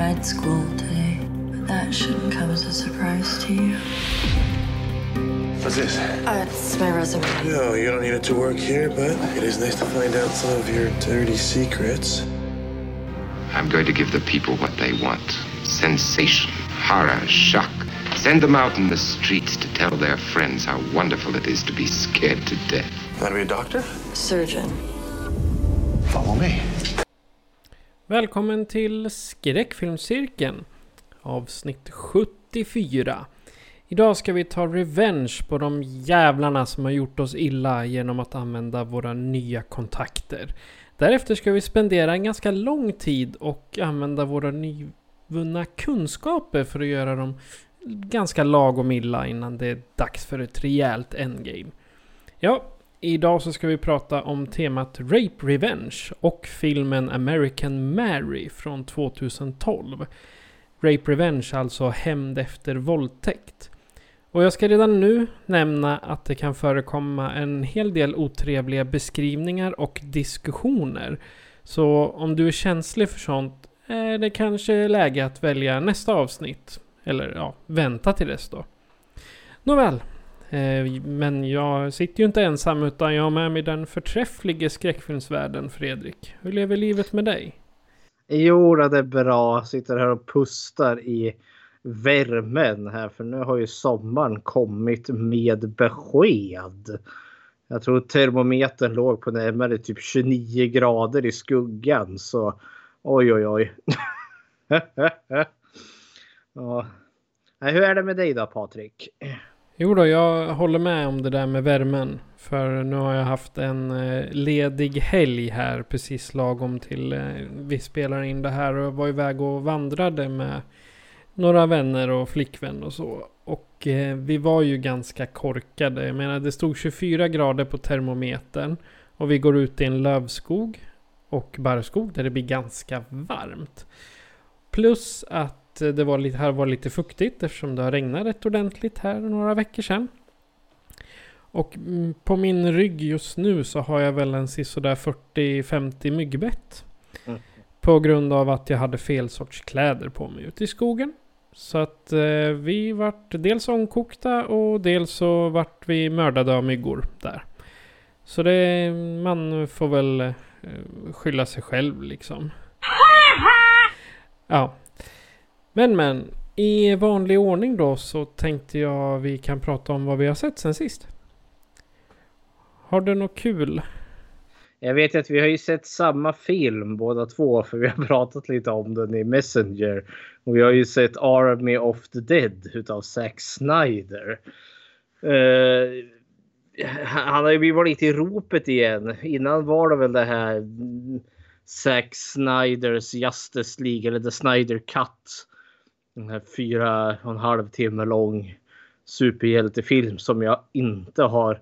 med school today, but that shouldn't come as a surprise to you. What's this? Uh, it's my resume. No, you don't need it to work here, but it is nice to find out some of your dirty secrets. I'm going to give the people what they want sensation, horror, shock. Send them out in the streets to tell their friends how wonderful it is to be scared to death. Want to be a doctor? Surgeon. Follow me. Välkommen till Skräckfilmscirkeln avsnitt 74. Idag ska vi ta revenge på de jävlarna som har gjort oss illa genom att använda våra nya kontakter. Därefter ska vi spendera en ganska lång tid och använda våra nyvunna kunskaper för att göra dem ganska lagom illa innan det är dags för ett rejält endgame. Ja, idag så ska vi prata om temat Rape Revenge och filmen American Mary från 2012. Rape Revenge, alltså hämnd efter våldtäkt. Och jag ska redan nu nämna att det kan förekomma en hel del otrevliga beskrivningar och diskussioner. Så om du är känslig för sånt är det kanske läge att välja nästa avsnitt. Eller ja, vänta till dess då. Nåväl. Eh, men jag sitter ju inte ensam utan jag har med mig den förträfflige skräckfilmsvärlden Fredrik. Hur lever livet med dig? Jo, det är bra. Sitter här och pustar i värmen här för nu har ju sommaren kommit med besked. Jag tror termometern låg på närmare typ 29 grader i skuggan så oj oj oj. ja. Hur är det med dig då Patrik? Jo då, jag håller med om det där med värmen. För nu har jag haft en eh, ledig helg här precis lagom till eh, vi spelar in det här och var iväg och vandrade med några vänner och flickvän och så. Och eh, vi var ju ganska korkade. Jag menar det stod 24 grader på termometern. Och vi går ut i en lövskog och barrskog där det blir ganska varmt. Plus att det var lite, här var lite fuktigt eftersom det har regnat rätt ordentligt här några veckor sedan. Och mm, på min rygg just nu så har jag väl en sisådär 40-50 myggbett. Mm. På grund av att jag hade fel sorts kläder på mig ute i skogen. Så att eh, vi vart dels omkokta och dels så vart vi mördade av myggor där. Så det, man får väl eh, skylla sig själv liksom. Ja. Men men, i vanlig ordning då så tänkte jag vi kan prata om vad vi har sett sen sist. Har du något kul? Jag vet att vi har ju sett samma film båda två för vi har pratat lite om den i Messenger. Och vi har ju sett Army of the Dead utav Zack Snyder. Uh, han har ju blivit lite i ropet igen. Innan var det väl det här Zack Snyders Justice League eller The Snyder Cut. Den här fyra och en halv timme lång superhjältefilm som jag inte har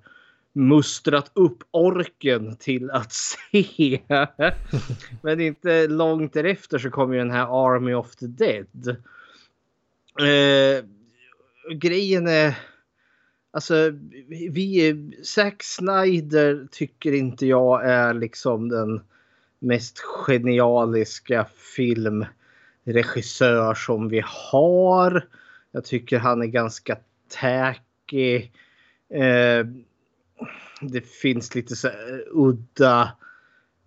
mustrat upp orken till att se. Men inte långt därefter så kom ju den här Army of the Dead. Eh, grejen är Alltså, vi, Zack Snyder tycker inte jag är liksom den mest genialiska regissör som vi har. Jag tycker han är ganska tacky. Eh, det finns lite så eh, udda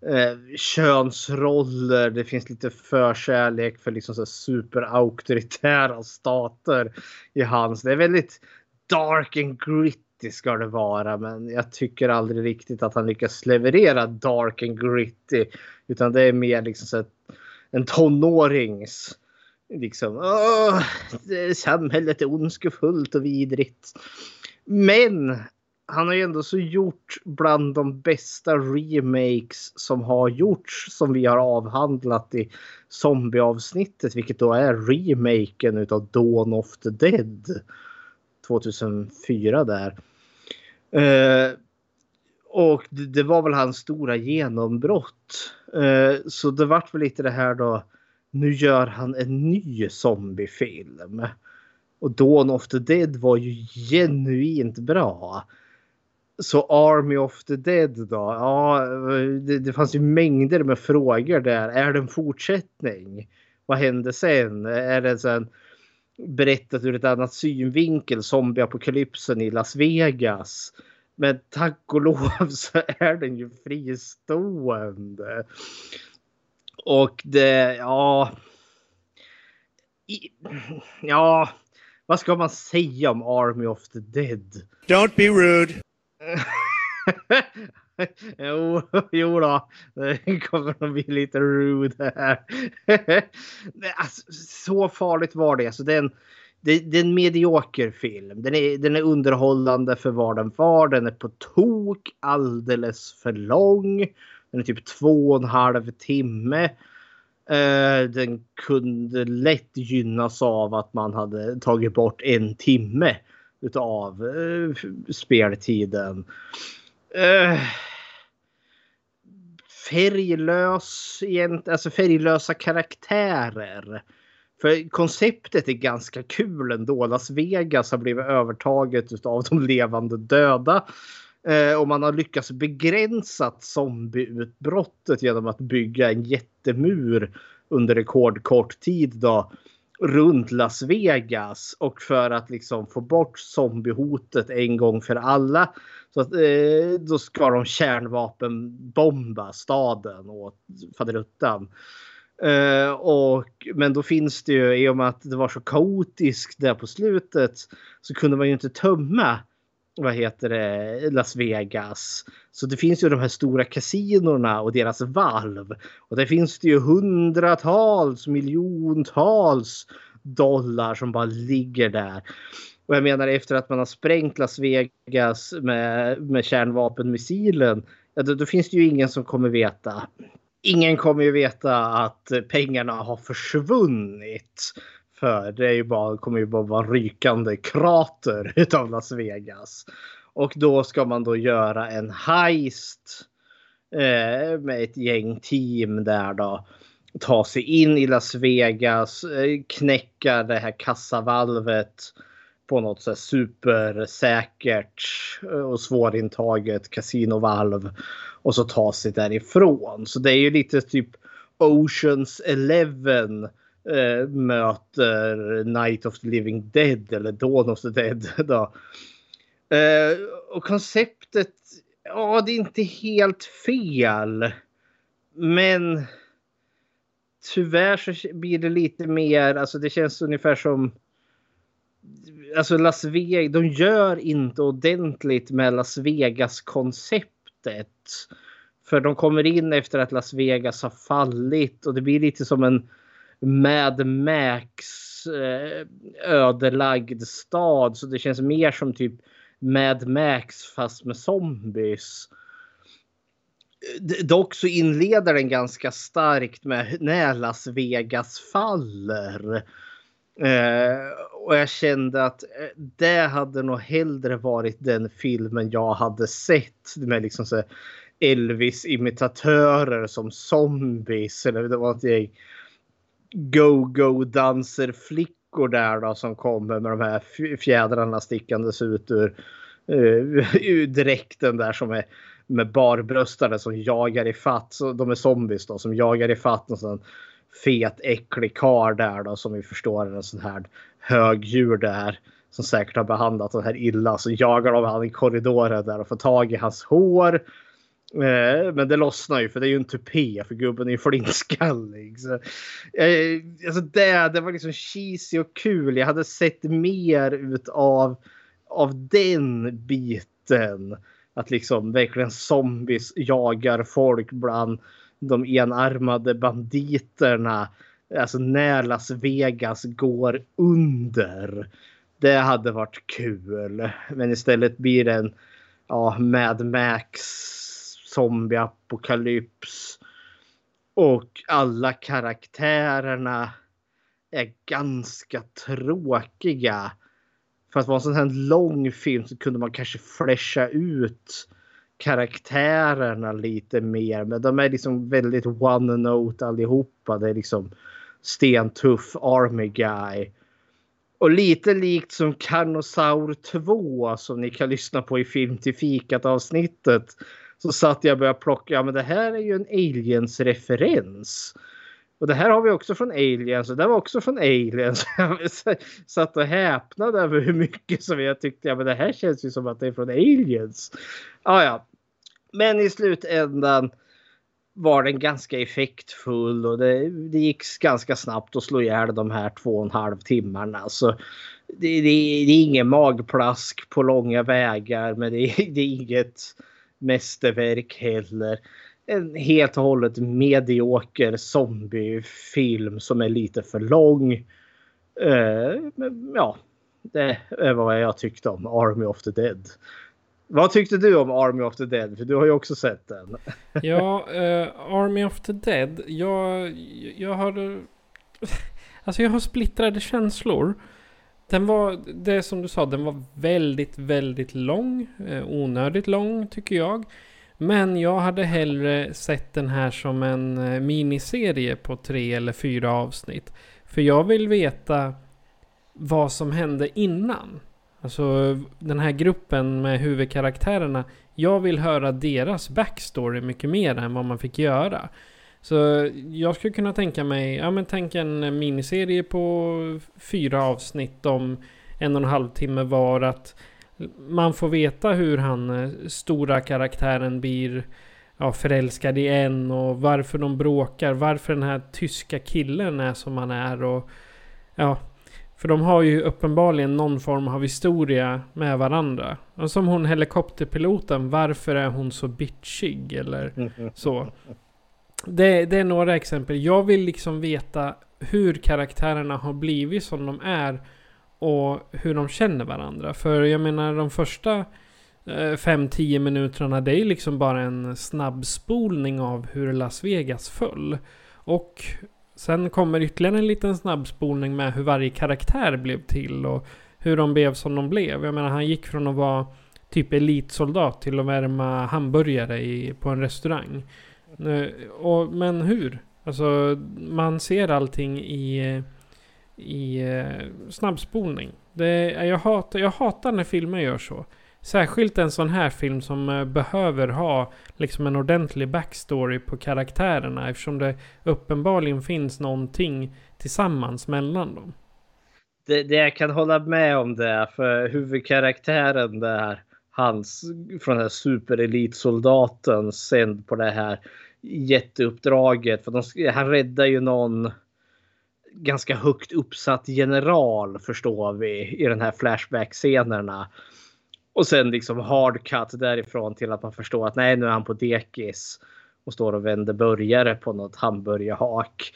eh, könsroller. Det finns lite förkärlek för liksom så superauktoritära stater i hans. Det är väldigt dark and gritty ska det vara. Men jag tycker aldrig riktigt att han lyckas leverera dark and gritty. Utan det är mer liksom så en tonårings liksom. Åh, samhället är ondskefullt och vidrigt. Men han har ju ändå så gjort bland de bästa remakes som har gjorts som vi har avhandlat i zombieavsnittet, vilket då är remaken utav Dawn of the Dead 2004 där. Uh, och det, det, var väl hans stora genombrott. Eh, så det vart väl lite det här då. Nu gör han en ny zombiefilm. Och Dawn of the Dead var ju genuint bra. Så Army of the Dead då? Ja, det, det fanns ju mängder med frågor där. Är det en fortsättning? Vad hände sen? Är det sen berättat ur ett annat synvinkel? Zombieapokalypsen i Las Vegas? Men tack och lov så är den ju fristående. Och det, ja. Ja, vad ska man säga om Army of the Dead? Don't be rude. jo, jo då. Det kommer att bli lite rude här. alltså, så farligt var det. Alltså, det, är en, det, det, är en medioker film. Den är, den är underhållande för vad den var. Den är på tok alldeles för lång. Den är typ två och en halv timme. Eh, den kunde lätt gynnas av att man hade tagit bort en timme utav eh, speltiden. Uh, färglös, alltså färglösa karaktärer. För konceptet är ganska kul ändå. Las Vegas har blivit övertaget av de levande döda. Eh, och man har lyckats begränsa zombieutbrottet genom att bygga en jättemur under rekordkort tid då runt Las Vegas och för att liksom få bort zombiehotet en gång för alla så att, eh, då ska de kärnvapenbomba staden och faderuttan. Uh, och, men då finns det ju, i och med att det var så kaotiskt där på slutet, så kunde man ju inte tömma vad heter det, Las Vegas. Så det finns ju de här stora kasinorna och deras valv. Och där finns det ju hundratals, miljontals dollar som bara ligger där. Och jag menar efter att man har sprängt Las Vegas med, med kärnvapenmissilen. Ja, då, då finns det ju ingen som kommer veta ingen kommer ju veta att pengarna har försvunnit. För det är ju bara, kommer ju bara vara rykande krater utav Las Vegas. Och då ska man då göra en heist eh, med ett gäng team där då. Ta sig in i Las Vegas, eh, knäcka det här kassavalvet på något så supersäkert eh, och svårintaget kasinovalv och så ta sig därifrån. Så det är ju lite typ Oceans Eleven eh, möter Night of the Living Dead eller Dawn of the Dead. Då. Eh, och konceptet, ja det är inte helt fel. Men tyvärr så blir det lite mer, alltså det känns ungefär som Alltså Las Vegas, de gör inte ordentligt med Las Vegas-konceptet. För de kommer in efter att Las Vegas har fallit och det blir lite som en Mad Max eh, ödelagd stad. Så det känns mer som typ Mad Max fast med zombies. Dock så inleder den ganska starkt med när Las Vegas faller. Eh, och jag kände att eh, det hade nog hellre varit den filmen jag hade sett med liksom så Elvis-imitatörer som zombies. Eller det var ett gäng go-go-danserflickor där då som kommer med de här fjädrarna stickandes ut ur, uh, ur dräkten där som är med barbröstade som jagar i fatt. Så de är zombies då som jagar i fatt. Och sen fet äcklig kar där då som vi förstår är en sån här högdjur där som säkert har behandlat den här illa så jagar de han i korridoren där och får tag i hans hår. Eh, men det lossnar ju för det är ju en tupé för gubben är ju flintskallig. Så, eh, alltså det, det var liksom cheesy och kul. Jag hade sett mer ut av, av den biten. Att liksom verkligen zombies jagar folk bland de enarmade banditerna. Alltså när Las Vegas går under. Det hade varit kul. Men istället blir det en ja, Mad Max, zombieapokalyps. Och alla karaktärerna är ganska tråkiga. För att vara en sån här lång film så kunde man kanske flasha ut karaktärerna lite mer. Men de är liksom väldigt one note allihopa. Det är liksom stentuff army guy. Och lite likt som Carnosaur 2 som ni kan lyssna på i Film till fikat avsnittet. Så satt jag och började plocka, ja men det här är ju en Aliens referens. Och det här har vi också från Aliens och det var också från Aliens. Jag satt och häpnade över hur mycket som jag tyckte, ja men det här känns ju som att det är från Aliens. Ah, ja. Men i slutändan var den ganska effektfull och det, det gick ganska snabbt att slå ihjäl de här två och en halv timmarna. Så det, det, det är ingen magplask på långa vägar men det, det är inget mästerverk heller. En helt och hållet medioker zombiefilm som är lite för lång. Uh, ja, det är vad jag tyckte om Army of the Dead. Vad tyckte du om Army of the Dead? För du har ju också sett den. ja, uh, Army of the Dead. Jag, jag har... Alltså jag har splittrade känslor. Den var, det som du sa, den var väldigt, väldigt lång. Eh, onödigt lång tycker jag. Men jag hade hellre sett den här som en eh, miniserie på tre eller fyra avsnitt. För jag vill veta vad som hände innan. Alltså den här gruppen med huvudkaraktärerna. Jag vill höra deras backstory mycket mer än vad man fick göra. Så jag skulle kunna tänka mig, ja men tänk en miniserie på fyra avsnitt om en och en halv timme var. Att man får veta hur han, eh, stora karaktären, blir ja, förälskad i en och varför de bråkar. Varför den här tyska killen är som han är och ja, för de har ju uppenbarligen någon form av historia med varandra. Och som hon helikopterpiloten, varför är hon så bitchig eller så. Det, det, är några exempel. Jag vill liksom veta hur karaktärerna har blivit som de är. Och hur de känner varandra. För jag menar de första 5-10 eh, minuterna det är liksom bara en snabbspolning av hur Las Vegas föll. Och sen kommer ytterligare en liten snabbspolning med hur varje karaktär blev till. Och hur de blev som de blev. Jag menar han gick från att vara typ elitsoldat till att värma hamburgare i, på en restaurang. Och, men hur? Alltså man ser allting i, i eh, snabbspolning. Det, jag, hatar, jag hatar när filmer gör så. Särskilt en sån här film som eh, behöver ha liksom en ordentlig backstory på karaktärerna eftersom det uppenbarligen finns någonting tillsammans mellan dem. Det, det jag kan hålla med om det för huvudkaraktären där hans från den här superelitsoldaten sänd på det här jätteuppdraget. För de, han räddar ju någon ganska högt uppsatt general förstår vi i den här Flashback-scenerna. Och sen liksom hard cut därifrån till att man förstår att nej nu är han på dekis och står och vänder burgare på något hamburgerhak.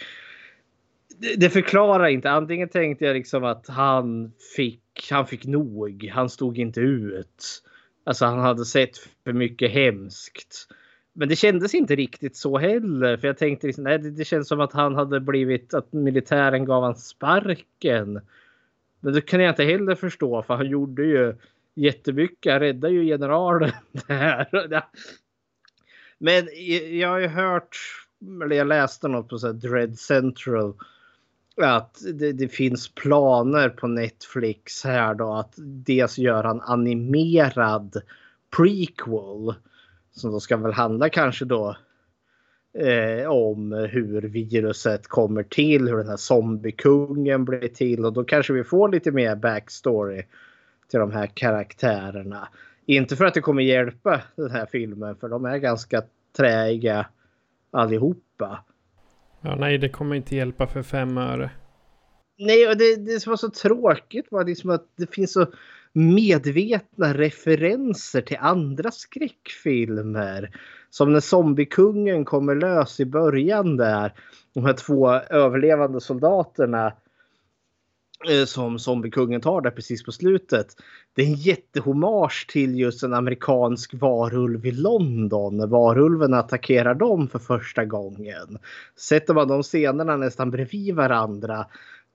Det, det förklarar inte. Antingen tänkte jag liksom att han fick, han fick nog. Han stod inte ut. Alltså han hade sett för mycket hemskt. Men det kändes inte riktigt så heller. För jag tänkte liksom, nej, det, det känns som att han hade blivit att militären gav han sparken. Men det kan jag inte heller förstå för han gjorde ju jättemycket. Han räddar ju generalen där. Men jag har ju hört, eller jag läste något på så Dread Central. Att det, det, finns planer på Netflix här då att dels göra en animerad prequel som då ska väl handla kanske då eh, om hur viruset kommer till, hur den här zombiekungen blir till och då kanske vi får lite mer backstory till de här karaktärerna. Inte för att det kommer hjälpa den här filmen för de är ganska träiga allihopa. Ja, nej, det kommer inte hjälpa för fem öre. Nej, och det, det som var så tråkigt var liksom att det finns så medvetna referenser till andra skräckfilmer. Som när zombiekungen kommer lös i början där. De här två överlevande soldaterna Eh, som zombiekungen tar där precis på slutet. Det är en jättehommage till just en amerikansk varulv i London när varulven attackerar dem för första gången. Sätter man de scenerna nästan bredvid varandra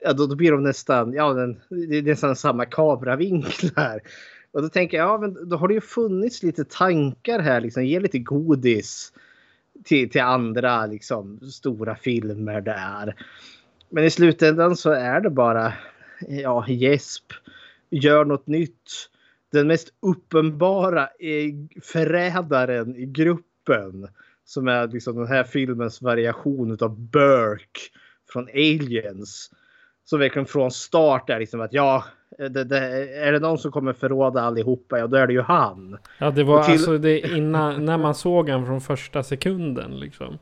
ja, då, då blir de nästan, ja, den, det är nästan samma kameravinklar. Och då tänker jag, ja men då har det ju funnits lite tankar här, liksom ge lite godis till, till andra liksom stora filmer där. Men i slutändan så är det bara, ja, gäsp, gör något nytt. Den mest uppenbara förrädaren i gruppen som är liksom den här filmens variation av Burke från Aliens så verkligen från start är liksom att ja, det, det, är det någon som kommer förråda allihopa, ja då är det ju han. Ja, det var till... alltså det innan, när man såg han från första sekunden liksom.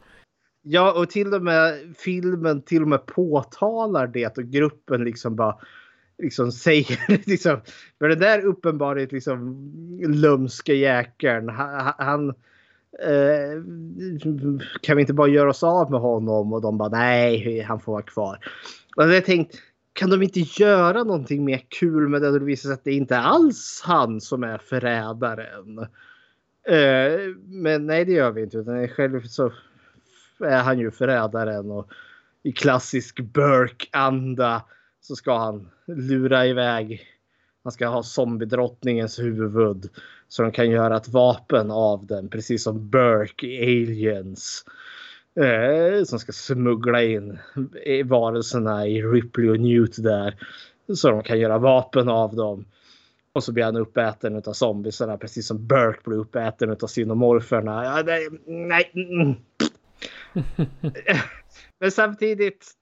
Ja, och till och med filmen till och med påtalar det och gruppen liksom bara liksom säger liksom. För den där uppenbarligen liksom lömska jäkeln, han, han eh, kan vi inte bara göra oss av med honom? Och de bara nej, han får vara kvar. Och jag tänkt, kan de inte göra någonting mer kul med det? Det visar sig att det inte alls han som är förrädaren. Eh, men nej, det gör vi inte. Utan själv så är han ju förrädaren och i klassisk Burke-anda så ska han lura iväg. Han ska ha zombiedrottningens huvud så de kan göra ett vapen av den, precis som Burke i Aliens. Eh, som ska smuggla in varelserna i Ripley och Newt där. Så de kan göra vapen av dem. Och så blir han uppäten av zombiesarna precis som Burke blir uppäten av sinomorferna. Ja, nej, nej. Mm, mm. Men samtidigt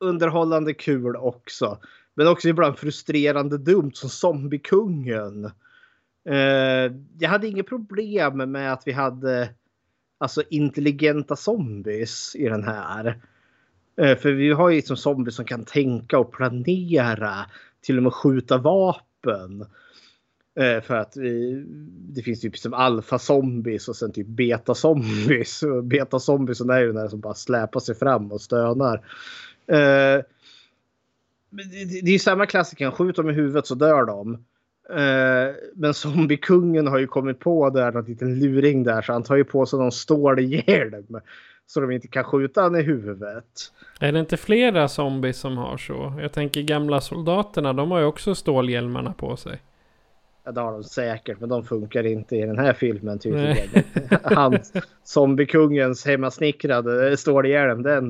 underhållande kul också. Men också ibland frustrerande dumt som Zombiekungen. Eh, jag hade inget problem med att vi hade alltså intelligenta zombies i den här. Eh, för vi har ju liksom zombies som kan tänka och planera. Till och med skjuta vapen. Eh, för att eh, det finns typ som alfa-zombies och sen typ beta-zombies. beta-zombies är ju den där som bara släpar sig fram och stönar. Eh, det är ju samma klassiker, skjut dem i huvudet så dör de. Eh, men zombiekungen har ju kommit på där någon liten luring där så han tar ju på sig någon stålhjälm. Så de inte kan skjuta han i huvudet. Är det inte flera zombies som har så? Jag tänker gamla soldaterna, de har ju också stålhjälmarna på sig. Ja det har de säkert men de funkar inte i den här filmen tydligen. Han, zombiekungens hemmasnickrade stålhjälm den,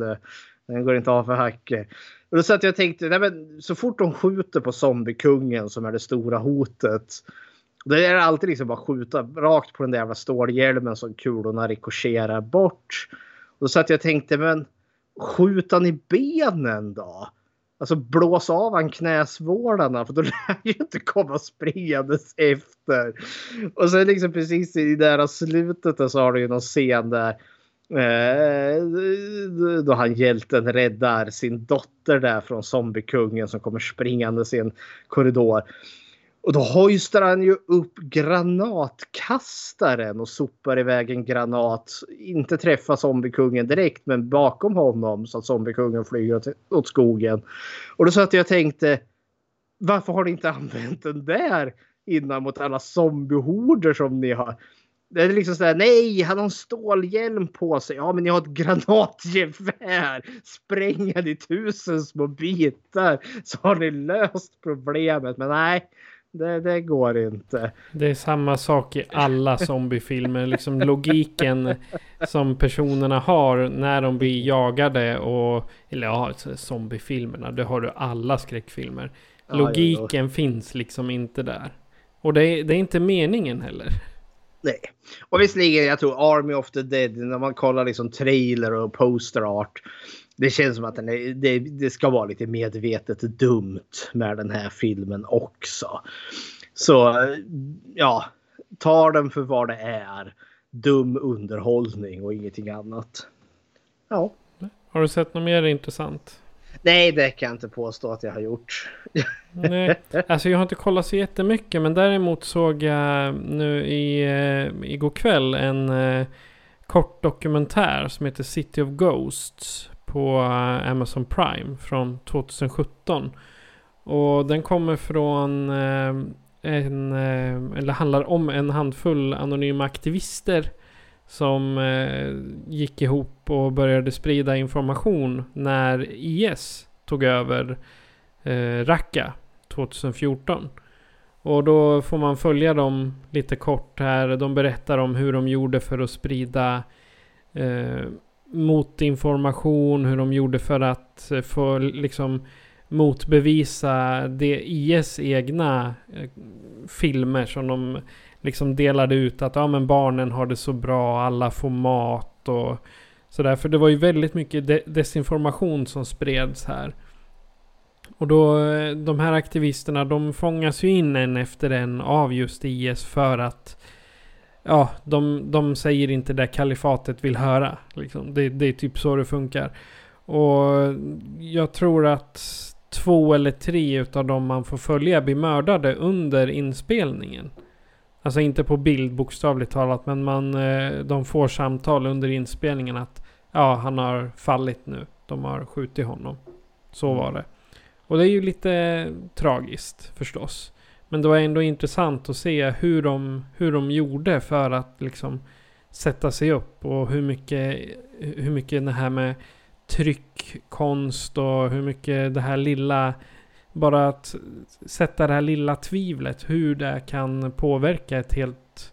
den går inte av för hacker. Och då satt jag och tänkte, nej men, så fort de skjuter på zombiekungen som är det stora hotet. Då är det alltid liksom bara skjuta rakt på den där jävla stålhjälmen som kulorna rikoscherar bort. Och då satt jag och tänkte, men skjut han i benen då? Alltså blås av han knäsvålarna för då lär ju inte komma springandes efter. Och sen liksom precis i det här slutet så har du ju någon scen där Eh, då han hjälten räddar sin dotter där från zombiekungen som kommer springande i en korridor. Och då hojstar han ju upp granatkastaren och sopar iväg en granat. Inte träffar zombiekungen direkt men bakom honom så att zombiekungen flyger åt, åt skogen. Och då satt jag och tänkte varför har ni inte använt den där innan mot alla zombiehorder som ni har det är liksom sådär, nej, han har en stålhjälm på sig. Ja, men ni har ett granatgevär. Spränga i tusen små bitar så har ni löst problemet. Men nej, det, det, går inte. Det är samma sak i alla zombiefilmer. liksom logiken som personerna har när de blir jagade och... Eller ja, zombiefilmerna. Det har du alla skräckfilmer. Logiken ja, finns liksom inte där. Och det är, det är inte meningen heller. Nej. Och visserligen, jag tror Army of the Dead, när man kollar liksom trailer och poster art. Det känns som att den är, det, det, ska vara lite medvetet dumt med den här filmen också. Så ja, ta den för vad det är. Dum underhållning och ingenting annat. Ja. Har du sett något mer intressant? Nej, det kan jag inte påstå att jag har gjort. Nej, alltså jag har inte kollat så jättemycket. Men däremot såg jag nu i, uh, igår kväll en uh, kort dokumentär som heter City of Ghosts på eh, Amazon Prime från 2017. Och den kommer från eh, en, eh, eller handlar om en handfull anonyma aktivister som gick ihop och började sprida information när IS tog över Raqqa 2014. Och då får man följa dem lite kort här. De berättar om hur de gjorde för att sprida eh, motinformation, hur de gjorde för att eh, få liksom motbevisa det IS egna eh, filmer som de liksom delade ut att ja men barnen har det så bra, alla får mat och sådär. För det var ju väldigt mycket de desinformation som spreds här. Och då, eh, de här aktivisterna, de fångas ju in en efter en av just IS för att Ja, de, de säger inte det kalifatet vill höra. Liksom. Det, det är typ så det funkar. Och jag tror att två eller tre utav dem man får följa blir mördade under inspelningen. Alltså inte på bild bokstavligt talat, men man, eh, de får samtal under inspelningen att ja, han har fallit nu. De har skjutit honom. Så var det. Och det är ju lite tragiskt förstås. Men det var ändå intressant att se hur de, hur de gjorde för att liksom sätta sig upp och hur mycket, hur mycket det här med tryckkonst och hur mycket det här lilla bara att sätta det här lilla tvivlet hur det kan påverka ett helt,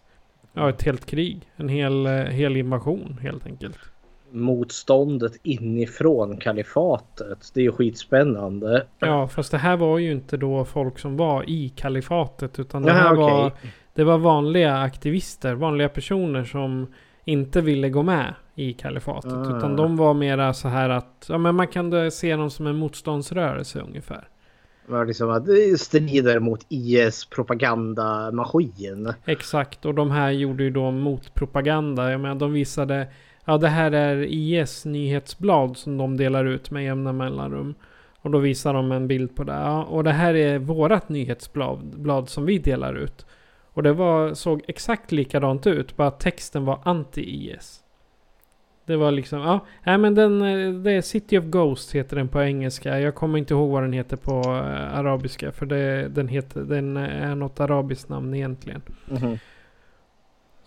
ja, ett helt krig. En hel, hel invasion helt enkelt. Motståndet inifrån kalifatet. Det är ju skitspännande. Ja, fast det här var ju inte då folk som var i kalifatet. Utan det Jaha, här var, det var vanliga aktivister, vanliga personer som inte ville gå med i kalifatet. Ah. Utan de var mera så här att, ja men man kan se dem som en motståndsrörelse ungefär. Var liksom att det strider mot IS propagandamaskin. Exakt, och de här gjorde ju då motpropaganda. Jag menar, de visade... Ja, det här är IS nyhetsblad som de delar ut med jämna mellanrum. Och då visar de en bild på det. Ja, och det här är vårat nyhetsblad blad som vi delar ut. Och det var, såg exakt likadant ut, bara texten var anti-IS. Det var liksom, ja, nej men den, eh, det är City of Ghosts heter den på engelska. Jag kommer inte ihåg vad den heter på eh, arabiska. För det, den, heter, den eh, är något arabiskt namn egentligen. Mhm.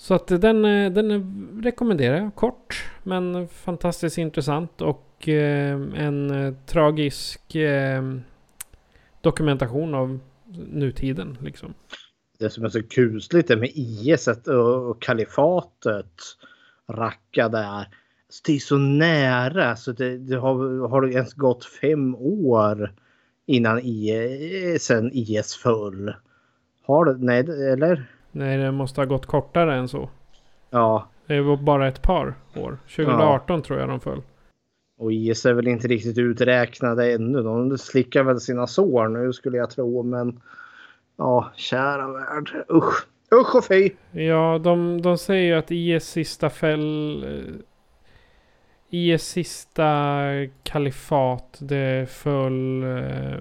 Så att den, eh, den rekommenderar jag kort. Men fantastiskt intressant och eh, en eh, tragisk dokumentation av nutiden. Liksom. Det som är så kusligt är med IS och kalifatet. Racka där. Så det är så nära så det, det har, har det ens gått fem år innan IS, sen IS föll. Har det? Nej, eller? Nej, det måste ha gått kortare än så. Ja, Det var bara ett par år. 2018 tror jag de föll. och IS är väl inte riktigt uträknade ännu. De slickar väl sina sår nu skulle jag tro. Men ja, kära värld. Usch, usch och fy. Ja, de, de säger ju att IS sista fäll... eh, IS sista kalifat, det föll... eh,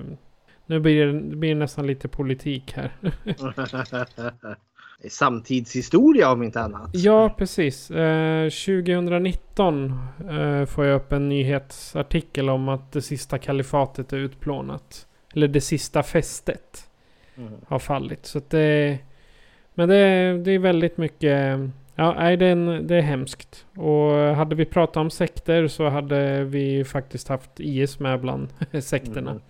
Nu blir det, det blir nästan lite politik här. Samtidshistoria om inte annat. ja, precis. Eh, 2019 eh, får jag upp en nyhetsartikel om att det sista kalifatet är utplånat. Eller det sista fästet har fallit. Så det... Men det, det är väldigt mycket... Ja, nej, det är, en, det är hemskt. Och hade vi pratat om sekter så hade vi faktiskt haft IS med bland sekterna. Mm.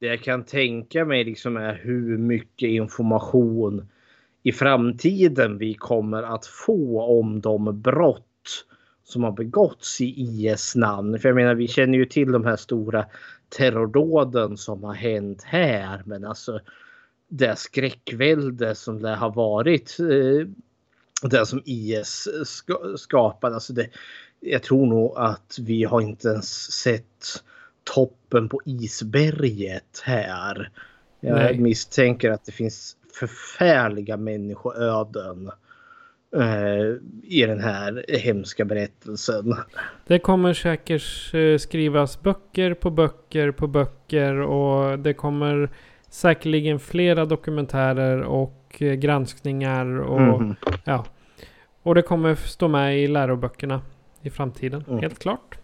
Det jag kan tänka mig liksom är hur mycket information i framtiden vi kommer att få om de brott som har begåtts i IS namn. För jag menar, vi känner ju till de här stora terrordåden som har hänt här. Men alltså det skräckvälde som det har varit. Eh, det som IS ska, skapade. Alltså det, jag tror nog att vi har inte ens sett toppen på isberget här. Jag Nej. misstänker att det finns förfärliga människoöden eh, i den här hemska berättelsen. Det kommer säkert eh, skrivas böcker på böcker på böcker och det kommer säkerligen flera dokumentärer och eh, granskningar och Mhm. ja. Och det kommer stå med i läroböckerna i framtiden, Mm. helt klart.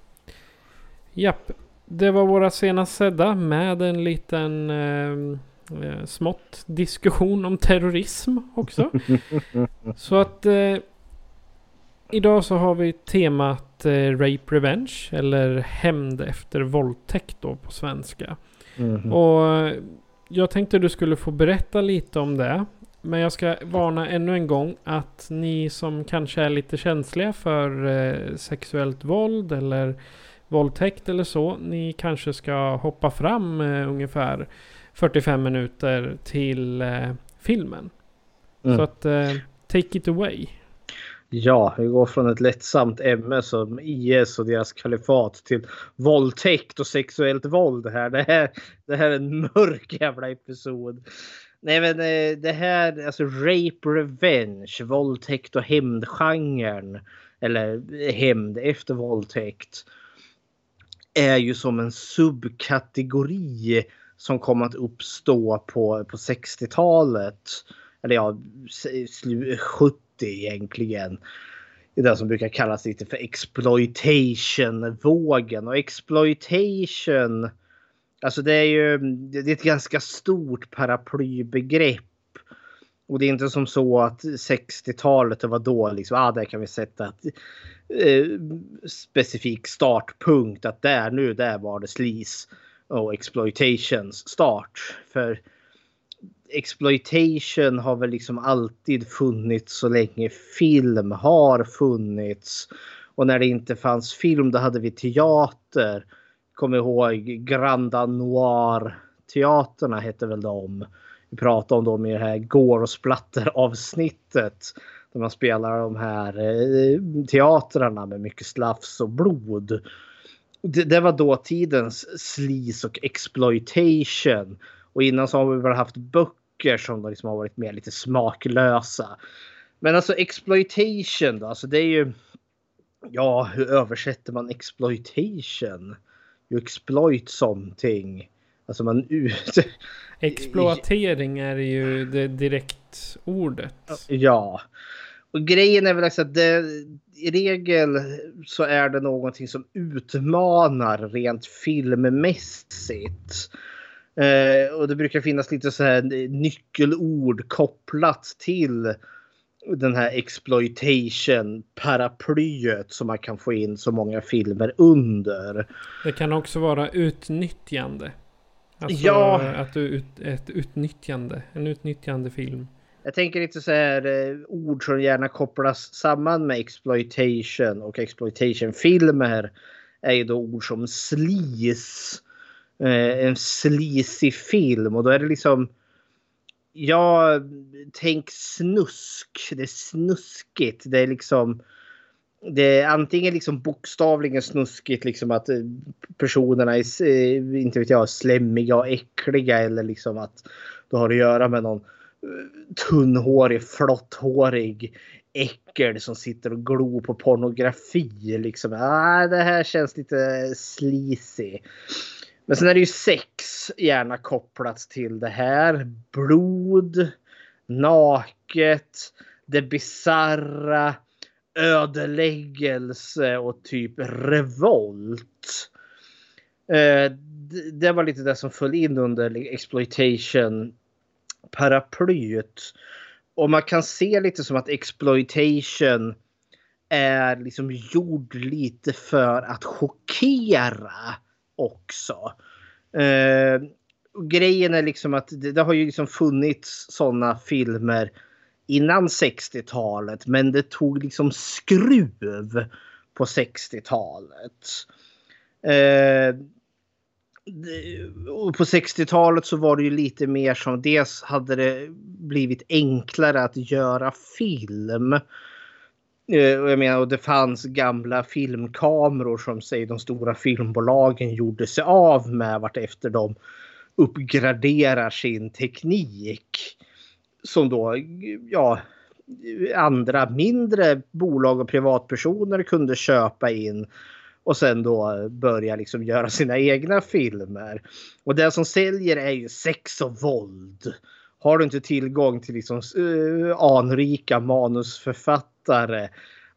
Japp. det var våra senast sedda med en liten eh, eh, smått diskussion om terrorism också. så att eh, idag så har vi temat eh, Rape Revenge eller Hämnd efter våldtäkt då på svenska. Mhm. Och eh, jag tänkte du skulle få berätta lite om det. Men jag ska varna ännu en gång att ni som kanske är lite känsliga för eh, sexuellt våld eller våldtäkt eller så. Ni kanske ska hoppa fram eh, ungefär 45 minuter till eh, filmen. Mm. Så att eh, take it away. Ja, vi går från ett lättsamt ämne som IS och deras kalifat till våldtäkt och sexuellt våld här. Det här, det här är en mörk jävla episod. Nej men eh, det här, alltså rape revenge, våldtäkt och hämndgenren. Eller eh, hämnd efter våldtäkt. Är ju som en subkategori som kom att uppstå på, på 60-talet. Eller ja, 70 egentligen. Det är som brukar kallas lite för exploitation-vågen. Och exploitation, alltså det är ju det är ett ganska stort paraplybegrepp. Och det är inte som så att 60-talet det var då liksom, ah, där kan vi sätta ett eh, specifik startpunkt. Att där nu, där var det slis och exploitations start. För exploitation har väl liksom alltid funnits så länge film har funnits. Och när det inte fanns film då hade vi teater. Kom ihåg Granda Noir teaterna hette väl de. Vi pratade om dem i det här Gore och Splatter avsnittet. Där man spelar de här eh, teatrarna med mycket slafs och blod. Det, det var dåtidens sleaze och exploitation. Och innan så har vi väl haft böcker som liksom har varit mer lite smaklösa. Men alltså exploitation då, alltså det är ju... Ja, hur översätter man exploitation? You exploit something. Alltså man. Exploatering är ju det direkt ordet. Ja. Och grejen är väl också att det, i regel så är det någonting som utmanar rent filmmässigt. Eh, och det brukar finnas lite så här nyckelord kopplat till den här exploitation paraplyet som man kan få in så många filmer under. Det kan också vara utnyttjande. Alltså Ja. att du ut, ett utnyttjande. En utnyttjande film. Jag tänker lite så här eh, ord som gärna kopplas samman med exploitation och exploitation-filmer är ju då ord som sleaze. Eh, en sleazy film och då är det liksom Ja, tänk snusk. Det är snuskigt. Det är liksom det är antingen liksom bokstavligen snuskigt liksom att eh, personerna är eh, inte vet jag slemmiga och äckliga eller liksom att du har att göra med någon tunnhårig, flotthårig äckel som sitter och glor på pornografi. Liksom. Ah, det här känns lite sleazy. Men sen är det ju sex gärna kopplat till det här. Blod, naket, det bisarra, ödeläggelse och typ revolt. Eh, det var lite det som föll in under exploitation paraplyet. Och man kan se lite som att exploitation är liksom gjord lite för att chockera också. Eh, grejen är liksom att det, det har ju liksom funnits sådana filmer innan 60-talet men det tog liksom skruv på 60-talet. Eh, och på 60-talet så var det ju lite mer som dels hade det blivit enklare att göra film. Eh, och jag menar, och det fanns gamla filmkameror som säg de stora filmbolagen gjorde sig av med vartefter de uppgraderar sin teknik. Som då, ja, andra mindre bolag och privatpersoner kunde köpa in och sen då börja liksom göra sina egna filmer. Och det som säljer är ju sex och våld. Har du inte tillgång till liksom uh, anrika manusförfattare.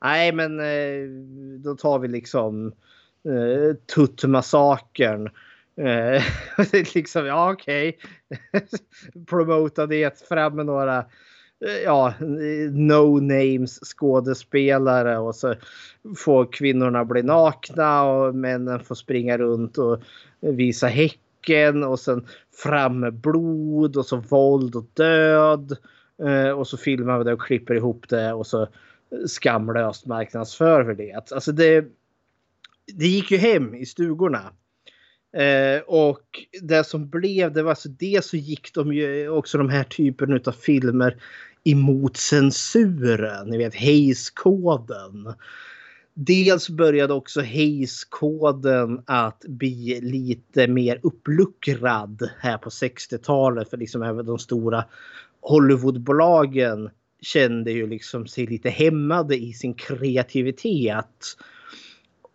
Nej men uh, då tar vi liksom eh, uh, Tuttmassakern. Uh, liksom, ja okej. Okay. Promota det fram med några Eh, ja, no names skådespelare och så får kvinnorna bli nakna och männen får springa runt och visa häcken och sen fram med blod och så våld och död. Eh, och så filmar vi det och klipper ihop det och så skamlöst marknadsför vi det. Alltså det, det gick ju hem i stugorna. Eh, och det som blev, det var alltså det så gick de ju också de här typen av filmer emot censuren. Ni vet Hayes-koden. Dels började också Hayes-koden att bli lite mer uppluckrad här på 60-talet för liksom även de stora Hollywoodbolagen kände ju liksom sig lite hämmade i sin kreativitet.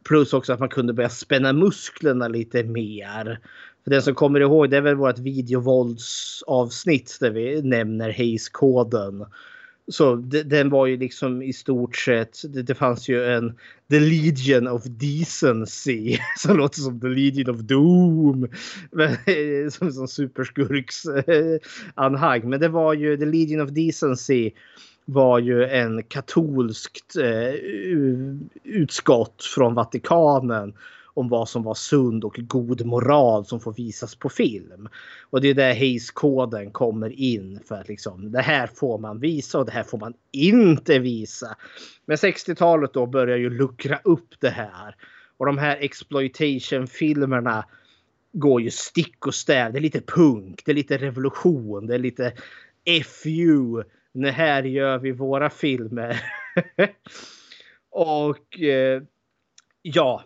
Plus också att man kunde börja spänna musklerna lite mer. För den som kommer ihåg det är väl vårt videovåldsavsnitt där vi nämner Hayes-koden. Så den var ju liksom i stort sett, det, det, fanns ju en The Legion of Decency som låter som The Legion of Doom. Eh, som som superskurks eh, anhang. Men det var ju The Legion of Decency var ju en katolskt eh, utskott från Vatikanen om vad som var sund och god moral som får visas på film. Och det är där Hayes-koden kommer in för att liksom det här får man visa och det här får man inte visa. Men 60-talet då börjar ju luckra upp det här. Och de här exploitation-filmerna går ju stick och stäv. Det är lite punk, det är lite revolution, det är lite FU. Det här gör vi våra filmer. och eh, ja,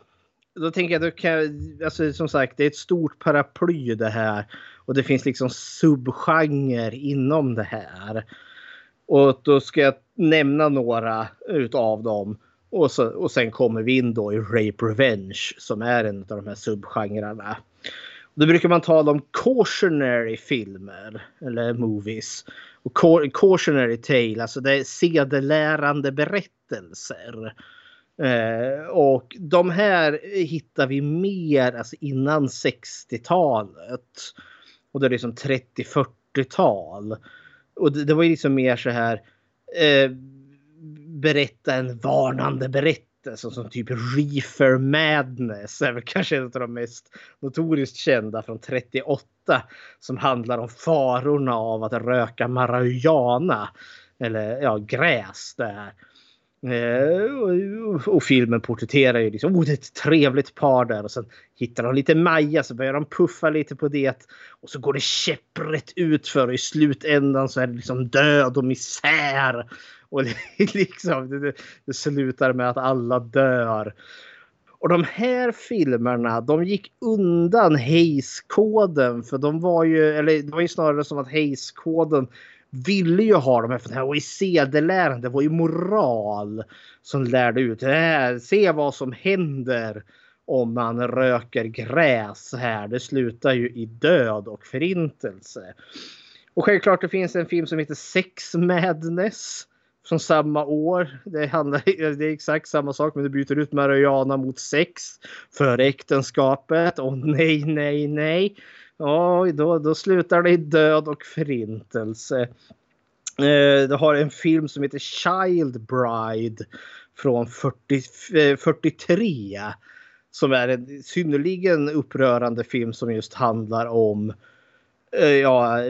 då tänker jag, då kan, alltså som sagt, det är ett stort paraply det här. Och det finns liksom subgenrer inom det här. Och då ska jag nämna några utav dem. Och, så, och sen kommer vi in då i Rape Revenge som är en av de här subgenrerna. Då brukar man tala om cautionary filmer eller movies. Och cautionary tale, alltså det är sedelärande berättelser. Eh, och de här hittar vi mer alltså innan 60-talet. Och det är liksom 30-40-tal. Och det, det, var ju liksom mer så här. Eh, berätta en varnande berättelse Alltså, som typ Reefer Madness är väl kanske en av de mest notoriskt kända från 38 som handlar om farorna av att röka marijuana eller ja, gräs där. Eh, och, filmen porträtterar ju liksom, oh, det är ett trevligt par där och sen hittar de lite Maja så börjar de puffa lite på det och så går det käpprätt ut för och i slutändan så är det liksom död och misär. Och liksom, det, det slutar med att alla dör. Och de här filmerna, de gick undan Hayes-koden för de var ju, eller det var ju snarare som att Hayes-koden ville ju ha de här, för det här var ju sedeläran, det var ju moral som lärde ut det här. Se vad som händer om man röker gräs här. Det slutar ju i död och förintelse. Och självklart det finns en film som heter Sex Madness från samma år. Det, handlar, det är exakt samma sak men du byter ut Mariana mot sex före äktenskapet. Och nej, nej, nej. Oj, då, då slutar det i död och förintelse. Eh, du har en film som heter Child Bride från 40, 43. Eh, som är en synnerligen upprörande film som just handlar om eh, ja,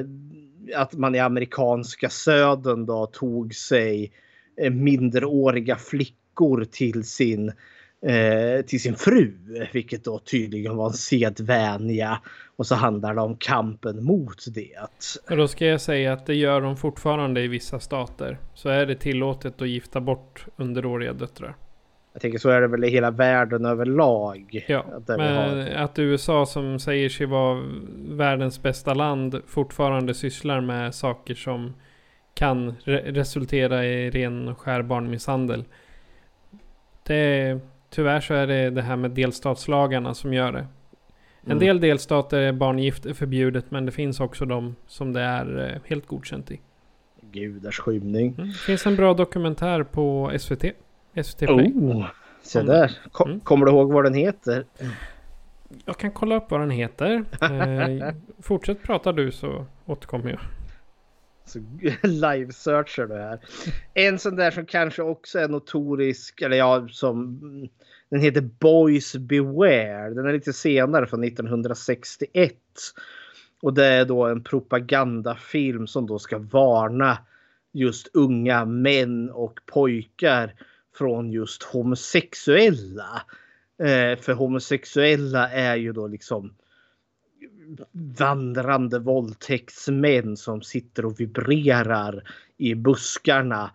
att man i amerikanska södern då tog sig eh, minderåriga flickor till sin eh, till sin fru, vilket då tydligen var en sedvänja. Och så handlar det om kampen mot det. Och då ska jag säga att det gör de fortfarande i vissa stater. Så är det tillåtet att gifta bort underåriga döttrar. Jag tänker så är det väl i hela världen överlag. Ja, att men att USA som säger sig vara världens bästa land fortfarande sysslar med saker som kan re resultera i ren och skär barnmisshandel. Det, tyvärr så är det det här med delstatslagarna som gör det. En mm. del delstater är barngift förbjudet men det finns också de som det är eh, helt godkänt i. Gudars skymning. Mm. Det finns en bra dokumentär på SVT. SVT Play. Oh. Så där. Ko- Mm. Kommer du ihåg vad den heter? Jag kan kolla upp vad den heter. Eh, fortsätt prata du så återkommer jag. Så live-searchar du här. En sån där som kanske också är notorisk, eller ja, som... Den heter Boys Beware. Den är lite senare från 1961. Och det är då en propagandafilm som då ska varna just unga män och pojkar från just homosexuella. Eh, för homosexuella är ju då liksom vandrande våldtäktsmän som sitter och vibrerar i buskarna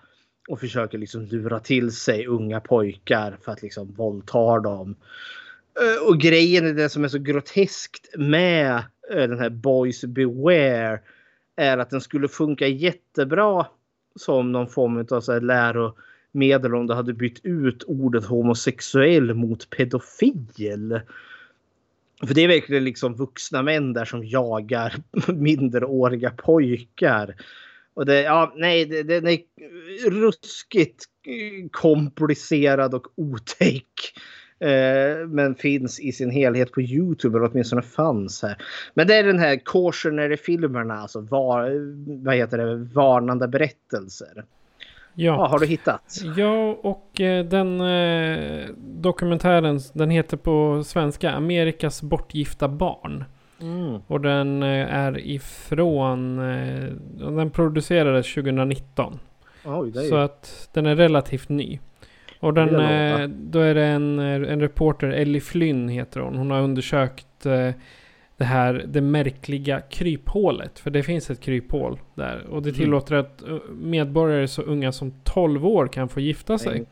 och försöker liksom lura till sig unga pojkar för att liksom våldta dem. Eh, och grejen är det som är så groteskt med eh, den här Boys Beware är att den skulle funka jättebra som någon form av så här medel om du hade bytt ut ordet homosexuell mot pedofil. För det är verkligen liksom vuxna män där som jagar minderåriga pojkar. Och det, ja, nej, det, den är ruskigt komplicerad och otäck. Eh, men finns i sin helhet på Youtube, eller åtminstone fanns här. Men det är den här cautionary-filmerna, alltså var, vad heter det, varnande berättelser. Ja, Ja, har du hittat? ja och eh, den eh, dokumentären den heter på svenska Amerikas bortgifta barn. Mm. Och den eh, är ifrån... eh, Den producerades 2019. Oj, det är Så ju... att den är relativt ny. Och den, eh, då är det en, en reporter, Ellie Flynn heter hon. Hon har undersökt eh, det här, det märkliga kryphålet. För det finns ett kryphål där. Och det Mm. tillåter att eh, medborgare så unga som 12 år kan få gifta sig. Mm.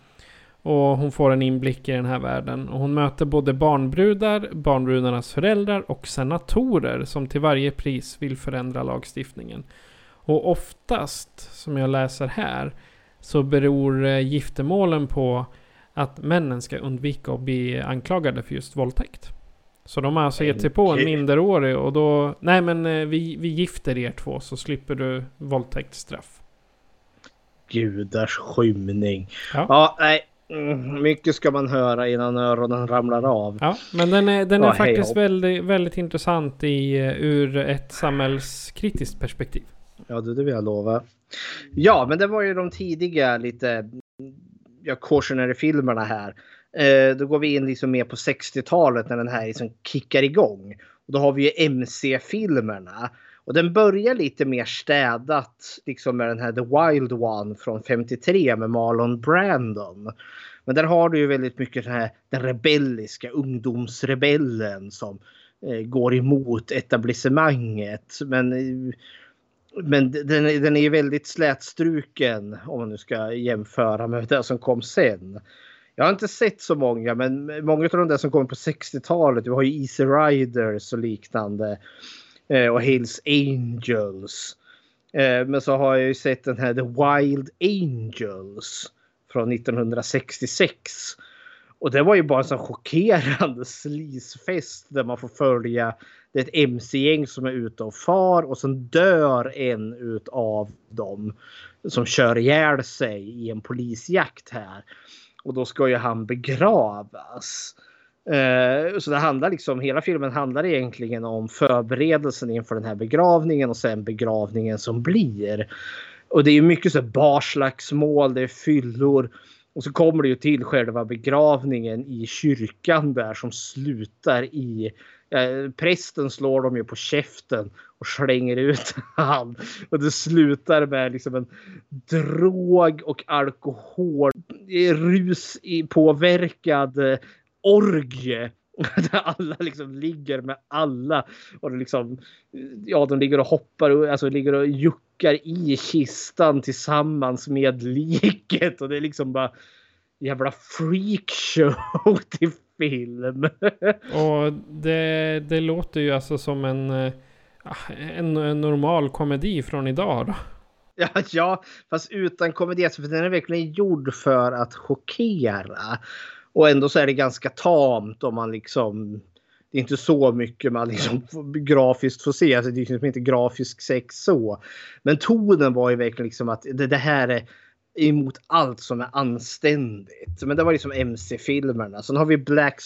Och hon får en inblick i den här världen. Och hon möter både barnbrudar, barnbrudarnas föräldrar och senatorer som till varje pris vill förändra lagstiftningen. Och oftast, som jag läser här, så beror eh, giftermålen på att männen ska undvika att bli anklagade för just våldtäkt. Så de har alltså gett sig på en minderårig och då... Nej men eh, vi, vi gifter er två så slipper du våldtäktsstraff. Gudars skymning. Ja. Ja, nej. Mm, Mycket ska man höra innan öronen ramlar av. Ja, men den är, den är Ja, faktiskt väldigt, väldigt intressant i, eh, ur ett samhällskritiskt perspektiv. Ja, det, det vill jag lova. Ja, men det var ju de tidiga lite ja, cautionary-filmerna här. Eh, då går vi in liksom mer på 60-talet när den här liksom kickar igång. Och då har vi ju MC-filmerna. Och den börjar lite mer städat liksom med den här The Wild One från 53 med Marlon Brandon. Men där har du ju väldigt mycket den här den rebelliska ungdomsrebellen som eh, går emot etablissemanget. Men eh, men den, den är ju väldigt slätstruken om man nu ska jämföra med det som kom sen. Jag har inte sett så många, men många av de där som kom på 60-talet. Vi har ju Easy Riders och liknande. Eh, och Hills Angels. Eh, men så har jag ju sett den här The Wild Angels från 1966. Och det var ju bara en sån chockerande slisfest där man får följa det är ett mc-gäng som är ute och far och sen dör en utav dem som kör ihjäl sig i en polisjakt här. Och då ska ju han begravas. Eh, så det handlar liksom, hela filmen handlar egentligen om förberedelsen inför den här begravningen och sen begravningen som blir. Och det är ju mycket så barslagsmål, det är fyllor. Och så kommer det ju till själva begravningen i kyrkan där som slutar i Eh, prästen slår dem ju på käften och slänger ut han. Och det slutar med liksom en drog och alkohol rus i påverkad eh, orgie. Där alla liksom ligger med alla. Och det liksom, ja, de ligger och hoppar, och- alltså ligger och juckar i kistan tillsammans med liket. Och det är liksom bara jävla freakshow till film. Och det, det låter ju alltså som en, eh, Ah, en, en normal komedi från idag då. Ja, ja, fast utan komedi. Alltså, för den är verkligen gjord för att chockera. Och ändå så är det ganska tamt om man liksom... Det är inte så mycket man liksom grafiskt får se. Alltså det är liksom inte grafisk sex så. Men tonen var ju verkligen liksom att det, det här är emot allt som är anständigt. Men det var liksom MC-filmerna. Sen har vi Black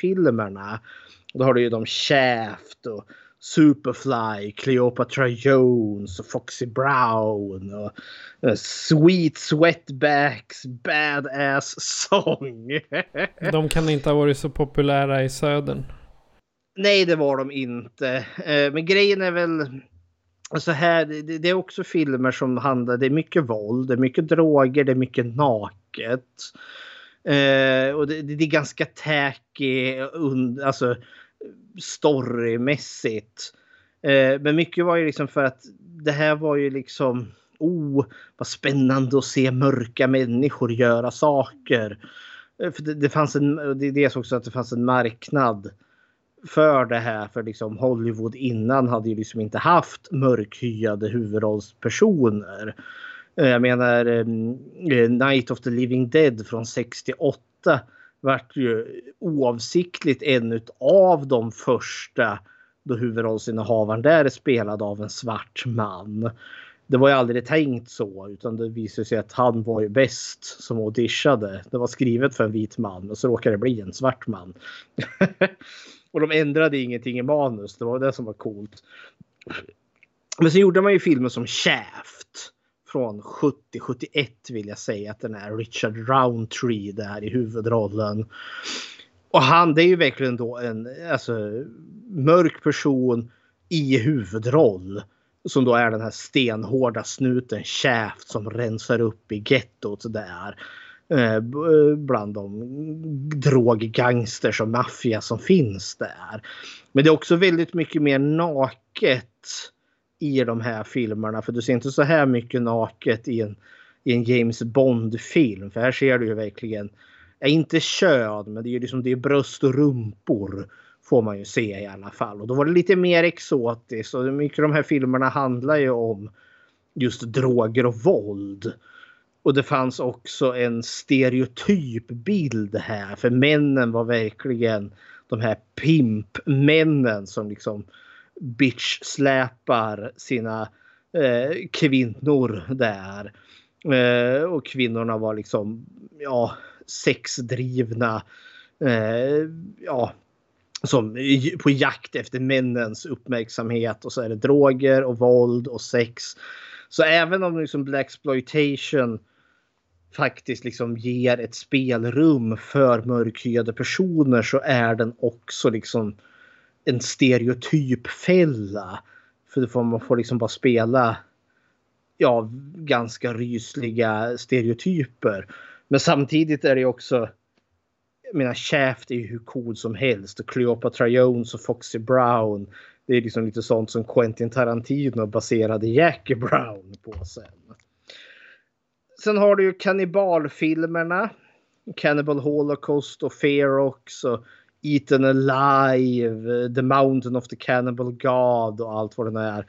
filmerna Då har du ju de Shaft och Superfly, Cleopatra Jones och Foxy Brown och uh, Sweet Sweatbacks Badass Song. de kan inte ha varit så populära i södern. Nej, det var de inte. Uh, men grejen är väl så här, det, är också filmer som handlar, det är mycket våld, det är mycket droger, det är mycket naket. Uh, och det, det, är ganska tacky, alltså storymässigt. Eh, men mycket var ju liksom för att det här var ju liksom oh, vad spännande att se mörka människor göra saker. Eh, för det, det fanns en, det är också att det fanns en marknad för det här. För liksom Hollywood innan hade ju liksom inte haft mörkhyade huvudrollspersoner. Eh, jag menar ehm, eh, Night of the Living Dead från 68 vart ju oavsiktligt en av de första då huvudrollsinnehavaren där är spelad av en svart man. Det var ju aldrig tänkt så utan det visade sig att han var ju bäst som auditionade. Det var skrivet för en vit man och så råkade det bli en svart man. och de ändrade ingenting i manus. Det var det som var coolt. Men så gjorde man ju filmer som Shaft från 70-71 vill jag säga att den är Richard Roundtree där i huvudrollen. Och han det är ju verkligen då en alltså, mörk person i huvudroll. Som då är den här stenhårda snuten Shaft som rensar upp i gettot där. Eh, eh bland de droggangsters och maffia som finns där. Men det är också väldigt mycket mer naket i de här filmerna. För du ser inte så här mycket naket i en, i en James Bond-film. För här ser du ju verkligen, ja, inte kön, men det är ju liksom det är bröst och rumpor. Får man ju se i alla fall. Och då var det lite mer exotiskt. Och mycket av de här filmerna handlar ju om just droger och våld. Och det fanns också en stereotyp bild här. För männen var verkligen de här pimpmännen som liksom bitch-släpar sina eh, kvinnor där. Eh, och kvinnorna var liksom ja, sexdrivna. Eh, ja, som på jakt efter männens uppmärksamhet och så är det droger och våld och sex. Så även om liksom Black exploitation faktiskt liksom ger ett spelrum för mörkhyade personer så är den också liksom en stereotypfälla. För får man får liksom bara spela ja, ganska rysliga stereotyper. Men samtidigt är det också jag menar Shaft är ju hur cool som helst och Cleopatra Jones och Foxy Brown. Det är liksom lite sånt som Quentin Tarantino baserade Jackie Brown på sen. Sen har du ju kannibalfilmerna. Cannibal Holocaust och Ferox och Eaten Alive, The Mountain of the Cannibal God och allt vad det är.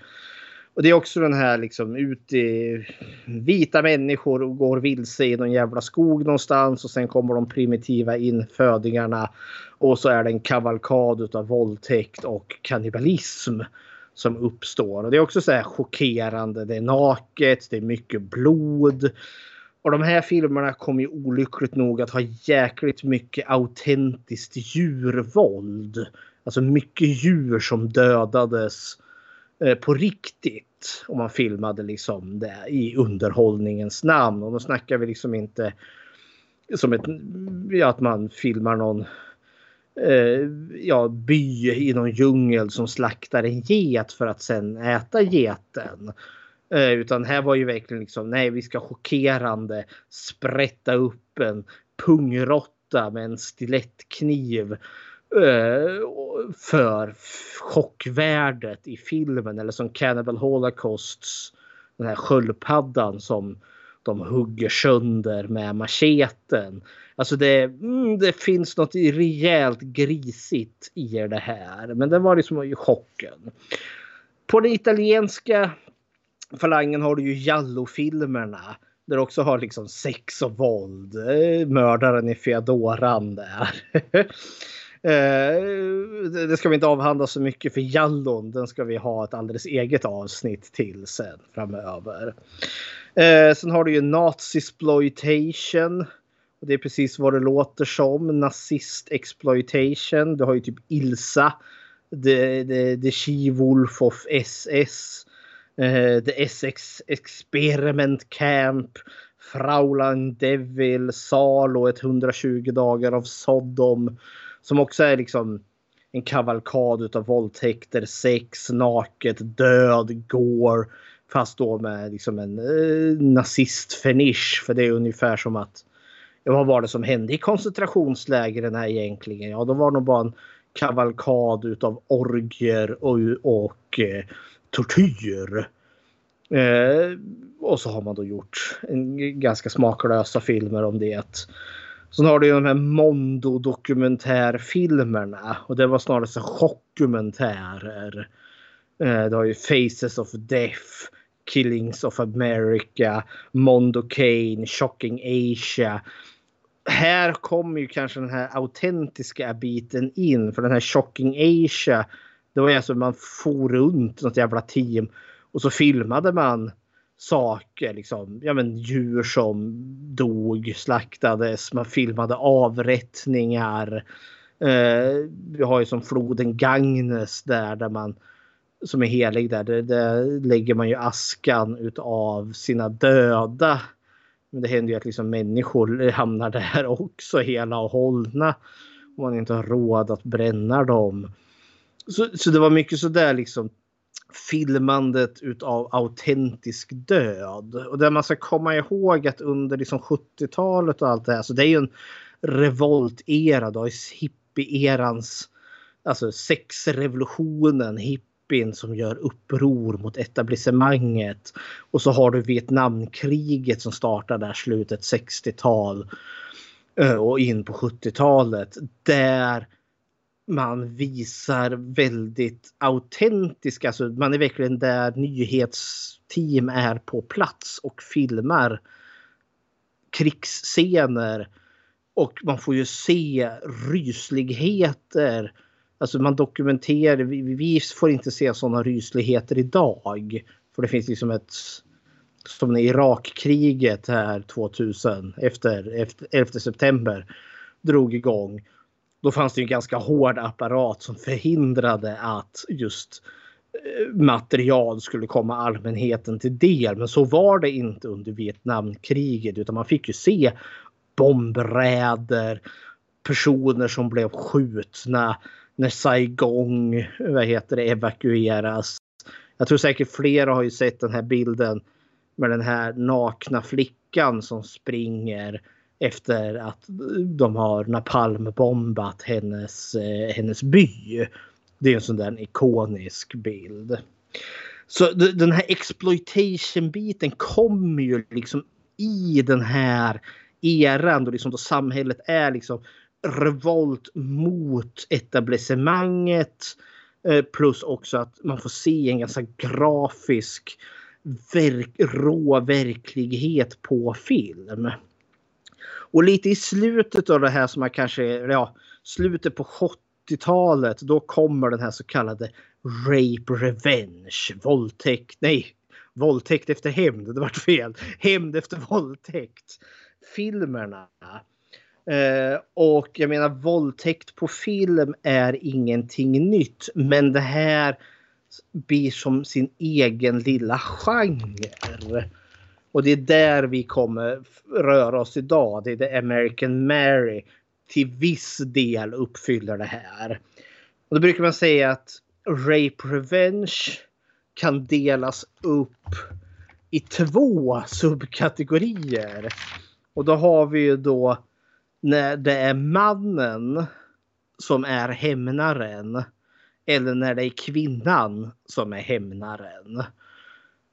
Och det är också den här liksom ut i vita människor och går vilse i någon jävla skog någonstans och sen kommer de primitiva infödingarna och så är det en kavalkad av våldtäkt och kannibalism som uppstår. Och det är också så här chockerande. Det är naket, det är mycket blod. Och de här filmerna kommer ju olyckligt nog att ha jäkligt mycket autentiskt djurvåld. Alltså mycket djur som dödades eh, på riktigt. Om man filmade liksom det i underhållningens namn. Och då snackar vi liksom inte som ett, ja, att man filmar någon eh, ja, by i någon djungel som slaktar en get för att sen äta geten. Eh, utan här var ju verkligen liksom, nej vi ska chockerande sprätta upp en pungrotta med en stilettkniv eh, för chockvärdet i filmen. Eller som Cannibal Holocausts, den här sköldpaddan som de hugger sönder med macheten. Alltså det, mm, det finns något rejält grisigt i det här. Men det var liksom chocken. På det italienska falangen har du ju Jallo-filmerna. Där också har liksom sex och våld. Eh, mördaren i Feodoran där. Eh, det ska vi inte avhandla så mycket för Jallon. Den ska vi ha ett alldeles eget avsnitt till sen framöver. Eh, sen har du ju Nazisploitation. Och det är precis vad det låter som. Nazist-exploitation. Du har ju typ Ilsa. The, the, the She-Wolf of SS. Eh, The Essex Experiment Camp. Fraulein Devil. Salo. 120 dagar av Sodom. Som också är liksom en kavalkad utav våldtäkter, sex, naket, död, går. Fast då med liksom en eh, nazistfinish. För det är ungefär som att ja, vad var det som hände i koncentrationslägren här egentligen? Ja, då var det nog bara en kavalkad utav orgier och, och eh, tortyr. Eh, och så har man då gjort en, ganska smaklösa filmer om det. Sen har du ju de här Mondo dokumentärfilmerna och det var snarare så chockdokumentärer. Eh, du har ju Faces of Death, Killings of America, Mondo Kane, Shocking Asia. Här kommer ju kanske den här autentiska biten in för den här Shocking Asia. Det var ju alltså man for runt något jävla team och så filmade man saker. Liksom, ja, men djur som dog, slaktades. Man filmade avrättningar. Eh, vi har ju som floden Gagnes där, där man som är helig där. Där, där lägger man ju askan utav sina döda. Men det händer ju att liksom människor hamnar där också hela och hållna. Om man inte har råd att bränna dem. Så, så det var mycket sådär liksom filmandet utav autentisk död. Och det man ska komma ihåg att under liksom 70-talet och allt det här så det är ju en revoltera. Då, hippie-erans, alltså sexrevolutionen, hippien som gör uppror mot etablissemanget. Och så har du Vietnamkriget som startar där slutet 60-tal eh, och in på 70-talet. Där man visar väldigt autentiska, alltså man är verkligen där nyhetsteam är på plats och filmar krigsscener. Och man får ju se rysligheter. Alltså man dokumenterar, vi, vi får inte se sådana rysligheter idag. För det finns liksom ett, som i Irakkriget här 2000 efter, efter 11 september drog igång då fanns det en ganska hård apparat som förhindrade att just eh, material skulle komma allmänheten till del. Men så var det inte under Vietnamkriget utan man fick ju se bombräder, personer som blev skjutna när Saigon vad heter det, evakueras. Jag tror säkert flera har ju sett den här bilden med den här nakna flickan som springer efter att de har napalmbombat hennes, eh, hennes by. Det är en sån där ikonisk bild. Så den här exploitation-biten kommer ju liksom i den här eran då, liksom då samhället är liksom revolt mot etablissemanget. Eh, plus också att man får se en ganska grafisk verk, rå verklighet på film. Och lite i slutet av det här som man kanske, ja, slutet på 70-talet, då kommer den här så kallade Rape Revenge, våldtäkt, nej, våldtäkt efter hämnd, det vart fel, hämnd efter våldtäkt. Filmerna. Eh, och jag menar våldtäkt på film är ingenting nytt, men det här blir som sin egen lilla genre. Och det är där vi kommer röra oss idag. Det är The American Mary till viss del uppfyller det här. Och då brukar man säga att Rape Revenge kan delas upp i två subkategorier. Och då har vi ju då när det är mannen som är hämnaren eller när det är kvinnan som är hämnaren.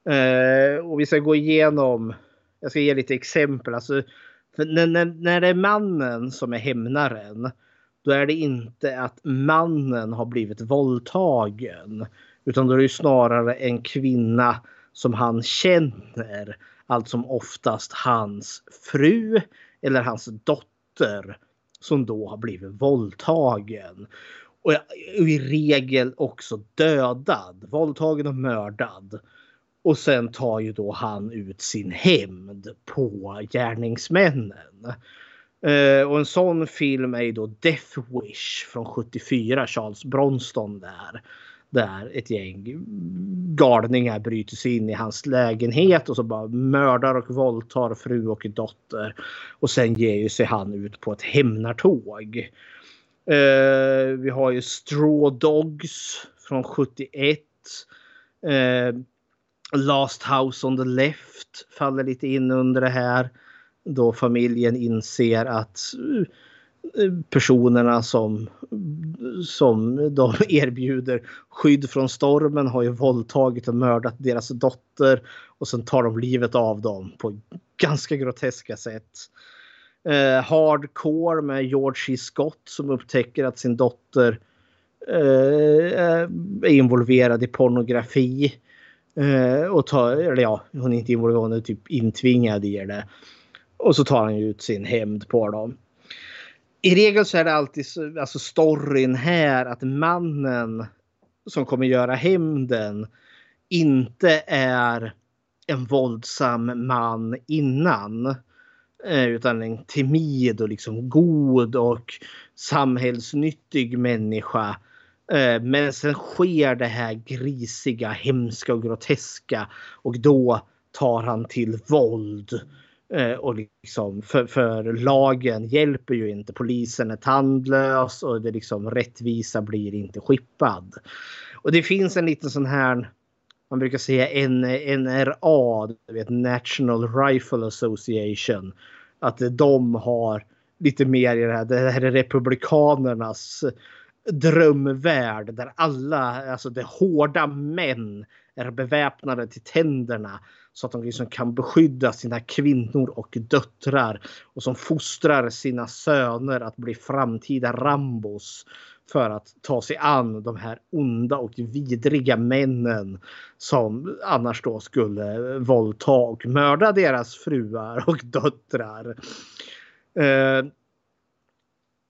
Eh, och vi ska gå igenom, jag ska ge lite exempel. Alltså, när, när, när det är mannen som är hämnaren, då är det inte att mannen har blivit våldtagen. Utan då är det snarare en kvinna som han känner. Allt som oftast hans fru eller hans dotter som då har blivit våldtagen. Och i regel också dödad. Våldtagen och mördad. Och sen tar ju då han ut sin hämnd på gärningsmännen. Uh, och en sån film är ju då Death Wish från 74, Charles Bronston där. Där ett gäng galningar bryter sig in i hans lägenhet och så bara mördar och våldtar fru och dotter. Och sen ger ju sig han ut på ett hämnartåg. Uh, vi har ju Straw Dogs från 71. Uh, eh, Last House on the Left faller lite in under det här. Då familjen inser att eh, personerna som, som de erbjuder skydd från stormen har ju våldtagit och mördat deras dotter. Och sen tar de livet av dem på ganska groteska sätt. Eh, hardcore med George C. Scott som upptäcker att sin dotter eh, är involverad i pornografi. Eh, och tar, eller ja, hon är inte involverad, hon är typ intvingad i det. Och så tar han ju ut sin hämnd på dem. I regel så är det alltid så, alltså storyn här att mannen som kommer göra hämnden inte är en våldsam man innan. Eh, utan en timid och liksom god och samhällsnyttig människa. Eh, men sen sker det här grisiga, hemska och groteska och då tar han till våld. Eh, och liksom för, för, lagen hjälper ju inte. Polisen är tandlös och det liksom rättvisa blir inte skippad. Och det finns en liten sån här man brukar säga NRA, du vet National Rifle Association. Att de har lite mer i det här. Det här är republikanernas drömvärld där alla, alltså de hårda män är beväpnade till tänderna så att de liksom kan beskydda sina kvinnor och döttrar och som fostrar sina söner att bli framtida Rambos för att ta sig an de här onda och vidriga männen som annars då skulle våldta och mörda deras fruar och döttrar. Eh,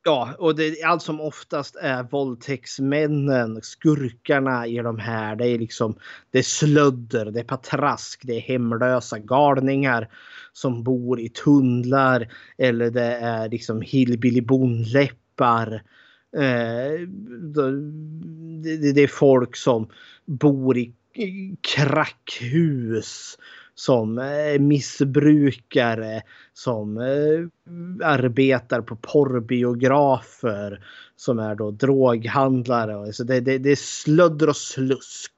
Ja, och det, allt som oftast är våldtäktsmännen, skurkarna i de här. Det är liksom det är slödder, det är patrask, det är hemlösa galningar som bor i tunnlar eller det är liksom hillbilly bondläppar. Eh, det, det är folk som bor i krackhus som eh, missbrukare, som eh, arbetar på porrbiografer, som är då droghandlare. Så det, det, det är slödder och slusk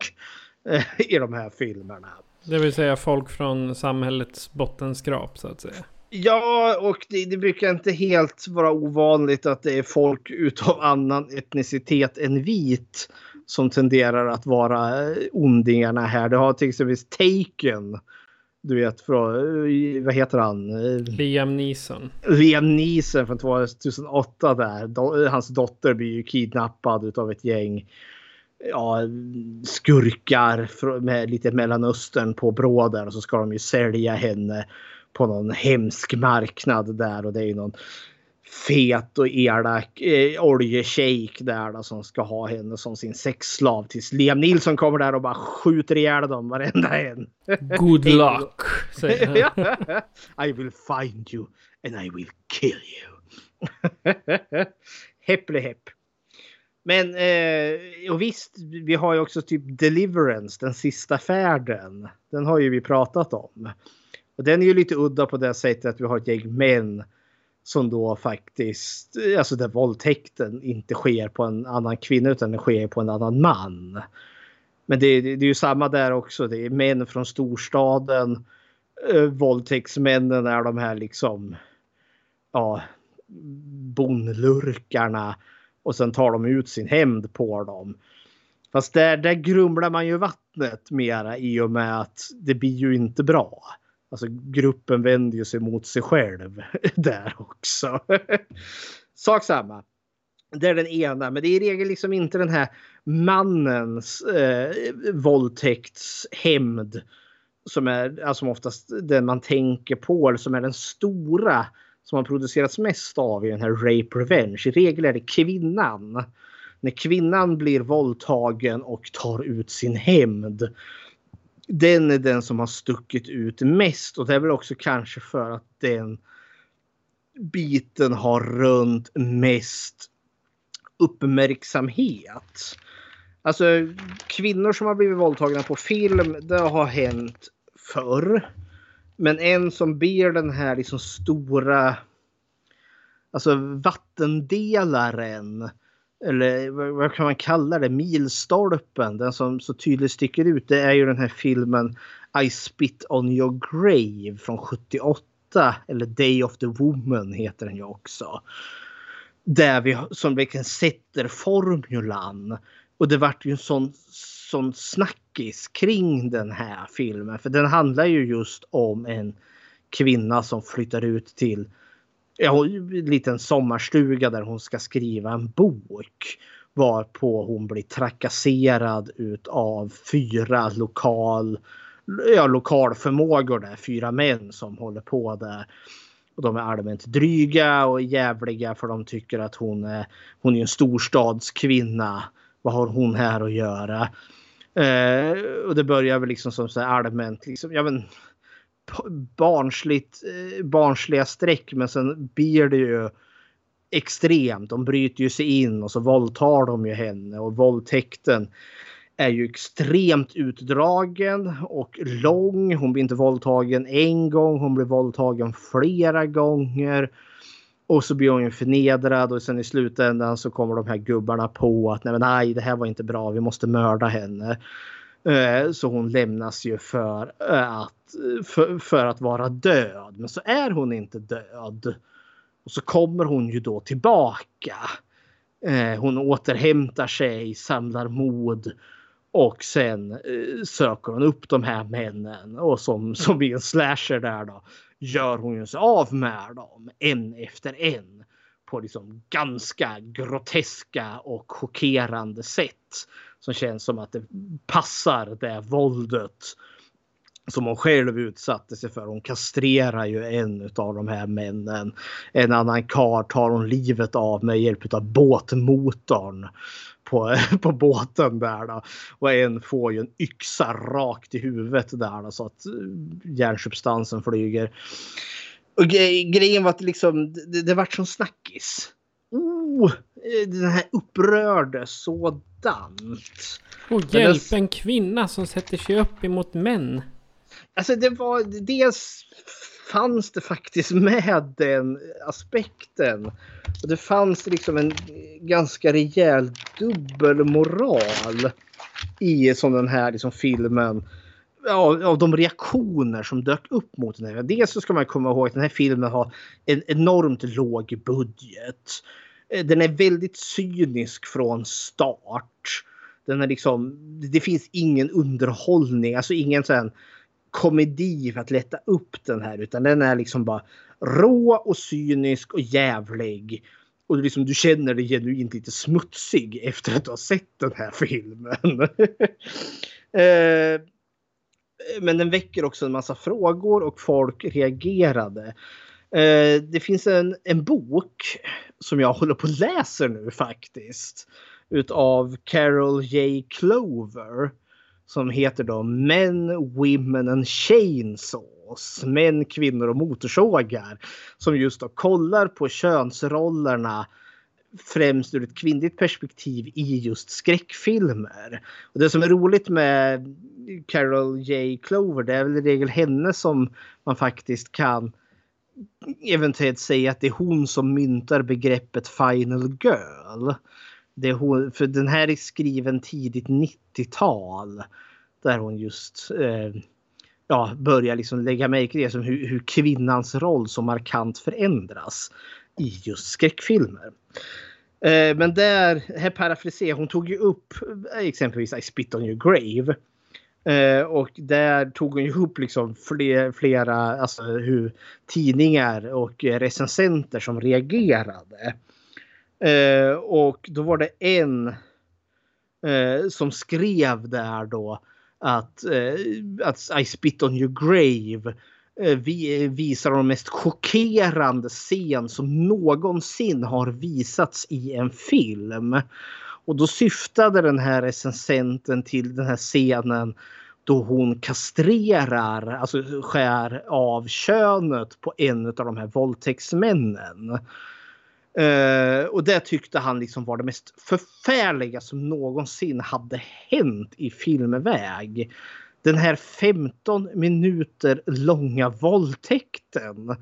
eh, i de här filmerna. Det vill säga folk från samhällets bottenskrap så att säga. Ja, och det, det, brukar inte helt vara ovanligt att det är folk utav annan etnicitet än vit som tenderar att vara ondingarna här. Det har till exempel Taken du vet från, vad heter han? Liam Neeson. Liam Neeson från 2008 där. Hans dotter blir ju kidnappad av ett gäng ja, skurkar med lite Mellanöstern på bråden och så ska de ju sälja henne på någon hemsk marknad där och det är någon fet och elak eh, oljeshejk där då, som ska ha henne som sin sexslav tills Liam Nilsson kommer där och bara skjuter ihjäl dem varenda en. Good luck. I will find you and I will kill you. Häpple häpp. Men eh, och visst, vi har ju också typ Deliverance, den sista färden. Den har ju vi pratat om. Och den är ju lite udda på det sättet att vi har ett gäng män som då faktiskt, alltså där våldtäkten inte sker på en annan kvinna utan den sker på en annan man. Men det, det, det är ju samma där också. Det är män från storstaden. Eh, våldtäktsmännen är de här liksom ja, bonlurkarna och sen tar de ut sin hämnd på dem. Fast där, där grumlar man ju vattnet mera i och med att det blir ju inte bra. Alltså gruppen vänder ju sig mot sig själv där också. Sak samma. Det är den ena, men det är i regel liksom inte den här mannens eh, våldtäktshämnd som är alltså oftast den man tänker på eller som är den stora som har producerats mest av i den här Rape Revenge. I regel är det kvinnan. När kvinnan blir våldtagen och tar ut sin hämnd den är den som har stuckit ut mest och det är väl också kanske för att den biten har rönt mest uppmärksamhet. Alltså kvinnor som har blivit våldtagna på film, det har hänt förr. Men en som ber den här liksom stora alltså vattendelaren eller vad kan man kalla det, milstolpen, den som så tydligt sticker ut, det är ju den här filmen I spit on your grave från 78. Eller Day of the Woman heter den ju också. Där vi som verkligen sätter formulan. Och det vart ju en sån, sån snackis kring den här filmen. För den handlar ju just om en kvinna som flyttar ut till ja, en liten sommarstuga där hon ska skriva en bok. Varpå hon blir trakasserad av fyra lokal, ja, lokalförmågor där. Fyra män som håller på där. Och de är allmänt dryga och jävliga för de tycker att hon är, hon är en storstadskvinna. Vad har hon här att göra? Eh, och det börjar väl liksom som så allmänt liksom, ja men barnsligt, eh, barnsliga streck men sen blir det ju extremt. De bryter ju sig in och så våldtar de ju henne och våldtäkten är ju extremt utdragen och lång. Hon blir inte våldtagen en gång, hon blir våldtagen flera gånger. Och så blir hon ju förnedrad och sen i slutändan så kommer de här gubbarna på att nej, nej det här var inte bra, vi måste mörda henne. Eh, så hon lämnas ju för eh, att, för, för, att vara död. Men så är hon inte död. Och så kommer hon ju då tillbaka. Eh, hon återhämtar sig, samlar mod och sen söker hon upp de här männen och som, som i en slasher där då gör hon ju sig av med dem en efter en på liksom ganska groteska och chockerande sätt som känns som att det passar det våldet som hon själv utsatte sig för. Hon kastrerar ju en av de här männen. En annan kar tar hon livet av med hjälp av båtmotorn på, på båten där då. Och en får ju en yxa rakt i huvudet där då, så att eh, hjärnsubstansen flyger. Och grejen var att liksom, det, det vart som snackis. Oh, eh, den här upprörde så sådant. Och hjälp en kvinna som sätter sig upp emot män. Alltså det var dels fanns det faktiskt med den aspekten. Och det fanns liksom en ganska rejäl dubbelmoral i som den här liksom filmen. Ja, av de reaktioner som dök upp mot den här. Dels så ska man komma ihåg att den här filmen har en enormt låg budget. Eh, den är väldigt cynisk från start. Den är liksom, det finns ingen underhållning, alltså ingen sån komedi för att lätta upp den här utan den är liksom bara rå och cynisk och jävlig. Och liksom, du känner dig genuint lite smutsig efter att du har sett den här filmen. Eh, men den väcker också en massa frågor och folk reagerade. Eh, det finns en, en bok som jag håller på att läsa nu faktiskt. Utav Carol J. Clover. Som heter då Men, Women and Chainsaws. Män, kvinnor och motorsågar. Som just då kollar på könsrollerna främst ur ett kvinnligt perspektiv i just skräckfilmer. Och det som är roligt med Carol J. Clover det är väl i regel henne som man faktiskt kan eventuellt säga att det är hon som myntar begreppet final girl. Det är hon, för den här är skriven tidigt 90-tal. Där hon just eh, ja, börjar liksom lägga märke till som hur, hur, kvinnans roll så markant förändras i just skräckfilmer. Eh, men där, här parafraserar hon tog ju upp eh, exempelvis I spit on your grave Eh, och där tog hon ju upp liksom fler, flera alltså hur tidningar och recensenter som reagerade. Eh, och då var det en eh, som skrev där då att, eh, att I spit on your grave eh, vi, visar de mest chockerande scen som någonsin har visats i en film. Och då syftade den här recensenten till den här scenen då hon kastrerar, alltså skär av könet på en av de här våldtäktsmännen. Uh, och det tyckte han liksom var det mest förfärliga som någonsin hade hänt i filmväg. Den här 15 minuter långa våldtäkten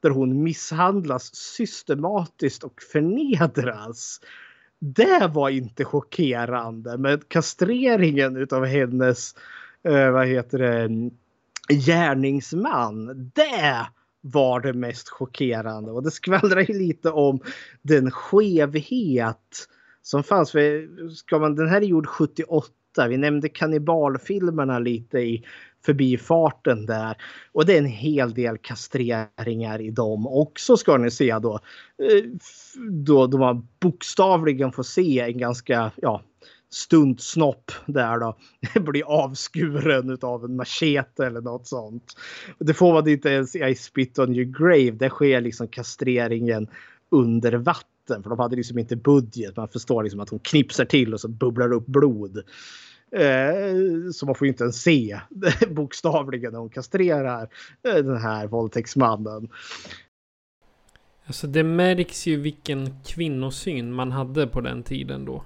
där hon misshandlas systematiskt och förnedras. Det var inte chockerande, men kastreringen utav hennes eh, vad heter det, gärningsman. Det var det mest chockerande och det skvallrar ju lite om den skevhet som fanns. För, ska man, den här är gjord 78. Vi nämnde kannibalfilmerna lite i förbifarten där. Och det är en hel del kastreringar i dem också ska ni se då. Eh, då, då man bokstavligen får se en ganska, ja, stuntsnopp där då blir avskuren av en machete eller något sånt. Det får man inte ens i I spit on your grave. Där sker liksom kastreringen under vatten för de hade liksom inte budget. Man förstår liksom att hon knipsar till och så bubblar upp blod. Eh, så man får inte ens se bokstavligen när hon kastrerar eh, den här våldtäktsmannen. Alltså det märks ju vilken kvinnosyn man hade på den tiden då.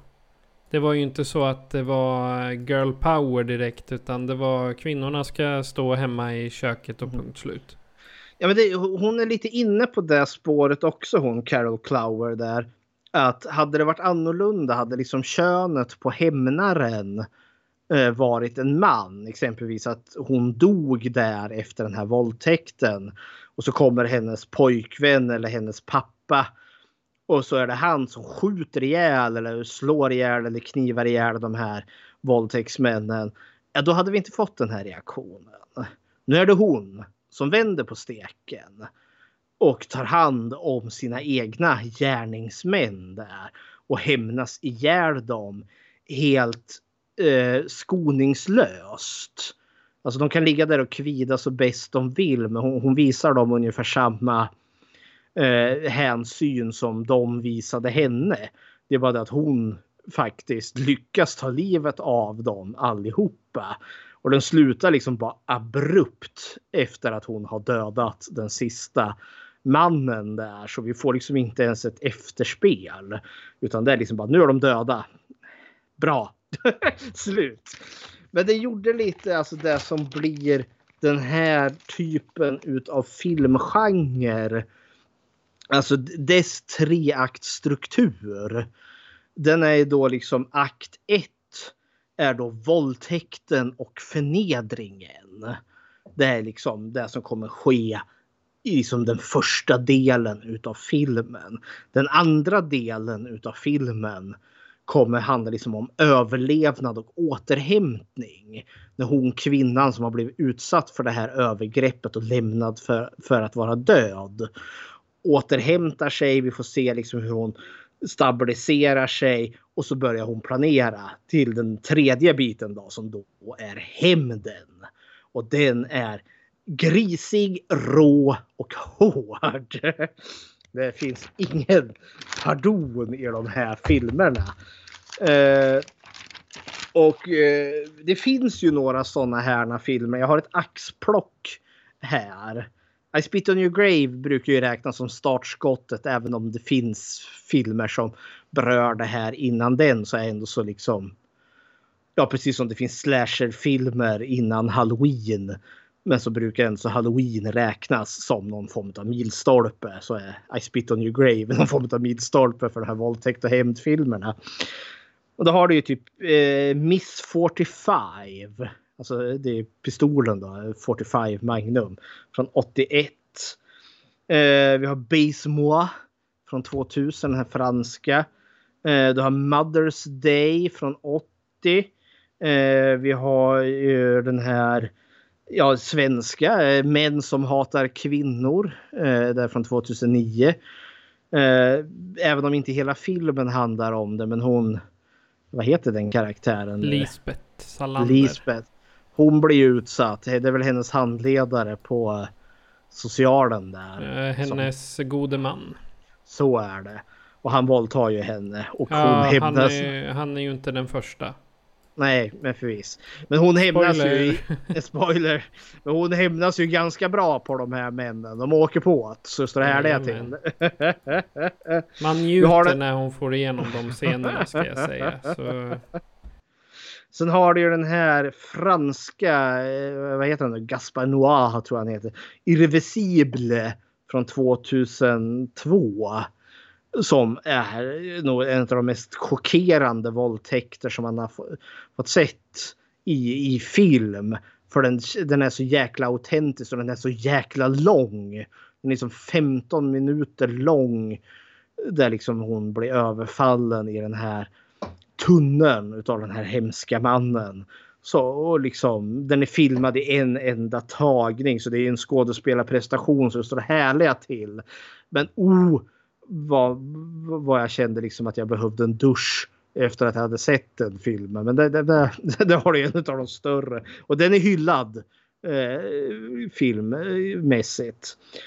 Det var ju inte så att det var girl power direkt utan det var kvinnorna ska stå hemma i köket och mm. punkt slut. Ja, men det, hon är lite inne på det spåret också hon Carol Clower där. Att hade det varit annorlunda hade liksom könet på hämnaren Eh, varit en man. Exempelvis att hon dog där efter den här våldtäkten. Och så kommer hennes pojkvän eller hennes pappa och så är det han som skjuter ihjäl eller slår ihjäl eller knivar ihjäl de här våldtäktsmännen. Ja, då hade vi inte fått den här reaktionen. Nu är det hon som vänder på steken och tar hand om sina egna gärningsmän där och hämnas ihjäl dem helt eh, skoningslöst. Alltså de kan ligga där och kvida så bäst de vill men hon, hon visar dem ungefär samma eh, hänsyn som de visade henne. Det är bara det att hon faktiskt lyckas ta livet av dem allihopa. Och den slutar liksom bara abrupt efter att hon har dödat den sista mannen där. Så vi får liksom inte ens ett efterspel. Utan det är liksom bara nu är de döda. Bra. Slut. Men det gjorde lite alltså det som blir den här typen utav filmgenre Alltså dess treaktstruktur. Den är då liksom akt 1 är då våldtäkten och förnedringen. Det är liksom det som kommer ske i liksom den första delen utav filmen. Den andra delen utav filmen kommer handla liksom om överlevnad och återhämtning. När hon kvinnan som har blivit utsatt för det här övergreppet och lämnad för, för att vara död återhämtar sig. Vi får se liksom hur hon stabiliserar sig och så börjar hon planera till den tredje biten då som då är hämnden. Och den är grisig, rå och hård. Det finns ingen pardon i de här filmerna. Eh, och eh, det finns ju några sådana här filmer. Jag har ett axplock här. I Spit On Your Grave brukar ju räknas som startskottet även om det finns filmer som berör det här innan den så är ändå så liksom Ja precis som det finns slasherfilmer innan halloween. Men så brukar ändå så halloween räknas som någon form av milstolpe. Så är I Spit On Your Grave någon form av milstolpe för de här våldtäkt och hämndfilmerna. Och då har du ju typ eh, Miss 45 Alltså det är pistolen då, 45 Magnum från 81. Eh, vi har Base Moi från 2000, den här franska. Eh, du har Mother's Day från 80. Eh, vi har ju den här ja, svenska, eh, Män som hatar kvinnor, eh, där från 2009. Eh, även om inte hela filmen handlar om det, men hon, vad heter den karaktären? Lisbeth Salander. Lisbeth hon blir utsatt. Det är väl hennes handledare på socialen där. Hennes som... gode man. Så är det. Och han våldtar ju henne. Och ja, hon hämnas... han, är, han är ju inte den första. Nej, men förvis. Men hon hämnas ju... I, spoiler. Men hon hämnas ju ganska bra på de här männen. De åker på att står det härliga till. Man njuter när hon får igenom de scenerna ska jag säga. Så, Sen har du ju den här franska, eh, vad heter han? Gaspar Noir tror jag han heter. Irreversible från 2002. Som är nog en av de mest chockerande våldtäkter som man har fått sett i, i film. För den, den är så jäkla autentisk och den är så jäkla lång. Den är liksom 15 minuter lång. Där liksom hon blir överfallen i den här tunneln utav den här hemska mannen. Så och liksom, den är filmad i en enda tagning så det är en skådespelarprestation så det står härliga till. Men oh vad, vad jag kände liksom att jag behövde en dusch efter att jag hade sett den filmen. Men det, det, det, det har det en av de större. Och den är hyllad eh, filmmässigt. Eh,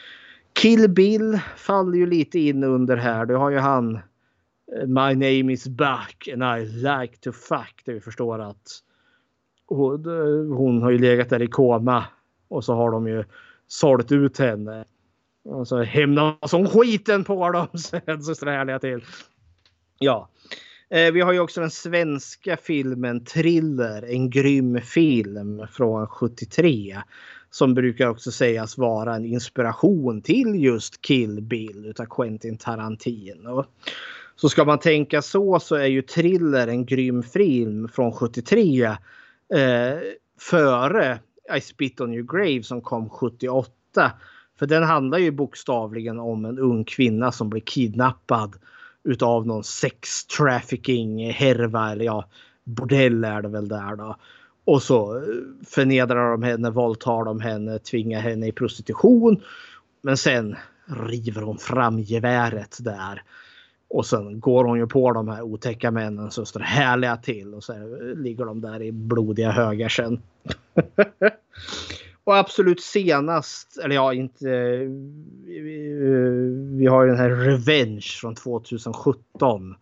Kill Bill faller ju lite in under här. Du har ju han eh, My name is back and I like to fuck. Där vi förstår att hon, eh, hon har ju legat där i koma. Och så har de ju sålt ut henne. Och så hämnas hon skiten på dem. Sen så strälar jag till. Ja. Eh, Vi har ju också den svenska filmen Thriller, en grym film från 73. Som brukar också sägas vara en inspiration till just Kill Bill utav Quentin Tarantino. Så ska man tänka så så är ju Thriller en grym film från 73. Eh, före I Spit On Your Grave som kom 78. För den handlar ju bokstavligen om en ung kvinna som blir kidnappad utav någon sex trafficking härva eller ja bordell är det väl där då. Och så eh, förnedrar de henne, våldtar de henne, tvingar henne i prostitution. Men sen river hon fram geväret där. Och sen går hon ju på de här otäcka männen som står härliga till och så eh, ligger de där i blodiga högar sen. och absolut senast, eller ja inte. eh, Vi har ju den här Revenge från 2017.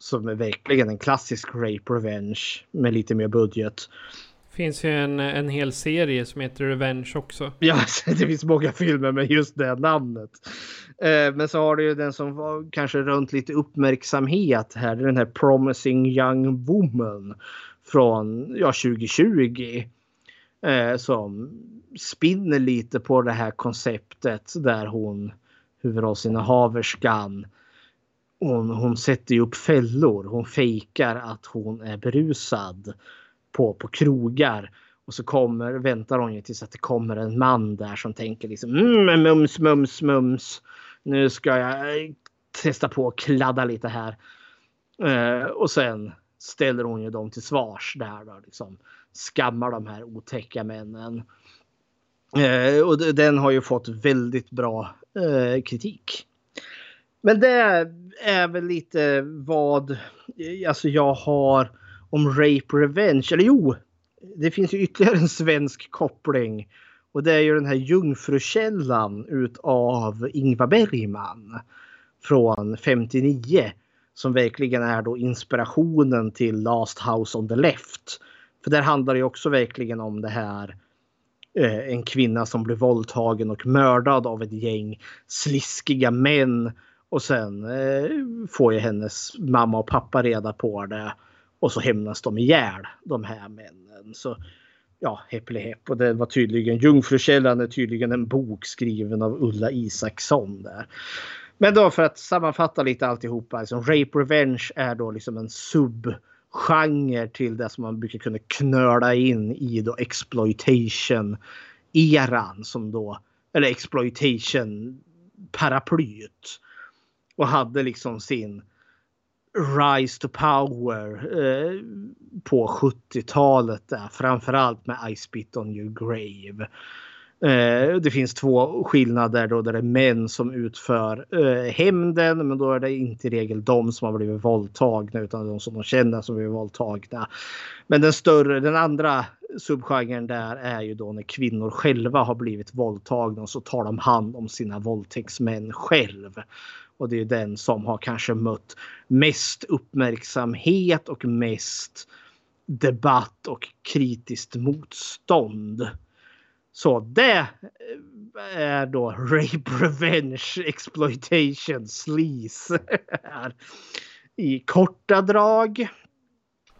Som är verkligen en klassisk rape revenge med lite mer budget. finns ju en, en hel serie som heter Revenge också. Ja, det finns många filmer med just det namnet. Eh, Men så har du ju den som var kanske runt lite uppmärksamhet här. Det är den här Promising Young Woman från ja, 2020. Eh, som spinner lite på det här konceptet där hon huvudrollsinnehaverskan hon, hon sätter ju upp fällor. Hon fejkar att hon är berusad på, på krogar. Och så kommer, väntar hon ju tills att det kommer en man där som tänker liksom mm, mums, mums, mums. Nu ska jag eh, testa på att kladda lite här. Eh, och sen ställer hon ju dem till svars där då liksom. Skammar de här otäcka männen. Eh, och den har ju fått väldigt bra eh, kritik. Men det är väl lite vad eh, alltså jag har om Rape Revenge. Eller jo, det finns ju ytterligare en svensk koppling. Och det är ju den här Jungfrukällan utav Ingvar Bergman. Från 59. Som verkligen är då inspirationen till Last House on the Left. För där handlar det också verkligen om det här. Eh, en kvinna som blir våldtagen och mördad av ett gäng sliskiga män. Och sen eh, får ju hennes mamma och pappa reda på det. Och så hämnas de ihjäl de här männen. Så ja, häpple häpp. Och det var tydligen Jungfrukällan är tydligen en bok skriven av Ulla Isaksson där. Men då för att sammanfatta lite alltihopa. Liksom, Rape Revenge är då liksom en subgenre till det som man brukar kunna knöla in i då exploitation eran som då eller exploitation paraplyet. Och hade liksom sin rise to power eh, på 70-talet där. Framförallt med I spit on your grave. Eh, det finns två skillnader då där det är män som utför eh, hämnden men då är det inte i regel de som har blivit våldtagna utan de som de känner som blivit våldtagna. Men den större, den andra subgenren där är ju då när kvinnor själva har blivit våldtagna och så tar de hand om sina våldtäktsmän själv. Och det är den som har kanske mött mest uppmärksamhet och mest debatt och kritiskt motstånd. Så det är då Rape Revenge Exploitation Sleaze. I korta drag.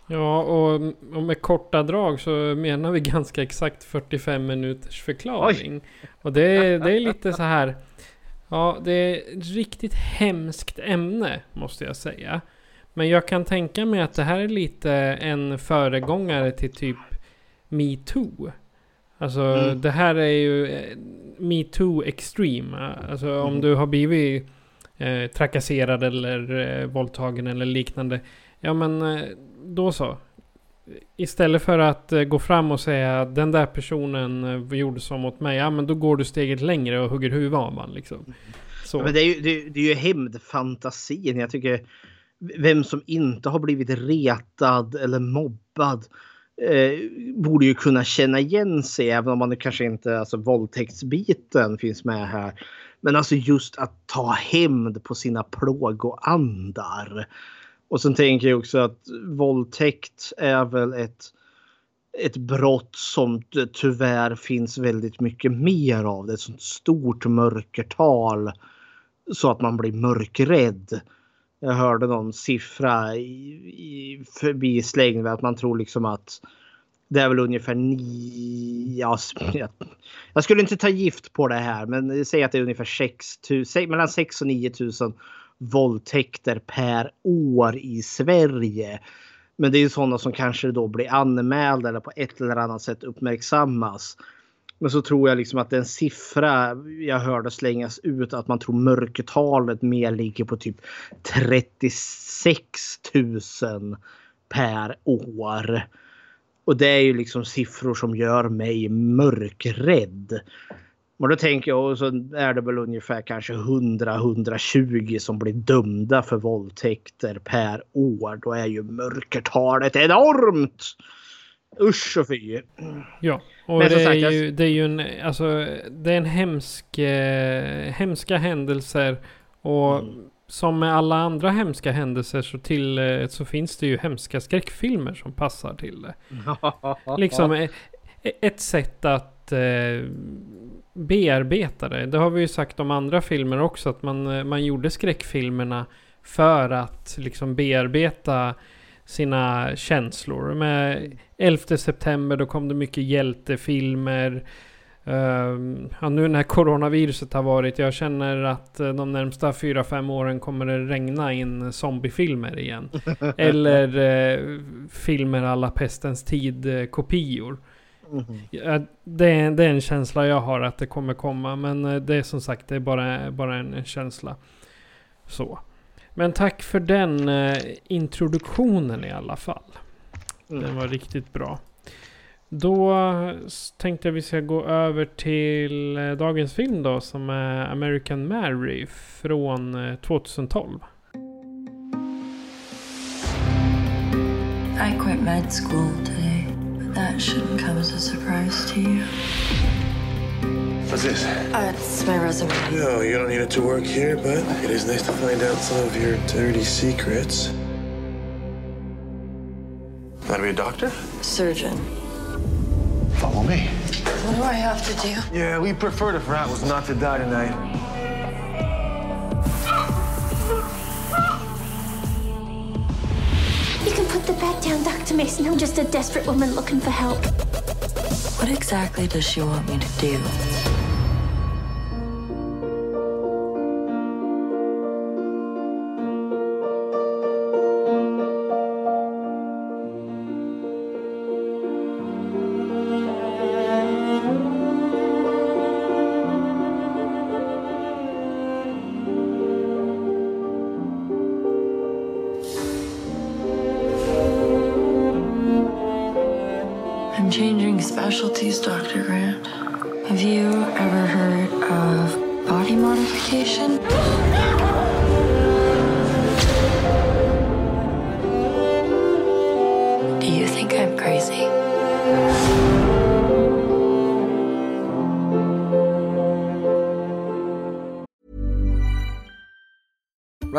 Ja, och, och med korta drag så menar vi ganska exakt 45 minuters förklaring. Oj. Och det, det är lite så här. Ja, det är ett riktigt hemskt ämne måste jag säga. Men jag kan tänka mig att det här är lite en föregångare till typ metoo. Alltså mm. det här är ju eh, metoo extreme. Alltså mm. om du har blivit eh, trakasserad eller eh, våldtagen eller liknande. Ja men eh, då så. Istället för att eh, gå fram och säga att den där personen eh, gjorde så mot mig. Ja men då går du steget längre och hugger huvudet av man liksom. Så. Men det är ju, det, det är ju hämndfantasin. Jag tycker vem som inte har blivit retad eller mobbad eh, borde ju kunna känna igen sig även om man kanske inte, alltså våldtäktsbiten finns med här. Men alltså just att ta hämnd på sina plågoandar. Och sen tänker jag också att våldtäkt är väl ett, ett brott som tyvärr finns väldigt mycket mer av. Det är ett sånt stort mörkertal så att man blir mörkrädd. Jag hörde någon siffra i, i förbislängd att man tror liksom att det är väl ungefär nio... Ja, jag skulle inte ta gift på det här men säg att det är ungefär 6 000, mellan 6 och 9 000 våldtäkter per år i Sverige. Men det är ju sådana som kanske då blir anmälda eller på ett eller annat sätt uppmärksammas. Men så tror jag liksom att den siffra jag hörde slängas ut att man tror mörkertalet mer ligger på typ 36 000 per år. Och det är ju liksom siffror som gör mig mörkrädd. Och då tänker jag, och så är det väl ungefär kanske 100-120 som blir dömda för våldtäkter per år. Då är ju mörkertalet enormt! Usch och fy. Ja, och det, sagt, är ju, det är ju en, alltså, det är en hemsk, eh, hemska händelser. Och mm. som med alla andra hemska händelser så, till, eh, så finns det ju hemska skräckfilmer som passar till det. liksom eh, ett sätt att eh, bearbeta det. Det har vi ju sagt om andra filmer också. Att man, eh, man gjorde skräckfilmerna för att liksom bearbeta sina känslor. Med 11 september då kom det mycket hjältefilmer. Uh, ja, nu när coronaviruset har varit, jag känner att eh, de närmsta 4-5 åren kommer det regna in zombiefilmer igen. Eller uh, filmer alla pestens tid-kopior. Uh, mm. det, är, det är en känsla jag har att det kommer komma, men uh, det är som sagt det är bara, bara en, en känsla. Så. Men tack för den eh, introduktionen i alla fall. Mm. Den var riktigt bra. Då tänkte jag vi ska gå över till eh, dagens film då som är American Mary från 2012. Eh, I quit med school today, but that shouldn't come as a surprise to you. What's this? Uh, it's my resume. No, you don't need it to work here, but it is nice to find out some of your dirty secrets. Want to be a doctor? Surgeon. Follow me. What do I have to do? Yeah, we prefer if Rat was not to die tonight. You can put the bed down, Dr. Mason. I'm just a desperate woman looking for help. What exactly does she want me to do?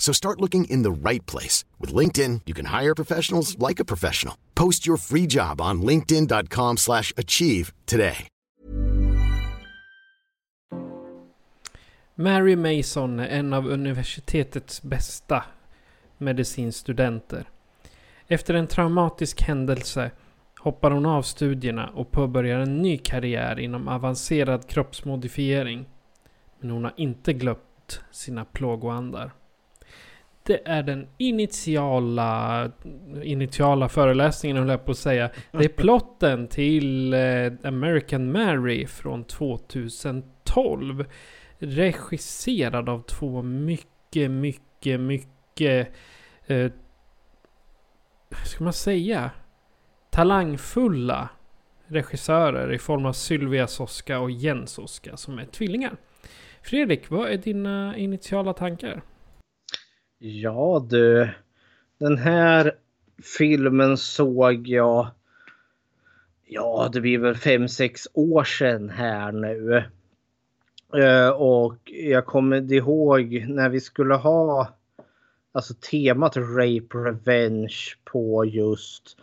So start looking in the right place. With LinkedIn, you can hire professionals like a professional. Post your free job on linkedin.com slash achieve today. Mary Mason är en av universitetets bästa medicinstudenter. Efter en traumatisk händelse hoppar hon av studierna och påbörjar en ny karriär inom avancerad kroppsmodifiering. Men hon har inte glömt sina plågoandar. Det är den initiala, initiala föreläsningen höll jag på att säga. Det är plotten till eh, American Mary från 2012. Regisserad av två mycket, mycket, mycket... Eh, vad ska man säga? Talangfulla regissörer i form av Sylvia Soska och Jens Soska som är tvillingar. Fredrik, vad är dina initiala tankar? Ja du, den här filmen såg jag, ja det blir väl fem sex år sedan här nu. Eh, och jag kommer ihåg när vi skulle ha alltså temat Rape Revenge på just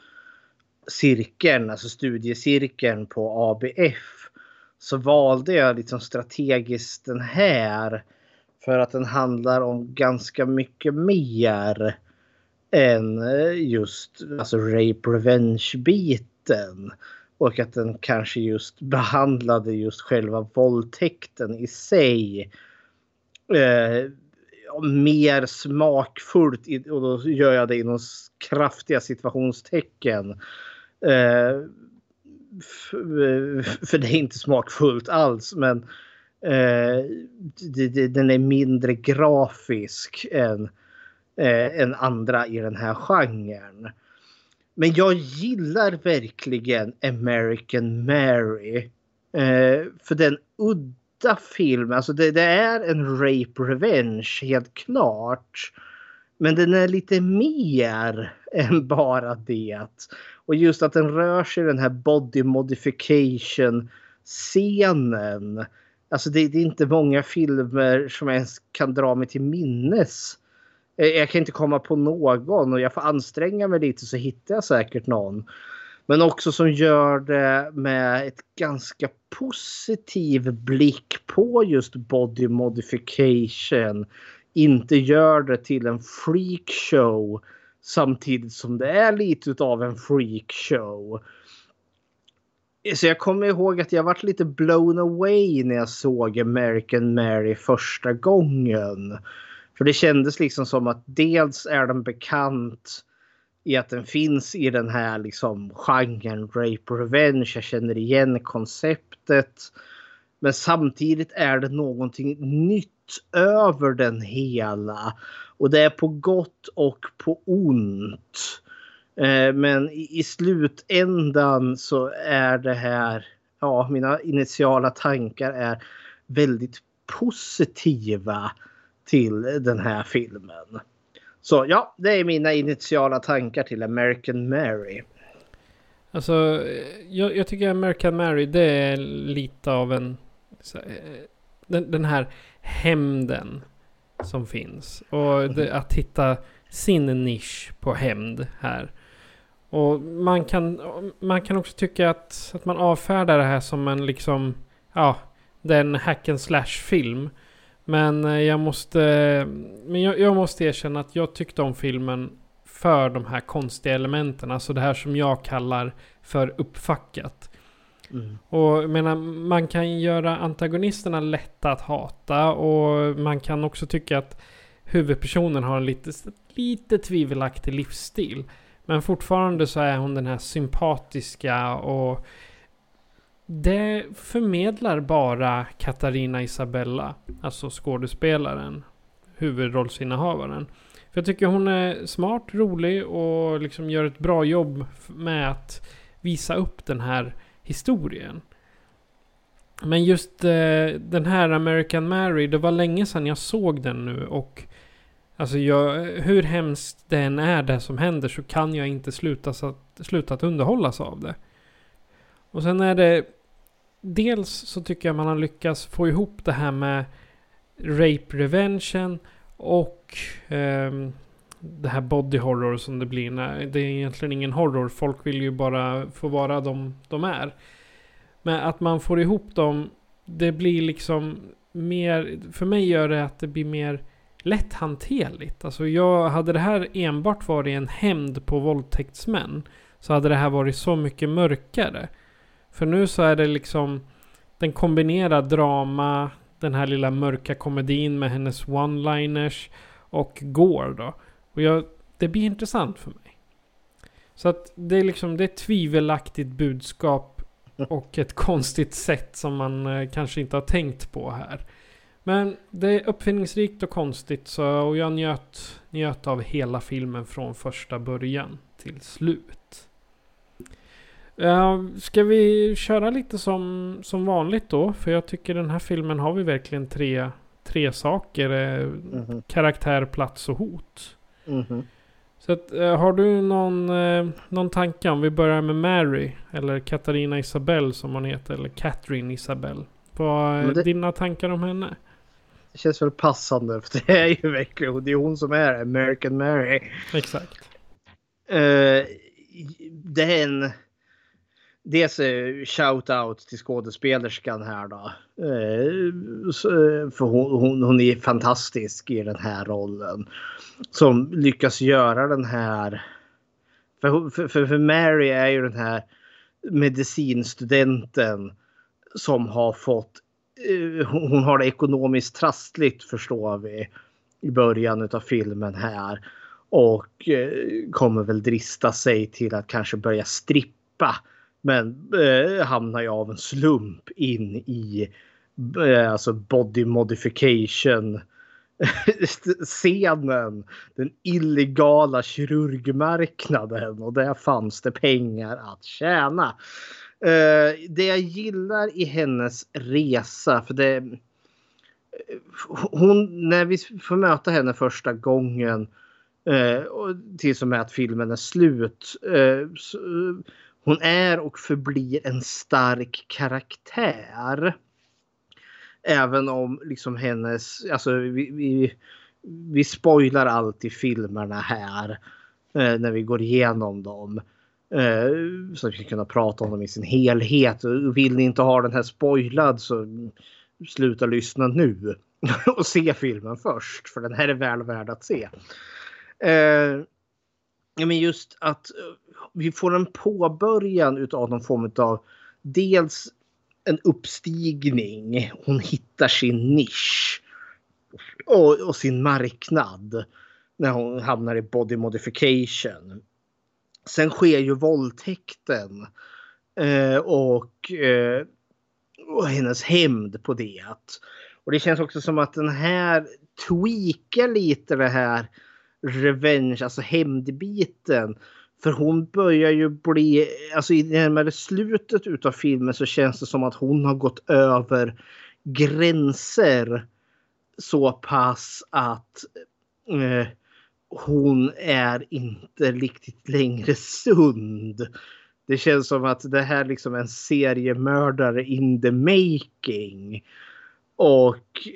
cirkeln, alltså studiecirkeln på ABF. Så valde jag liksom strategiskt den här. För att den handlar om ganska mycket mer än eh, just alltså rape revenge biten. Och att den kanske just behandlade just själva våldtäkten i sig. Eh, mer smakfullt och då gör jag det inom kraftiga situationstecken. Eh, eh för det är inte smakfullt alls men eh, Eh, den är mindre grafisk än, eh, än andra i den här genren. Men jag gillar verkligen American Mary. Eh, för den udda filmen, alltså det, det, är en rape revenge helt klart. Men den är lite mer än bara det. Och just att den rör sig i den här body modification scenen. Alltså det, det är inte många filmer som jag ens kan dra mig till minnes eh, jag kan inte komma på någon och jag får anstränga mig lite så hittar jag säkert någon. Men också som gör det med ett ganska positiv blick på just body modification. Inte gör det till en freakshow samtidigt som det är lite av en freakshow. Så jag kommer ihåg att jag varit lite blown away när jag såg American Mary första gången. För det kändes liksom som att dels är den bekant i att den finns i den här liksom genren Rape Revenge. Jag känner igen konceptet. Men samtidigt är det någonting nytt över den hela. Och det är på gott och på ont. Men i slutändan så är det här, ja mina initiala tankar är väldigt positiva till den här filmen. Så ja, det är mina initiala tankar till American Mary. Alltså, jag, jag tycker American Mary det är lite av en... Så, den, den, här hämnden som finns. Och det, att hitta sin nisch på hämnd här. Och man kan, man kan också tycka att, att man avfärdar det här som en liksom... Ja, den hack and slash film. Men eh, jag måste, men jag, jag, måste erkänna att jag tyckte om filmen för de här konstiga elementen. Alltså det här som jag kallar för uppfackat. Mm. Och jag menar, man kan göra antagonisterna lätta att hata och man kan också tycka att huvudpersonen har en lite, lite tvivelaktig livsstil. Men fortfarande så är hon den här sympatiska och det förmedlar bara Katarina Isabella, alltså skådespelaren, huvudrollsinnehavaren. För jag tycker hon är smart, rolig och liksom gör ett bra jobb med att visa upp den här historien. Men just eh, den här American Mary, det var länge sedan jag såg den nu och Alltså jag, hur hemskt det än är det som händer så kan jag inte sluta, så att, sluta att underhållas av det. Och sen är det... Dels så tycker jag man har lyckats få ihop det här med Rape Revention och eh, det här body horror som det blir. När, det är egentligen ingen horror. Folk vill ju bara få vara de de är. Men att man får ihop dem. Det blir liksom mer. För mig gör det att det blir mer lätthanterligt. Alltså jag, hade det här enbart varit en hämnd på våldtäktsmän. Så hade det här varit så mycket mörkare. För nu så är det liksom. Den kombinerar drama. Den här lilla mörka komedin med hennes one-liners. Och går då. Och jag, det blir intressant för mig. Så att det är liksom det är ett tvivelaktigt budskap. Och ett konstigt sätt som man eh, kanske inte har tänkt på här. Men det är uppfinningsrikt och konstigt så och jag njöt, njöt av hela filmen från första början till slut. Uh, ska vi köra lite som, som vanligt då? För jag tycker den här filmen har vi verkligen tre, tre saker. Uh, Mhm. Karaktär, plats och hot. Mhm. Så att, uh, har du någon, uh, någon tanke om vi börjar med Mary? Eller Katarina Isabel som hon heter. Eller Catherine Isabel. Vad är det- dina tankar om henne? Det känns väl passande för det är ju verkligen det är hon som är American Mary. Exakt. Eh, det är en... Dels shout-out till skådespelerskan här då. Eh, för hon, hon, hon är fantastisk i den här rollen. Som lyckas göra den här... För, för, för Mary är ju den här medicinstudenten som har fått... Eh, hon har det ekonomiskt trassligt förstår vi i början av filmen här. Och eh, kommer väl drista sig till att kanske börja strippa. Men eh, hamnar ju av en slump in i eh, alltså body modification scenen. Den illegala kirurgmarknaden och där fanns det pengar att tjäna. Uh, det jag gillar i hennes resa för det hon, när vi får möta henne första gången uh, och tills och med att filmen är slut. Uh, så, hon är och förblir en stark karaktär. Även om liksom hennes, alltså vi, vi, vi spoilar allt i filmerna här. När vi går igenom dem. Eh, så att vi ska kunna prata om dem i sin helhet. Vill ni inte ha den här spoilad så sluta lyssna nu. och se filmen först. För den här är väl värd att se. Eh, men just att eh, vi får en påbörjan utav någon form av dels en uppstigning. Hon hittar sin nisch. Och, och sin marknad. När hon hamnar i body modification. Sen sker ju våldtäkten. Eh, och, eh, och hennes hämnd på det. Och det känns också som att den här tweakar lite det här revenge, alltså hämndbiten. För hon börjar ju bli, alltså i närmare slutet utav filmen så känns det som att hon har gått över gränser så pass att eh, hon är inte riktigt längre sund. Det känns som att det här liksom är en seriemördare in the making. Och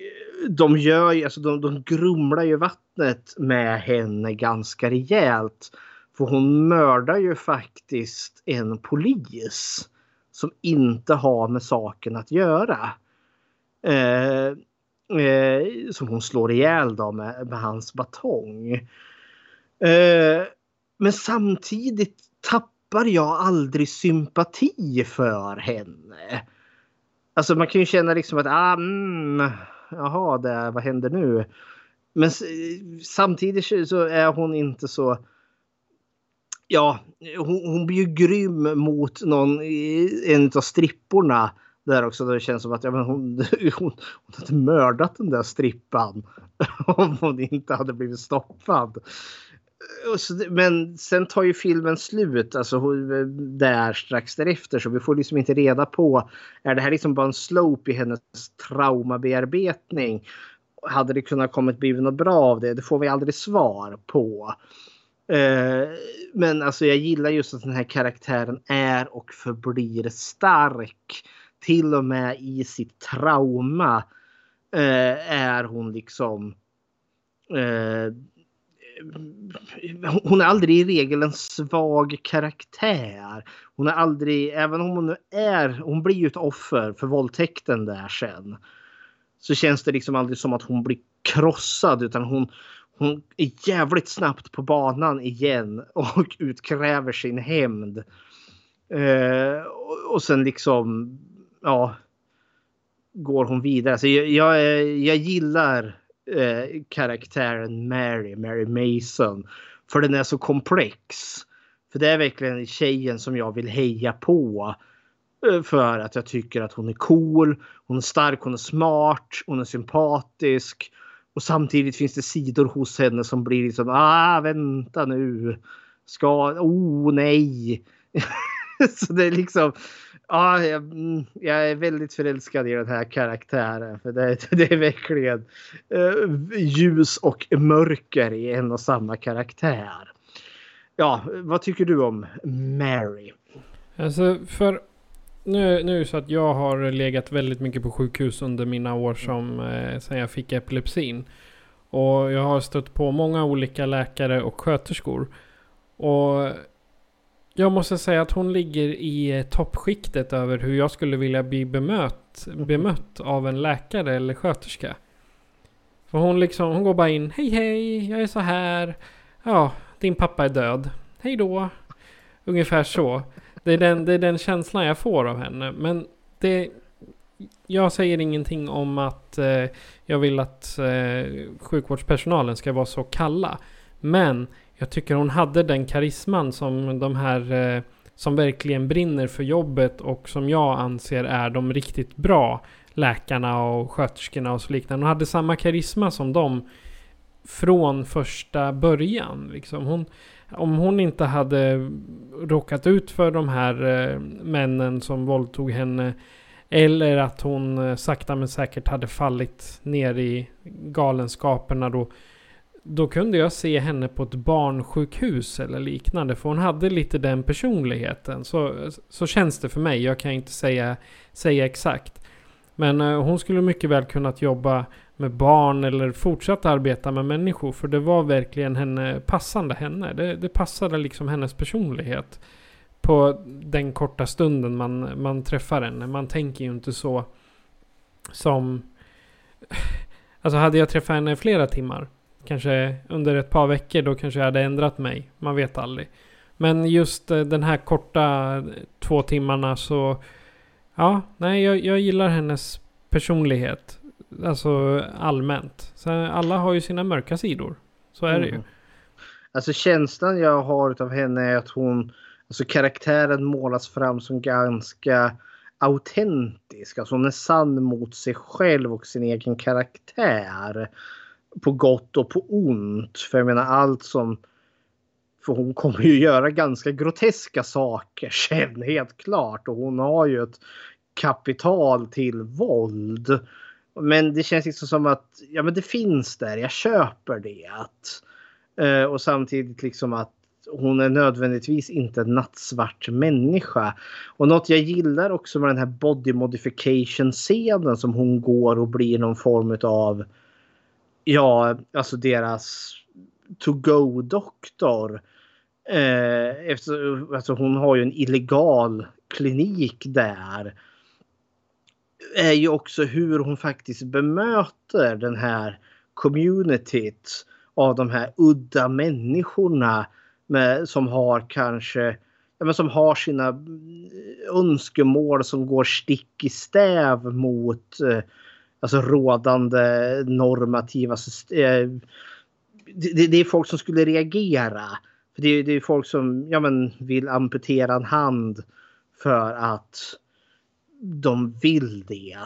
de gör ju, alltså de, de grumlar ju vattnet med henne ganska rejält. För hon mördar ju faktiskt en polis. Som inte har med saken att göra. Eh, eh, som hon slår ihjäl då med, med hans batong. Eh, men samtidigt tappar jag aldrig sympati för henne. Alltså man kan ju känna liksom att ah, mm, jaha, det, vad händer nu? Men samtidigt så är hon inte så ja, hon, hon blir ju grym mot någon, en av stripporna. Där också där det känns som att ja, men hon, hon, hon hade mördat den där strippan. Om hon inte hade blivit stoppad. Men sen tar ju filmen slut, alltså där strax därefter. Så vi får liksom inte reda på, är det här liksom bara en slope i hennes traumabearbetning? Hade det kunnat kommit blivit något bra av det? Det får vi aldrig svar på. Eh, men alltså jag gillar just att den här karaktären är och förblir stark. Till och med i sitt trauma eh, är hon liksom eh, hon är aldrig i regel en svag karaktär. Hon är aldrig, även om hon nu är, hon blir ju ett offer för våldtäkten där sen. Så känns det liksom aldrig som att hon blir krossad utan hon, hon är jävligt snabbt på banan igen och utkräver sin hämnd. Eh, och sen liksom, ja, går hon vidare. Så jag, jag, jag gillar eh, karaktären Mary, Mary Mason. För den är så komplex. För det är verkligen tjejen som jag vill heja på. Eh, för att jag tycker att hon är cool, hon är stark, hon är smart, hon är sympatisk. Och samtidigt finns det sidor hos henne som blir liksom, ah vänta nu. Ska, oh nej. så det är liksom, Ja, jag, mm, jag, är väldigt förälskad i den här karaktären. För det, det är verkligen uh, ljus och mörker i en och samma karaktär. Ja, vad tycker du om Mary? Alltså för nu, nu är det så att jag har legat väldigt mycket på sjukhus under mina år som eh, sen jag fick epilepsin. Och jag har stött på många olika läkare och sköterskor. Och jag måste säga att hon ligger i eh, toppskiktet över hur jag skulle vilja bli bemött, bemött av en läkare eller sköterska. För hon liksom, hon går bara in. Hej hej, jag är så här. Ja, din pappa är död. Hej då. Ungefär så. Det är, den, det är den känslan jag får av henne. Men det... Jag säger ingenting om att eh, jag vill att eh, sjukvårdspersonalen ska vara så kalla. Men jag tycker hon hade den karisman som de här eh, som verkligen brinner för jobbet och som jag anser är de riktigt bra läkarna och sköterskorna och så liknande. Hon hade samma karisma som dem från första början. Liksom. Hon, om hon inte hade råkat ut för de här eh, männen som våldtog henne. Eller att hon eh, sakta men säkert hade fallit ner i galenskaperna då. Då kunde jag se henne på ett barnsjukhus eller liknande. För hon hade lite den personligheten. Så, så känns det för mig. Jag kan inte säga, säga exakt. Men eh, hon skulle mycket väl kunnat jobba med barn eller fortsatt arbeta med människor. För det var verkligen henne, passande henne. Det, det passade liksom hennes personlighet. På den korta stunden man, man träffar henne. Man tänker ju inte så som... Alltså hade jag träffat henne i flera timmar. Kanske under ett par veckor då kanske jag hade ändrat mig. Man vet aldrig. Men just eh, den här korta eh, två timmarna så... Ja, nej jag, jag gillar hennes personlighet. Alltså allmänt. Så alla har ju sina mörka sidor. Så är det ju. Mm. Alltså känslan jag har av henne är att hon, alltså karaktären målas fram som ganska autentisk. Alltså hon är sann mot sig själv och sin egen karaktär. På gott och på ont. För jag menar allt som... För hon kommer ju göra ganska groteska saker sen helt klart. Och hon har ju ett kapital till våld. Men det känns liksom som att ja, men det finns där. Jag köper det. Att, eh, och samtidigt liksom att hon är nödvändigtvis inte en nattsvart människa. Och något jag gillar också med den här body modification scenen som hon går och blir någon form av ja, alltså deras to go doktor. Eh, efter, alltså hon har ju en illegal klinik där är ju också hur hon faktiskt bemöter den här communityt av de här udda människorna med, som har kanske ja, men som har sina mm, önskemål som går stick i stäv mot eh, alltså rådande normativa system. Eh, det, det är folk som skulle reagera. För det, det är folk som ja, men, vill amputera en hand för att de vill det.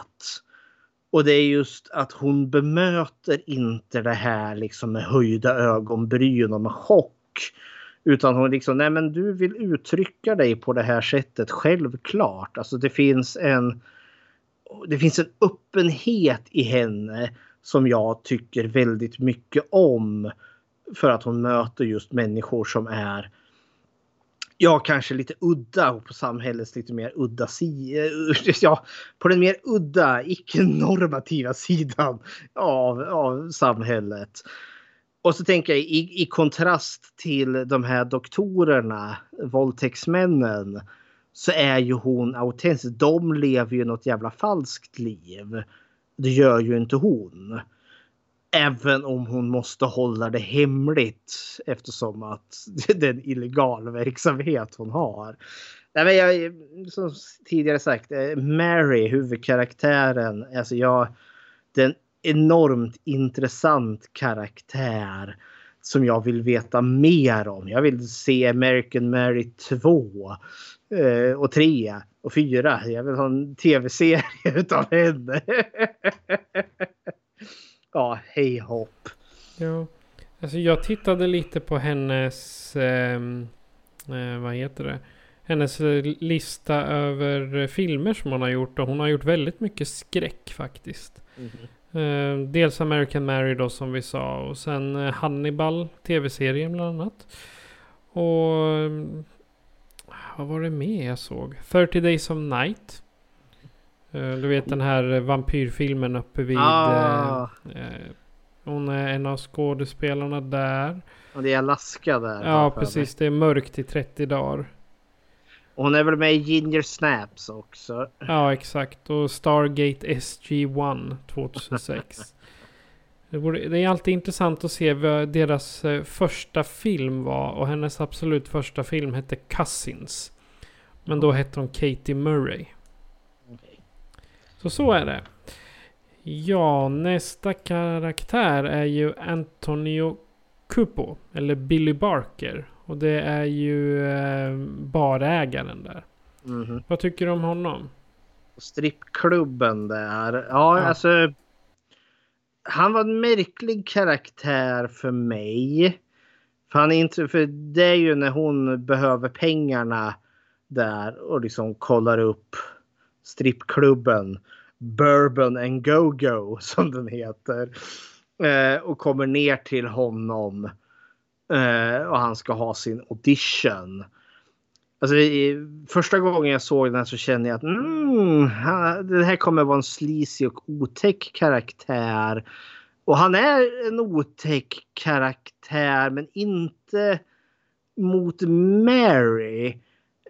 Och det är just att hon bemöter inte det här liksom med höjda ögonbryn och med chock. Utan hon liksom, nej men du vill uttrycka dig på det här sättet, självklart. Alltså det finns en, det finns en öppenhet i henne som jag tycker väldigt mycket om. För att hon möter just människor som är ja, kanske lite udda och på samhällets lite mer udda sida. Eh, ja, på den mer udda, icke-normativa sidan av, av samhället. Och så tänker jag i, i kontrast till de här doktorerna, våldtäktsmännen, så är ju hon autentisk. De lever ju något jävla falskt liv. Det gör ju inte hon. Även om hon måste hålla det hemligt eftersom att det är en illegal verksamhet hon har. Nej, men jag, som tidigare sagt, eh, Mary, huvudkaraktären, alltså jag, det är en enormt intressant karaktär som jag vill veta mer om. Jag vill se American Mary 2 eh, och 3 och 4. Jag vill ha en tv-serie utav henne. ja, hej hopp. Ja, alltså jag tittade lite på hennes, eh, eh, vad heter det? Hennes lista över filmer som hon har gjort och hon har gjort väldigt mycket skräck faktiskt. Mm -hmm. Eh, dels American Mary då som vi sa och sen eh, Hannibal, tv-serien bland annat. Och ehm, vad var det mer jag såg? 30 Days of Night. Eh, du vet den här vampyrfilmen uppe vid... Ah. Eh, hon är en av skådespelarna där. Och det är Alaska där. Ja, precis. Det är mörkt i 30 dagar. Hon är väl med i Ginger Snaps också. Ja, exakt. Och Stargate SG-1 2006. det, borde, det är alltid intressant att se vad deras eh, första film var. Och hennes absolut första film hette Cousins. Men då hette hon Katie Murray. Så så är det. Ja, nästa karaktär är ju Antonio Cupo. Eller Billy Barker. Och det är ju eh, barägaren där. Mm. Vad tycker du om honom? Strippklubben där. Ja, ja, alltså. Han var en märklig karaktär för mig. För, han inte, för det är ju när hon behöver pengarna där och liksom kollar upp strippklubben Bourbon and Go-Go som den heter. Eh, och kommer ner till honom. Eh, och han ska ha sin audition. Alltså, i, första gången jag såg den här så kände jag att mm, det här kommer vara en sleazy och otäck karaktär. Och han är en otäck karaktär men inte mot Mary.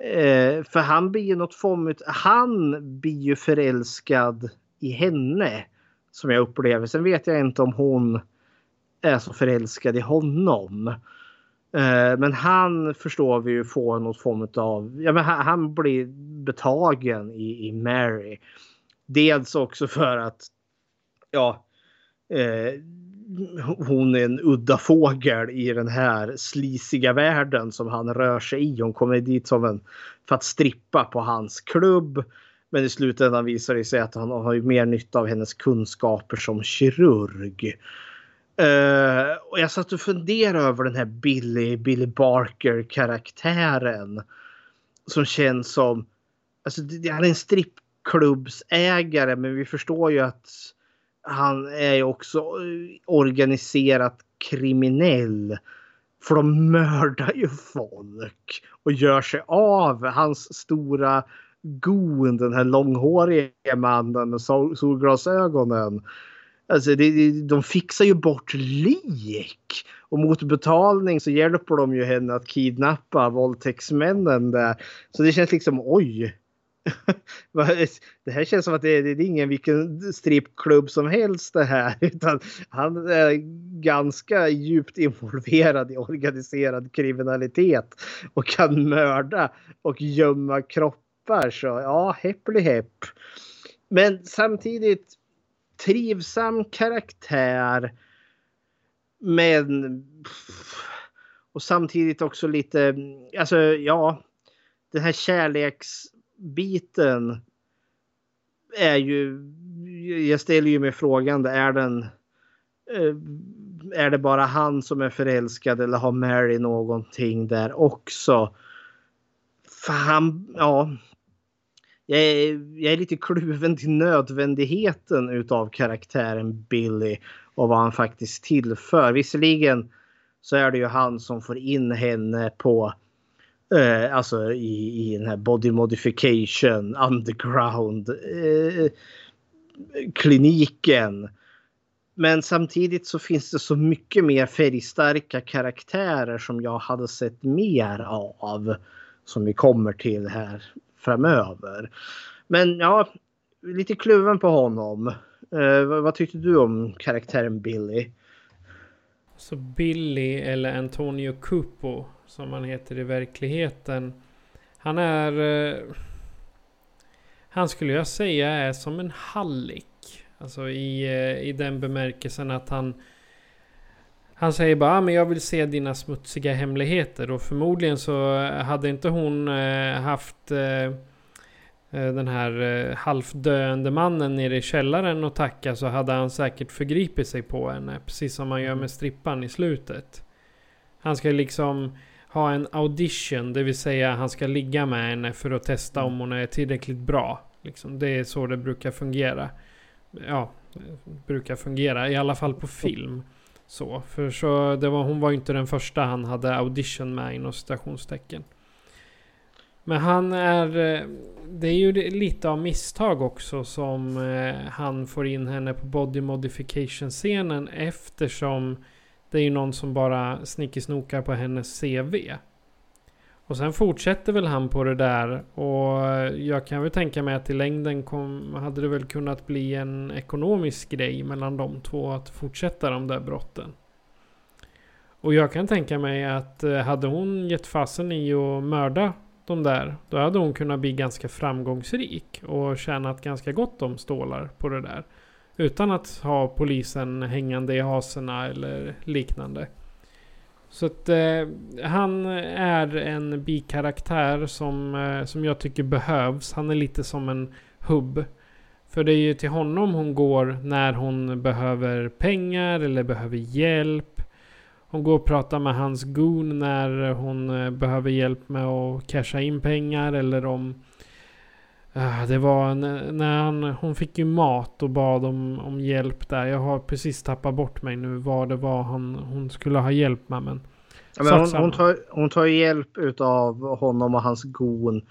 Eh, för han blir ju något formigt. Han blir ju förälskad i henne. Som jag upplever. Sen vet jag inte om hon är så förälskad i honom. Eh, men han förstår vi ju får något form av... Ja, men han, han blir betagen i, i Mary. Dels också för att... Ja. Eh, hon är en udda fågel i den här slisiga världen som han rör sig i. Hon kommer dit som en för att strippa på hans klubb. Men i slutändan visar det sig att han har ju mer nytta av hennes kunskaper som kirurg. Uh, och jag satt och funderade över den här Billy, Billy Barker karaktären. Som känns som, alltså han är en strippklubbsägare men vi förstår ju att han är ju också eh, organiserat kriminell. För de mördar ju folk och gör sig av. Hans stora gon, den här långhåriga mannen med solglasögonen. Alltså det, de fixar ju bort lik. Och mot betalning så hjälper de ju henne att kidnappa våldtäktsmännen där. Så det känns liksom oj. det här känns som att det är, det är ingen vilken strippklubb som helst det här. Utan han är ganska djupt involverad i organiserad kriminalitet. Och kan mörda och gömma kroppar. Så ja, häpplig häpp. Men samtidigt trivsam karaktär. Men och samtidigt också lite, alltså ja, den här kärleksbiten är ju, jag ställer ju mig frågan, är den, eh, är det bara han som är förälskad eller har Mary någonting där också? För han, ja, jag är, jag är lite kluven till nödvändigheten utav karaktären Billy och vad han faktiskt tillför. Visserligen så är det ju han som får in henne på eh, alltså i, i den här body modification underground eh, kliniken. Men samtidigt så finns det så mycket mer färgstarka karaktärer som jag hade sett mer av. Som vi kommer till här framöver. Men ja, lite kluven på honom. Eh, vad, vad tyckte du om karaktären Billy? Så Billy eller Antonio Cupo som han heter i verkligheten. Han är... Eh, han skulle jag säga är som en hallick. Alltså i, eh, i den bemärkelsen att han... Han säger bara ah, men jag vill se dina smutsiga hemligheter och förmodligen så hade inte hon eh, haft eh, Eh, den här eh, halvdöende mannen nere i källaren och tacka så hade han säkert förgripit sig på henne. Precis som man gör med strippan i slutet. Han ska liksom ha en audition, det vill säga han ska ligga med henne för att testa om hon är tillräckligt bra. Liksom, det är så det brukar fungera. Ja, brukar fungera. I alla fall på film. Så, för så det var, hon var ju inte den första han hade audition med inom citationstecken. Men han är... Eh, det är ju lite av misstag också som eh, han får in henne på body modification scenen eftersom det är ju någon som bara snickesnokar på hennes CV. Och sen fortsätter väl han på det där och jag kan väl tänka mig att i längden kom, hade det väl kunnat bli en ekonomisk grej mellan de två att fortsätta de där brotten. Och jag kan tänka mig att eh, hade hon gett fasen i att mörda de där, då hade hon kunnat bli ganska framgångsrik och tjänat ganska gott om stålar på det där. Utan att ha polisen hängande i haserna eller liknande. Så att eh, han är en bikaraktär som, eh, som jag tycker behövs. Han är lite som en hubb. För det är ju till honom hon går när hon behöver pengar eller behöver hjälp. Hon går och pratar med hans goon när hon eh, behöver hjälp med att casha in pengar eller om... Uh, det var när han, hon fick ju mat och bad om, om hjälp där. Jag har precis tappat bort mig nu vad det var han, hon skulle ha hjälp med. Men, ja, men hon, hon, tar, hon tar hjälp av honom och hans gon.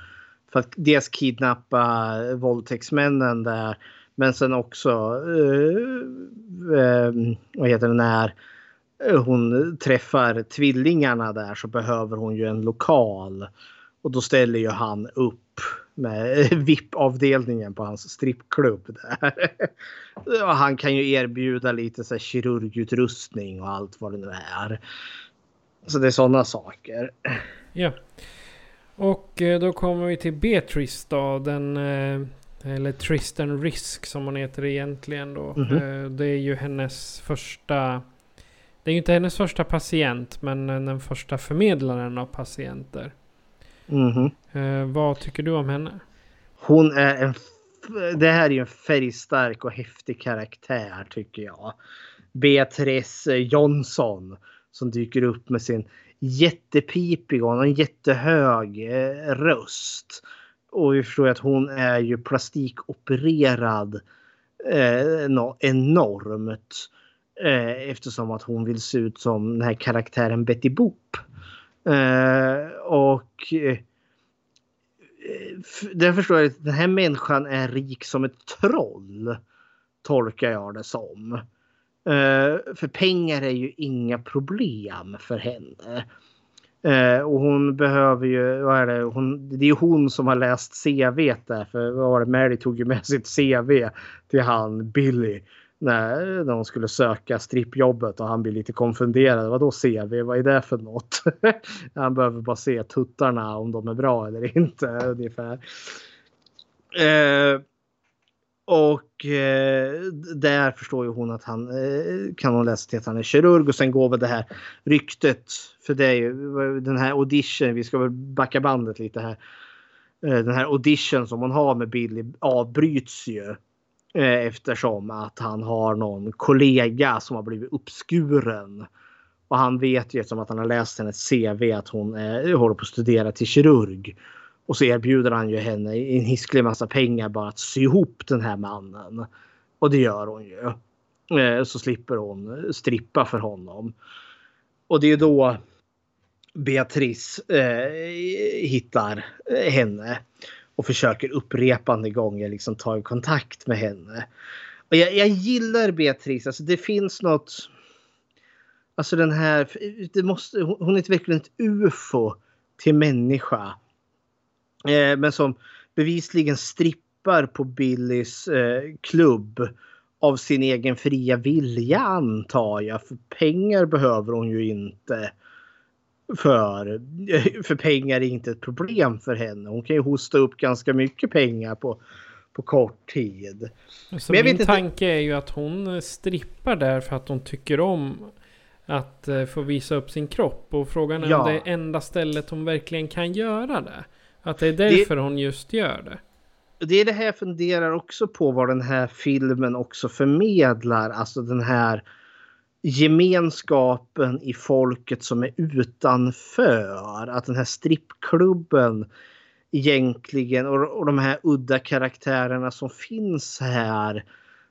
För att dels kidnappa våldtäktsmännen där. Men sen också... Uh, uh, vad heter det? När hon träffar tvillingarna där så behöver hon ju en lokal. Och då ställer ju han upp med VIP-avdelningen på hans strippklubb där. Han kan ju erbjuda lite så här kirurgutrustning och allt vad det nu är. Så det är sådana saker. Ja. Och eh, då kommer vi till Beatrice då. Den, eh, eller Tristan Risk som hon heter egentligen då. Mm -hmm. Det är ju hennes första det är ju inte hennes första patient, men den första förmedlaren av patienter. Mm -hmm. eh, vad tycker du om henne? Hon är en... Det här är ju en färgstark och häftig karaktär tycker jag. Beatrice Johnson som dyker upp med sin jättepipiga och en jättehög eh, röst. Och vi förstår att hon är ju plastikopererad eh, enormt. Eh, eftersom att hon vill se ut som den här karaktären Betty Boop. Eh, och eh, Det förstår jag att den här människan är rik som ett troll. Tolkar jag det som. Eh, för pengar är ju inga problem för henne. Eh, och hon behöver ju, vad är det, hon, det är ju hon som har läst CV där. För vad var det, Mary tog ju med sitt CV till han Billy. När, de skulle söka strippjobbet och han blir lite konfunderad. Vadå CV? Vad är det för något? han behöver bara se tuttarna om de är bra eller inte ungefär. Eh, och eh, där förstår ju hon att han eh, kan hon läsa till att han är kirurg och sen går väl det här ryktet för det är ju den här audition. Vi ska väl backa bandet lite här. Eh, den här audition som hon har med Billy avbryts ju eh, Eh, eftersom att han har någon kollega som har blivit uppskuren. Och han vet ju eftersom att han har läst hennes CV att hon eh, håller på att studera till kirurg. Och så erbjuder han ju henne en hisklig massa pengar bara att sy ihop den här mannen. Och det gör hon ju. Eh, så slipper hon strippa för honom. Och det är då Beatrice eh, hittar henne och försöker upprepande gånger liksom ta kontakt med henne. Och jag, jag gillar Beatrice. Alltså det finns något. Alltså den här. Det måste, hon är verkligen ett ufo till människa. Eh, men som bevisligen strippar på Billys eh, klubb av sin egen fria vilja antar jag. För pengar behöver hon ju inte. För, för pengar är inte ett problem för henne. Hon kan ju hosta upp ganska mycket pengar på, på kort tid. Så min inte... tanke är ju att hon strippar där för att hon tycker om att uh, få visa upp sin kropp. Och frågan är ja. om det är enda stället hon verkligen kan göra det. Att det är därför det, hon just gör det. Det är det här jag funderar också på vad den här filmen också förmedlar. Alltså den här gemenskapen i folket som är utanför. Att den här strippklubben egentligen och, och de här udda karaktärerna som finns här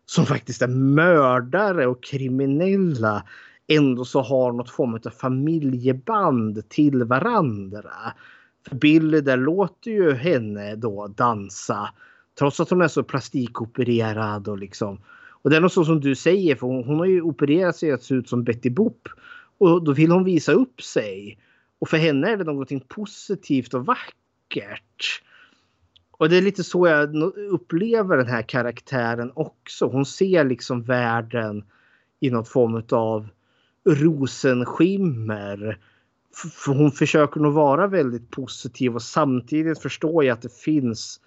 som faktiskt är mördare och kriminella ändå så har något form av familjeband till varandra. För Billy där låter ju henne då dansa. Trots att hon är så plastikopererad och liksom. Och det är något så som du säger för hon, hon har ju opererat sig att se ut som Betty Boop. Och då vill hon visa upp sig. Och för henne är det någonting positivt och vackert. Och det är lite så jag upplever den här karaktären också. Hon ser liksom världen i något form av rosenskimmer för hon försöker nog vara väldigt positiv och samtidigt förstår jag att det finns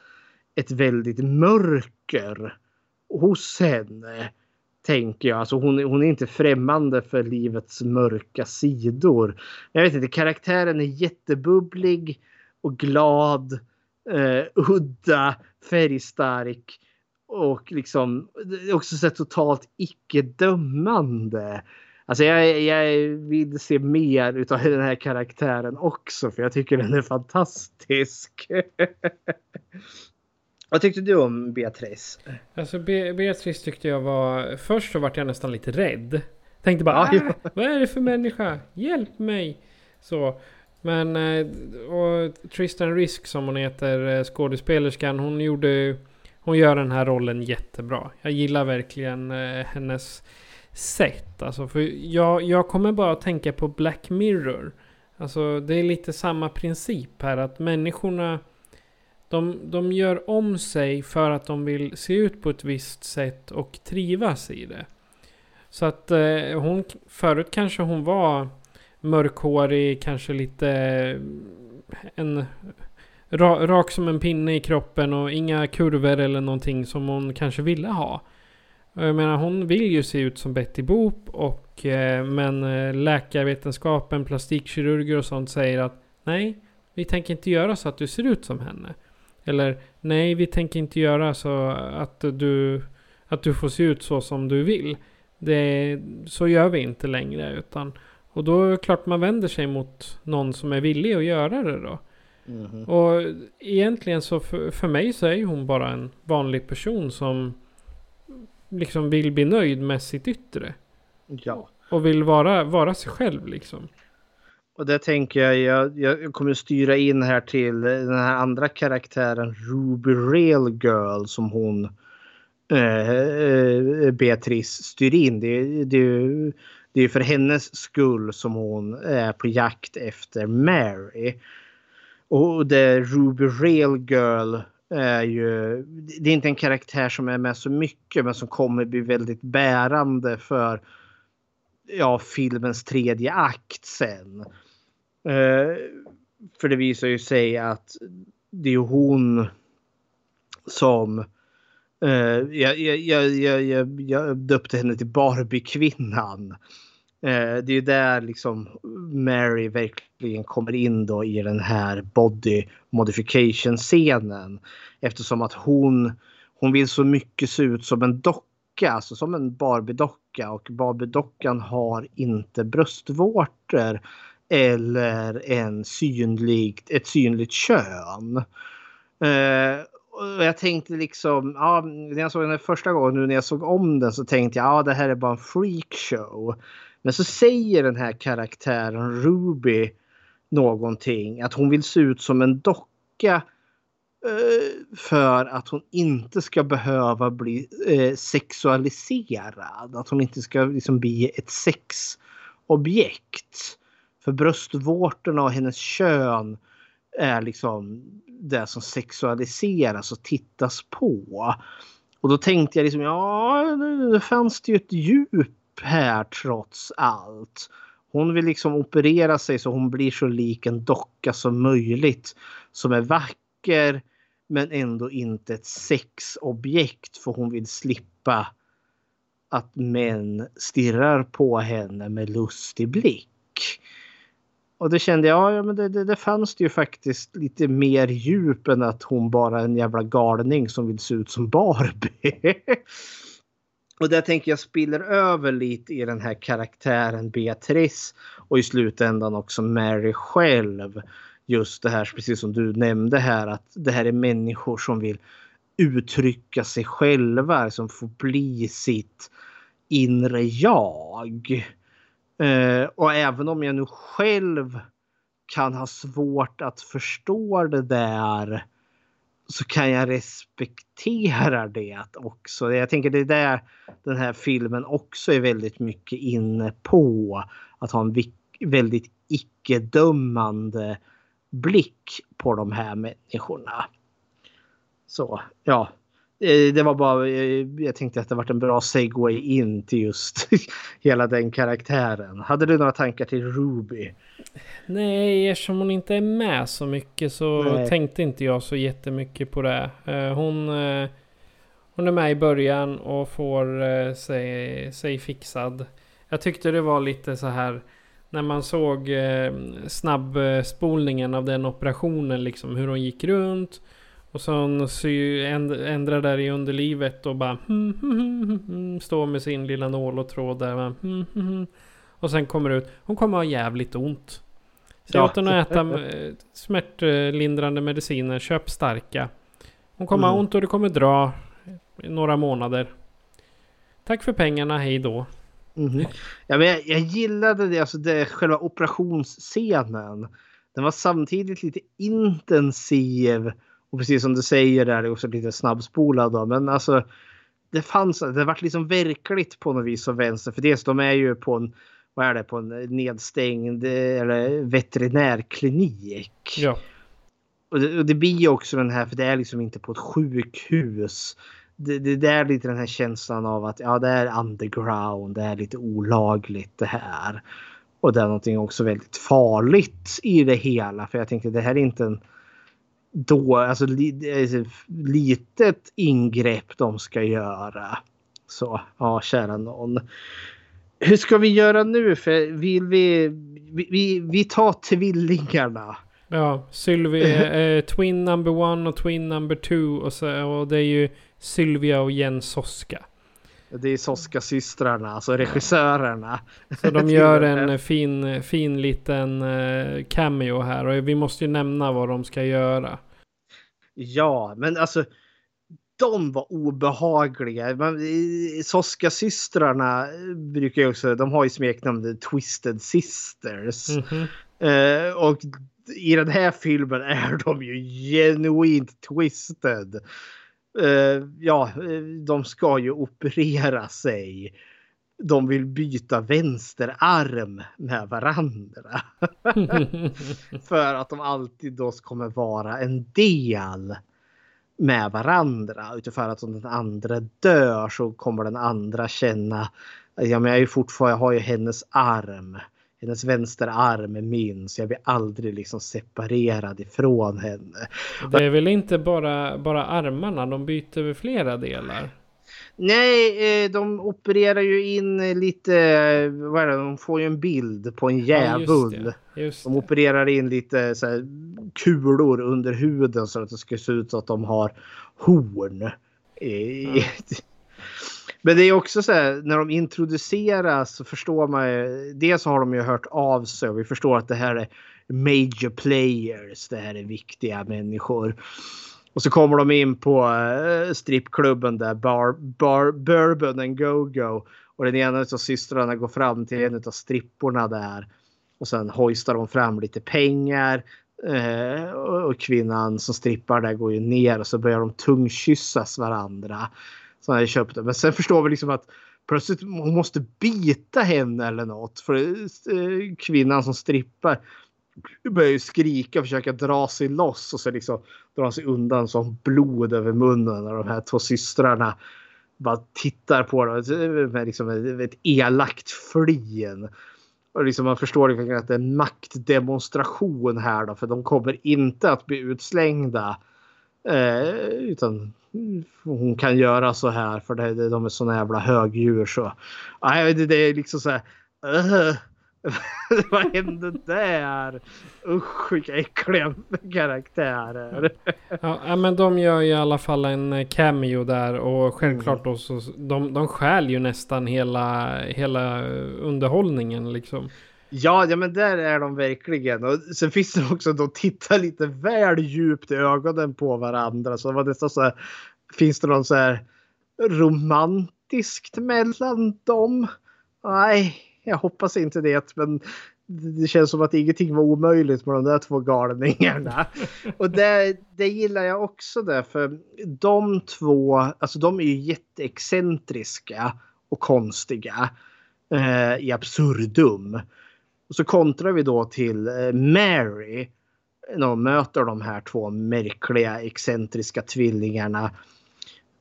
ett väldigt mörker hos henne. Tänker jag. Alltså hon, hon är inte främmande för livets mörka sidor. Jag vet inte, karaktären är jättebubblig och glad, eh, udda, färgstark och liksom också så totalt icke dömande. Alltså jag, jag vill se mer utav den här karaktären också för jag tycker den är fantastisk. Vad tyckte du om Beatrice? Alltså Be Beatrice tyckte jag var... Först så vart jag nästan lite rädd. Tänkte bara ah, vad är det för människa? Hjälp mig! Så. Men eh, och Tristan Risk som hon heter, eh, skådespelerskan, hon gjorde... Hon gör den här rollen jättebra. Jag gillar verkligen eh, hennes sätt. Alltså, för jag, jag kommer bara att tänka på Black Mirror. Alltså det är lite samma princip här att människorna de, de gör om sig för att de vill se ut på ett visst sätt och trivas i det. Så att eh, hon, förut kanske hon var mörkhårig, kanske lite eh, en ra, rak som en pinne i kroppen och inga kurvor eller någonting som hon kanske ville ha. Jag menar hon vill ju se ut som Betty Boop och eh, men eh, läkarvetenskapen, plastikkirurger och sånt säger att nej, vi tänker inte göra så att du ser ut som henne. Eller nej, vi tänker inte göra så att du, att du får se ut så som du vill. Det, så gör vi inte längre. Utan, och då är det klart man vänder sig mot någon som är villig att göra det då. Mm. Och egentligen så för, för mig så är hon bara en vanlig person som liksom vill bli nöjd med sitt yttre. Ja. Och vill vara, vara sig själv liksom. Och det tänker jag, jag, jag kommer styra in här till den här andra karaktären Ruby Real Girl som hon eh, eh, Beatrice styr in. Det, det, det är för hennes skull som hon är på jakt efter Mary. Och det Ruby Real Girl är ju, det är inte en karaktär som är med så mycket men som kommer bli väldigt bärande för ja, filmens tredje akt sen. Eh, för det visar ju sig att det är hon som eh, jag, jag, jag, jag, jag döpte henne till Barbie-kvinnan. Eh, det är där liksom Mary verkligen kommer in då i den här body modification scenen. Eftersom att hon, hon vill så mycket se ut som en docka, alltså som en Barbie-docka och Barbie-dockan har inte bröstvårtor eller en synligt, ett synligt kön. Eh, och jag tänkte liksom, ja, när jag såg den första gången, nu när jag såg om den så tänkte jag, ja det här är bara en freakshow. Men så säger den här karaktären Ruby någonting, att hon vill se ut som en docka Eh, för att hon inte ska behöva bli eh, sexualiserad. Att hon inte ska liksom bli ett sexobjekt. För bröstvårtorna och hennes kön är liksom det som sexualiseras och tittas på. Och då tänkte jag liksom, ja, det fanns det ju ett djup här trots allt. Hon vill liksom operera sig så hon blir så lik en docka som möjligt. Som är vacker men ändå inte ett sexobjekt för hon vill slippa att män stirrar på henne med lustig blick. Och det kände jag, ja men det, det, det fanns det ju faktiskt lite mer djup än att hon bara är en jävla galning som vill se ut som Barbie. och där tänker jag spiller över lite i den här karaktären Beatrice och i slutändan också Mary själv. Just det här, precis som du nämnde här, att det här är människor som vill uttrycka sig själva, liksom som får bli sitt inre jag. Eh, och även om jag nu själv kan ha svårt att förstå det där så kan jag respektera det också. Jag tänker det är där den här filmen också är väldigt mycket inne på. Att ha en väldigt icke-dömande blick på de här människorna. Så ja, Eh, det var bara, eh, jag tänkte att det var en bra segway in till just hela den karaktären. Hade du några tankar till Ruby? Nej, eftersom hon inte är med så mycket så Nej. tänkte inte jag så jättemycket på det. Eh, hon, hon är med i början och får sig, sig fixad. Jag tyckte det var lite så här när man såg snabbspolningen av den operationen, liksom hur hon gick runt. Och sen sy, ändrar där i underlivet och bara hmm, hmm, hmm, Står med sin lilla nål och tråd där. och sen kommer ut. Hon kommer ha jävligt ont. Så jag åt henne att äta smärtlindrande mediciner. Köp starka. Hon kommer mm. ha ont och det kommer dra några månader. Tack för pengarna, hej då. Mm. Ja, men jag, jag gillade det, alltså det, själva operationsscenen. Den var samtidigt lite intensiv och precis som du säger där är det också lite snabbspolad då. Men alltså det fanns, det vart liksom verkligt på något vis som vänster. För dels de är ju på en, vad är det, på en nedstängd eller veterinärklinik. Ja. Och det, och det blir ju också den här, för det är liksom inte på ett sjukhus. Det, det, det är lite den här känslan av att ja, det är underground, det är lite olagligt det här. Och det är någonting också väldigt farligt i det hela. För jag tänkte det här är inte en då, alltså li, litet ingrepp de ska göra. Så ja, kära någon. Hur ska vi göra nu? För vill vi, vi, vi tar tvillingarna. Ja, Sylvie eh, Twin number one och Twin number two. Och, så, och det är ju Sylvia och Jens Soska. Det är Soska-systrarna, alltså regissörerna. Så de gör en fin, fin liten eh, cameo här och vi måste ju nämna vad de ska göra. Ja, men alltså de var obehagliga. Soska-systrarna brukar ju också, de har ju smeknamnet Twisted Sisters. Mm -hmm. och i den här filmen är de ju genuint twisted. Uh, ja, de ska ju operera sig. de vill byta vänsterarm med varandra. För att de alltid då kommer vara en del med varandra. Utifrån att om den andra dör så kommer den andra känna Ja, men jag, är ju fortfarande, jag har ju hennes arm. Hennes vänsterarm så jag blir aldrig liksom separerad ifrån henne. Det är väl inte bara, bara armarna, de byter väl flera delar? Nej, eh, de opererar ju in lite, vad är det, de får ju en bild på en djävul. Ja. De opererar in lite så här, kulor under huden så att det ska se ut som att de har horn. Mm. Men det är också så här när de introduceras så förstår man ju. Dels har de ju hört av sig och vi förstår att det här är major players. Det här är viktiga människor. Och så kommer de in på uh, strippklubben där, bar, bar, Bourbon and Go-Go. Och den ena av systrarna går fram till en av stripporna där. Och sen hojstar de fram lite pengar. Uh, och kvinnan som strippar där går ju ner och så börjar de tungkyssas varandra som hade köpte. Men sen förstår vi liksom att plötsligt hon måste bita henne eller något. För eh, kvinnan som strippar börjar ju skrika och försöka dra sig loss och så liksom drar sig undan som blod över munnen när de här två systrarna bara tittar på dem med liksom ett elakt flin. Och liksom man förstår att det är en maktdemonstration här då för de kommer inte att bli utslängda. Eh, utan hon kan göra så här för det, de är såna jävla högdjur så. Nej, det, det är liksom så här. Uh, vad hände där? Usch vilka äckliga karaktärer. Ja, men de gör ju i alla fall en cameo där och självklart mm. då så de, de stjäl ju nästan hela, hela underhållningen liksom. Ja, ja, men där är de verkligen. Och sen finns det också de tittar lite väl djupt i ögonen på varandra. Så det var nästan så här, finns det någon så här romantiskt mellan dem? Nej, jag hoppas inte det. Men det känns som att ingenting var omöjligt med de där två galningarna. Och det, det gillar jag också där för de två, alltså de är ju jätteexcentriska och konstiga eh, i absurdum. Och så kontrar vi då till eh, Mary. När hon möter de här två märkliga excentriska tvillingarna.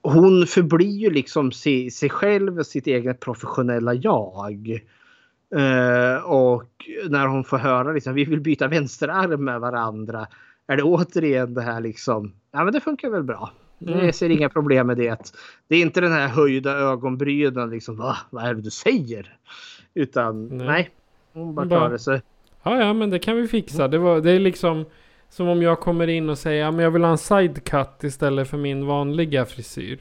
Hon förblir ju liksom sig, sig själv, sitt eget professionella jag. Uh, och när hon får höra liksom, vi vill byta vänsterarm med varandra. Är det återigen det här liksom, ja men det funkar väl bra. Mm. Jag ser inga problem med det. Det är inte den här höjda ögonbrynen liksom, Va? vad är det du säger? Utan nej, nej hon bara klarar sig. Ja, ja, men det kan vi fixa. Det, var, det är liksom som om jag kommer in och säger att ja, jag vill ha en sidecut istället för min vanliga frisyr.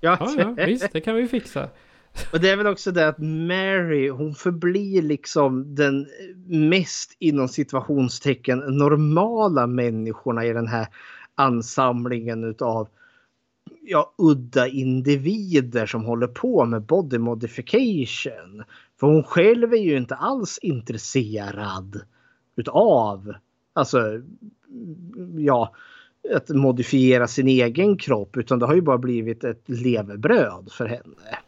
Ja, ja, ja visst, det kan vi fixa. Och det är väl också det att Mary, hon förblir liksom den mest inom situationstecken normala människorna i den här ansamlingen utav ja, udda individer som håller på med body modification. För hon själv är ju inte alls intresserad utav alltså ja, att modifiera sin egen kropp utan det har ju bara blivit ett levebröd för henne.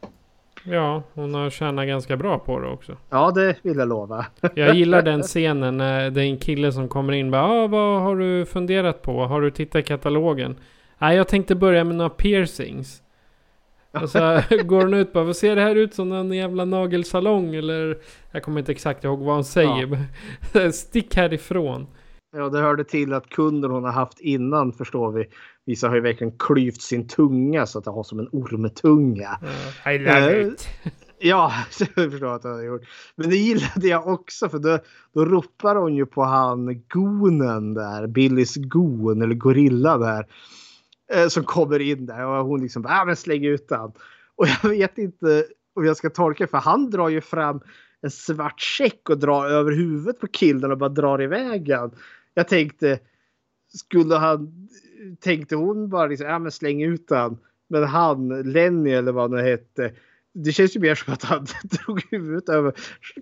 Ja, hon har tjänat ganska bra på det också. Ja, det vill jag lova. jag gillar den scenen när det är en kille som kommer in och bara, ah, vad har du funderat på? Har du tittat i katalogen? Nej, jag tänkte börja med några piercings. Och så går hon ut bara, vad ser det här ut som en jävla nagelsalong? Eller jag kommer inte exakt ihåg vad hon säger. Ja. Stick härifrån. Ja, det hörde till att kunden hon har haft innan förstår vi. Vissa har ju verkligen klyvt sin tunga så att det har som en ormtunga. I love uh, it. Ja, jag förstår att det har gjort. Men det gillade jag också för då, då ropar hon ju på han gonen där, Billys gon eller gorilla där. Eh, som kommer in där och hon liksom bara, ah, men släng ut den. Och jag vet inte om jag ska tolka för han drar ju fram en svart check och drar över huvudet på killen och bara drar iväg den. Jag tänkte, skulle han, tänkte hon bara liksom, ja men släng ut den. Men han, Lenny eller vad han hette, det känns ju mer som att han drog huvudet över,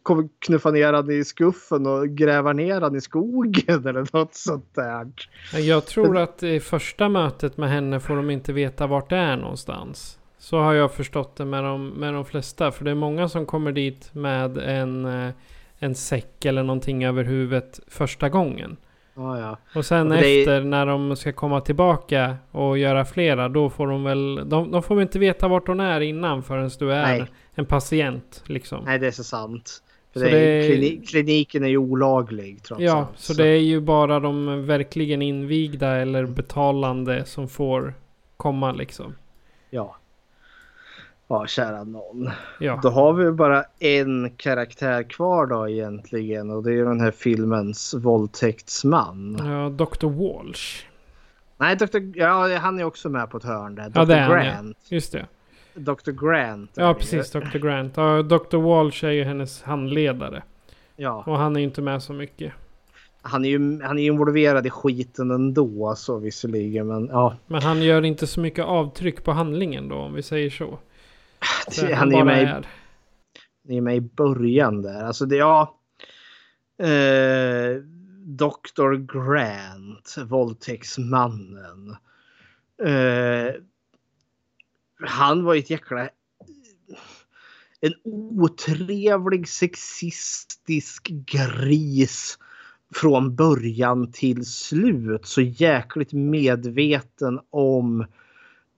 kommer knuffa ner han i skuffen och gräva ner han i skogen eller något sånt där. Jag tror att i första mötet med henne får de inte veta vart det är någonstans. Så har jag förstått det med de, med de flesta. För det är många som kommer dit med en, eh, en säck eller någonting över huvudet första gången. Ja, ja. Och sen Men det är- efter när de ska komma tillbaka och göra flera. Då får de väl... De, de får väl inte veta vart de är innan förrän du är Nej. en patient. Liksom. Nej, det är så sant. För Så det är, det klini- kliniken är ju olaglig trots Ja, allt. så det är ju bara de verkligen invigda eller betalande som får komma liksom. Ja. Ja, kära någon. Ja. Då har vi bara en karaktär kvar då egentligen och det är den här filmens våldtäktsman. Ja, Dr. Walsh. Nej, Dr. Ja, han är också med på ett hörn där. Dr. Ja, det är han ja. Grant. Just det. Dr. Grant. Ja, precis. Dr. Grant. Ja, Dr. Walsh är ju hennes handledare. Ja, Och han är ju inte med så mycket. han är ju han är involverad i skiten ändå så visserligen men ja. Men han gör inte så mycket avtryck på handlingen då, om vi säger så. Det- han är med i- är. Det är med i början där. Alltså det, ja. Eh, Dr. Grant, våldtäktsmannen. Eh, han var ju ett jäkla... En otrevlig sexistisk gris från början till slut. Så jäkligt medveten om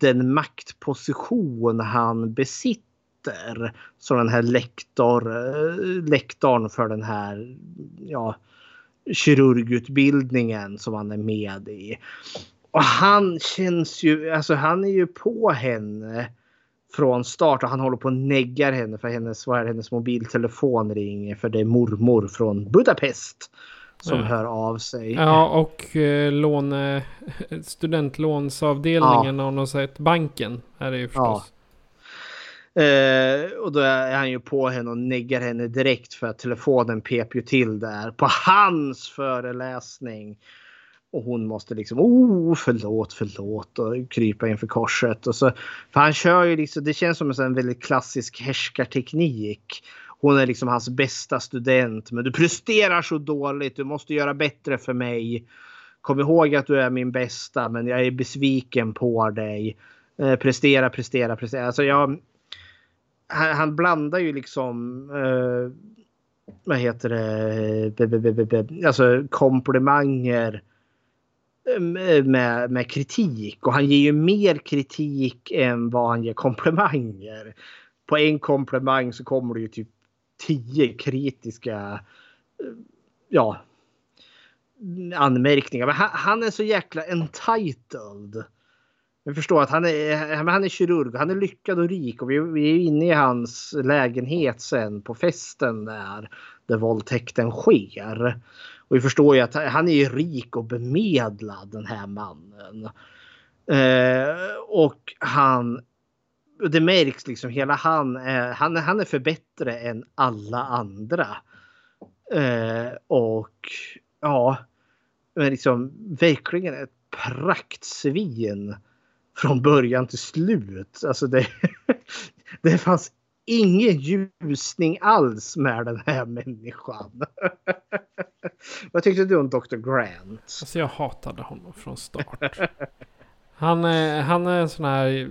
den maktposition han besitter. Som den här lektor, eh, lektorn för den här ja, kirurgutbildningen som han är med i. Och han känns ju, alltså han är ju på henne från start och han håller på och neggar henne för hennes, vad är det, hennes mobiltelefon ringer för det är mormor från Budapest som Ja. hör av sig. Ja, och eh, låne, studentlånsavdelningen har nog sett. Banken är det ju förstås. Eh, och då är han ju på henne och neggar henne direkt för att telefonen pep ju till där på hans föreläsning. Och hon måste liksom, oh förlåt, förlåt och krypa inför korset. Och så, för han kör ju liksom, det känns som en sån väldigt klassisk härskarteknik. Hon är liksom hans bästa student men du presterar så dåligt, du måste göra bättre för mig. Kom ihåg att du är min bästa men jag är besviken på dig. Eh, prestera, prestera, prestera. Alltså jag, han, han blandar ju liksom eh, vad heter det, be, be, be, be, be, alltså komplimanger eh, med, med kritik och han ger ju mer kritik än vad han ger komplimanger. På en komplimang så kommer det ju typ tio kritiska eh, ja, anmärkningar. Men han, han är så jäkla entitled. Jag förstår att han är, eh, han är kirurg, han är lyckad och rik och vi, vi är inne i hans lägenhet sen på festen där, där våldtäkten sker. Och vi förstår ju att han är rik och bemedlad den här mannen. Eh, och han, det märks liksom hela han är, han, han är för bättre än alla andra. Eh, och ja, men liksom verkligen ett praktsvin från början till slut. Alltså det, det fanns ingen ljusning alls med den här människan. Vad tyckte du om Dr. Grant? Alltså jag hatade honom från start. Han är, han är en sån här...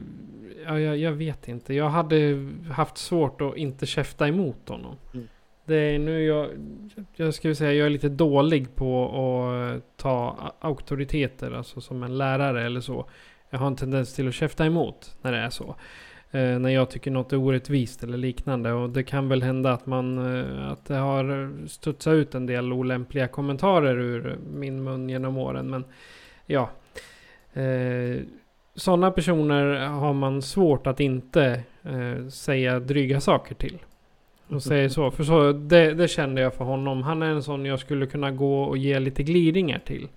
Ja, jag, jag vet inte. Jag hade haft svårt att inte käfta emot honom. Mm. Det är nu jag... Jag skulle säga jag är lite dålig på att ta auktoriteter. Alltså som en lärare eller så. Jag har en tendens till att käfta emot när det är så. Eh, när jag tycker något är orättvist eller liknande. Och det kan väl hända att man... Eh, att det har studsat ut en del olämpliga kommentarer ur min mun genom åren. Men ja. Eh, Sådana personer har man svårt att inte eh, säga dryga saker till. Och säger så. För så, det, det kände jag för honom. Han är en sån jag skulle kunna gå och ge lite gliringar till.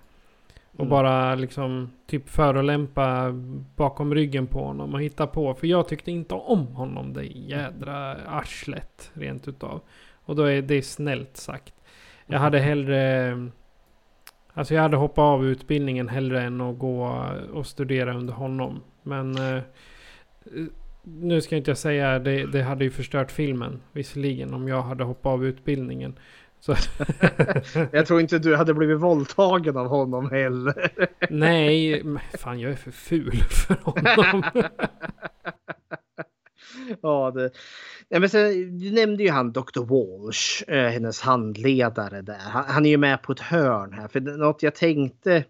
Och Mm. bara liksom typ förolämpa bakom ryggen på honom och hitta på. För jag tyckte inte om honom det jädra arslet rent utav. Och då är det snällt sagt. Jag hade hellre... Alltså jag hade hoppat av utbildningen hellre än att gå och studera under honom. Men... eh, nu ska inte jag säga, det, det hade ju förstört filmen visserligen om jag hade hoppat av utbildningen. Jag tror inte du hade blivit våldtagen av honom heller. nej, fan jag är för ful för honom. ja, det... Nej, men sen, du nämnde ju han Dr. Walsh, eh, hennes handledare där. Han, han, är ju med på ett hörn här. För något jag tänkte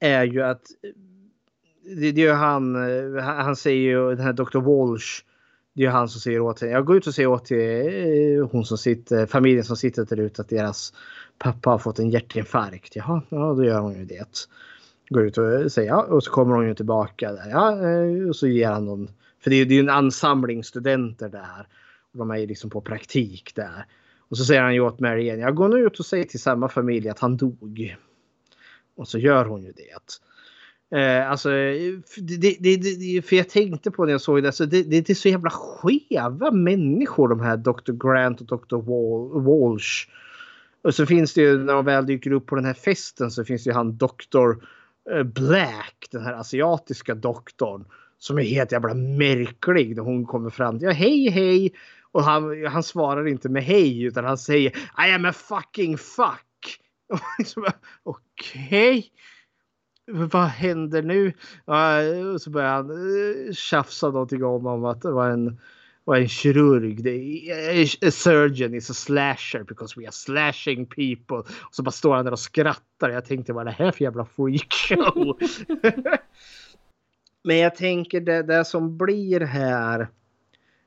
är ju att eh, det, det är ju eh, han, han säger ju den här Dr. Walsh. Det är ju han som säger åt henne. Jag går ut och säger åt till hon som sitter, familjen som sitter där ute att deras pappa har fått en hjärtinfarkt. Jaha, ja då gör hon ju det. Går ut och säger ja och så kommer hon ju tillbaka. Där. Ja, och så ger han någon för det är ju en ansamling studenter där. Och de är ju liksom på praktik där. Och så säger han ju åt Mary igen. Jag går nu ut och säger till samma familj att han dog. Och så gör hon ju det. Eh, alltså, det, det, det, för jag tänkte på när jag såg det. Alltså, det, det är så jävla skeva människor de här Dr. Grant och Dr. Wal Walsh. Och så finns det ju när de väl dyker upp på den här festen så finns det ju han Dr. Eh, Black, den här asiatiska doktorn som är helt jävla märklig när hon kommer fram till ja, hej hej och han, han svarar inte med hej utan han säger I am a fucking fuck. Okej. Okay. Vad händer nu? och så börjar han uh, tjafsa någonting om, om att det var en, var en kirurg. A surgeon is a slasher because we are slashing people. Och så bara står han där och skrattar. Jag tänkte vad är det här för jävla freakshow? Men jag tänker det, det som blir här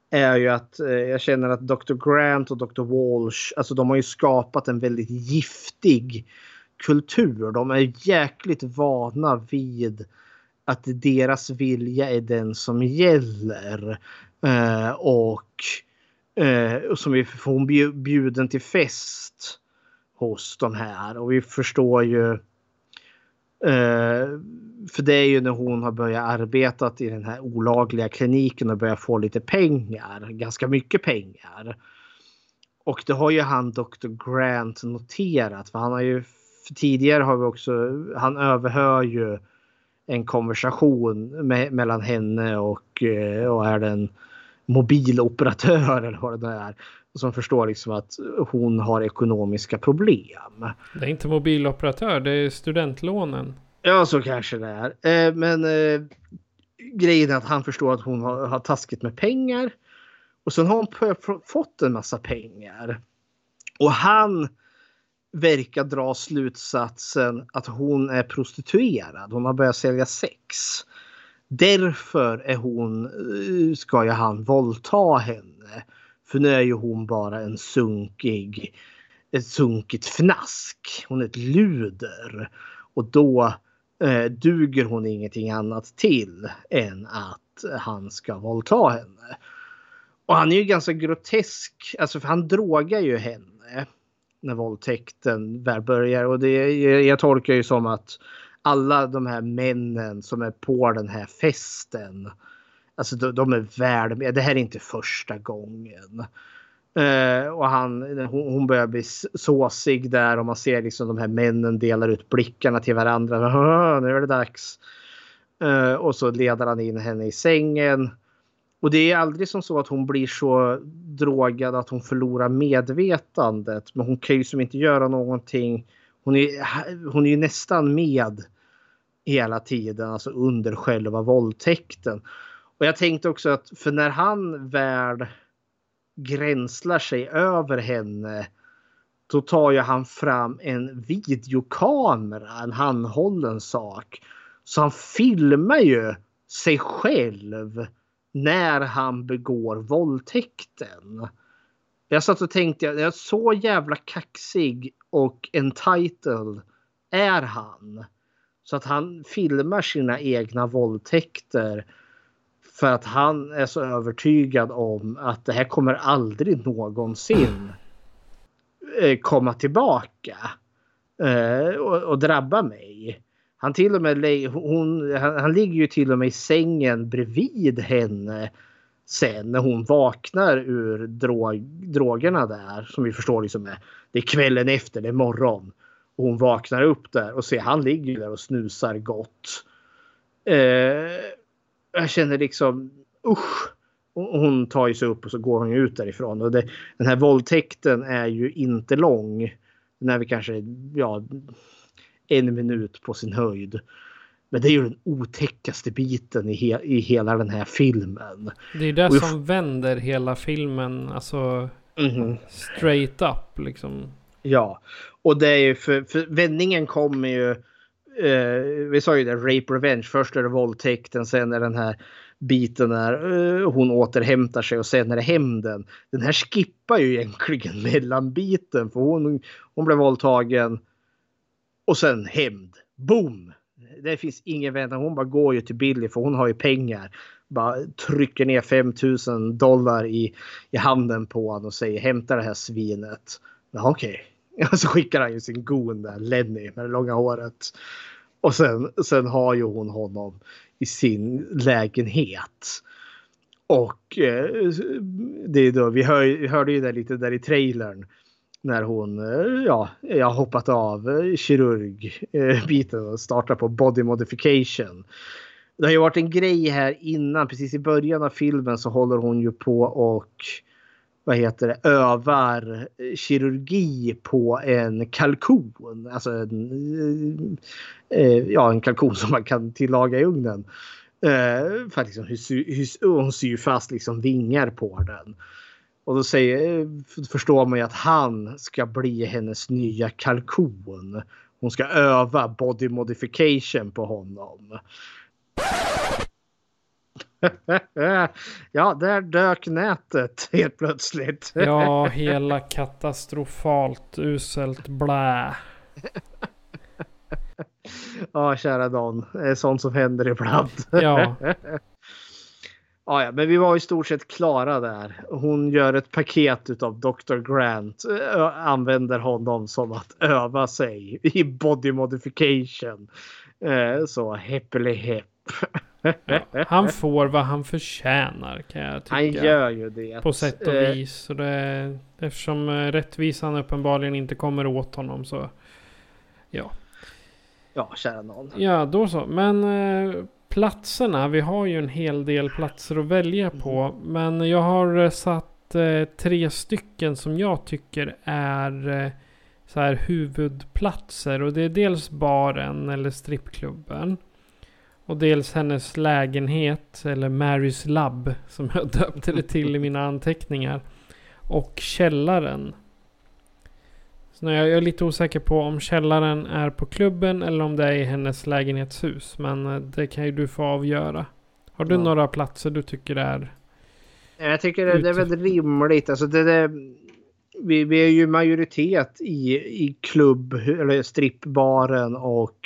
är ju att eh, jag känner att Dr. Grant och Dr. Walsh, alltså de har ju skapat en väldigt giftig kultur. De är jäkligt vana vid att deras vilja är den som gäller. Eh, och eh, som vi får bjuden till fest hos de här. Och vi förstår ju Uh, för det är ju när hon har börjat arbeta i den här olagliga kliniken och börjat få lite pengar, ganska mycket pengar. Och det har ju han Dr. Grant noterat för han har ju tidigare har vi också, han överhör ju en konversation med, mellan henne och, eh, och är den mobiloperatör eller vad det är som förstår liksom att hon har ekonomiska problem. Det är inte mobiloperatör, det är studentlånen. Ja, så kanske det är. Eh, men eh, grejen är att han förstår att hon har, har taskigt med pengar. Och sen har hon fått en massa pengar. Och han verkar dra slutsatsen att hon är prostituerad. Hon har börjat sälja sex. Därför är hon, eh, ska ju han våldta henne. För nu är ju hon bara en sunkig, ett sunkigt fnask. Hon är ett luder. Och då eh, duger hon ingenting annat till än att han ska våldta henne. Och han är ju ganska grotesk, alltså för han drogar ju henne när våldtäkten väl börjar. Och det, jag tolkar ju som att alla de här männen som är på den här festen Alltså de, de är väl med. Det här är inte första gången. Uh, och han, hon, hon, börjar bli såsig där och man ser liksom de här männen delar ut blickarna till varandra. Nu är det dags. Uh, och så leder han in henne i sängen. Och det är aldrig som så att hon blir så drogad att hon förlorar medvetandet. Men hon kan ju som inte göra någonting. Hon är, hon är ju nästan med hela tiden, alltså under själva våldtäkten. Och jag tänkte också att för när han väl gränslar sig över henne då tar ju han fram en videokamera, en handhållen sak. Så han filmar ju sig själv när han begår våldtäkten. Jag satt och tänkte, jag så jävla kaxig och entitled är han. Så att han filmar sina egna våldtäkter för att han är så övertygad om att det här kommer aldrig någonsin eh, komma tillbaka eh, och, och drabba mig. Han till och med hon, han, han ligger ju till och med i sängen bredvid henne sen när hon vaknar ur drog, drogerna där som vi förstår liksom är, det är kvällen efter, det är morgon. Och hon vaknar upp där och ser han ligger där och snusar gott. Eh, jag känner liksom usch. Hon tar ju sig upp och så går hon ut därifrån. Och det, den här våldtäkten är ju inte lång. Den är väl kanske ja, en minut på sin höjd. Men det är ju den otäckaste biten i, he i hela den här filmen. Det är det Och som vänder hela filmen. Alltså Mhm. straight up liksom. Ja, och det är ju för, för vändningen kommer ju. Eh, vi sa ju det, rape revenge. Först är det våldtäkten, sen är den här biten när eh, hon återhämtar sig och sen är det hämnden. Den här skippar ju egentligen mellanbiten för hon, hon blev våldtagen och sen hämnd. Boom! Det finns ingen väntan. Hon bara går ju till Billy för hon har ju pengar. Bara trycker ner 5000 dollar i, i handen på honom och säger hämta det här svinet. Ja, Okej. Och så skickar han ju sin gon där, Lenny med det långa håret. Och sen, sen har ju hon honom i sin lägenhet. Och eh, det är då, vi, hör, vi hörde ju det lite där i trailern. När hon eh, ja, jag har hoppat av eh, kirurgbiten eh, och startar på body modification. Det har ju varit en grej här innan, precis i början av filmen så håller hon ju på och vad heter det, övar eh, kirurgi på en kalkon. Alltså en, eh, eh, ja, en kalkon som man kan tillaga i ugnen. För att liksom, hon syr fast liksom vingar på den. Och då säger, förstår man ju att han ska bli hennes nya kalkon. Hon ska öva body modification på honom. ja, där dök nätet helt plötsligt. Ja, hela katastrofalt uselt blä. Ja, kära Don. Det är sånt som händer ibland. Ja. Ja, ja, men vi var i stort sett klara där. Hon gör ett paket av Dr. Grant. Ö, använder honom som att öva sig i body modification. Eh, så heppeli hepp. Han får vad han förtjänar kan jag tycka. Han gör ju det. På sätt och Eh, vis. Så det, eftersom eh, rättvisan uppenbarligen inte kommer åt honom så... Ja. Ja, kära någon. Ja, då så. Men eh, platserna. Vi har ju en hel del platser att välja på. Men jag har satt eh, tre stycken som jag tycker är eh, så här huvudplatser. Och det är dels baren eller strippklubben. Och dels hennes lägenhet eller Marys labb som jag döpte det till i mina anteckningar. Och källaren. Så jag är lite osäker på om källaren är på klubben eller om det är i hennes lägenhetshus. Men eh, det kan ju du få avgöra. Har du Ja. några platser du tycker är... Jag tycker det, det är väl rimligt. Alltså det, det, vi, vi är ju majoritet i, i klubb eller strippbaren och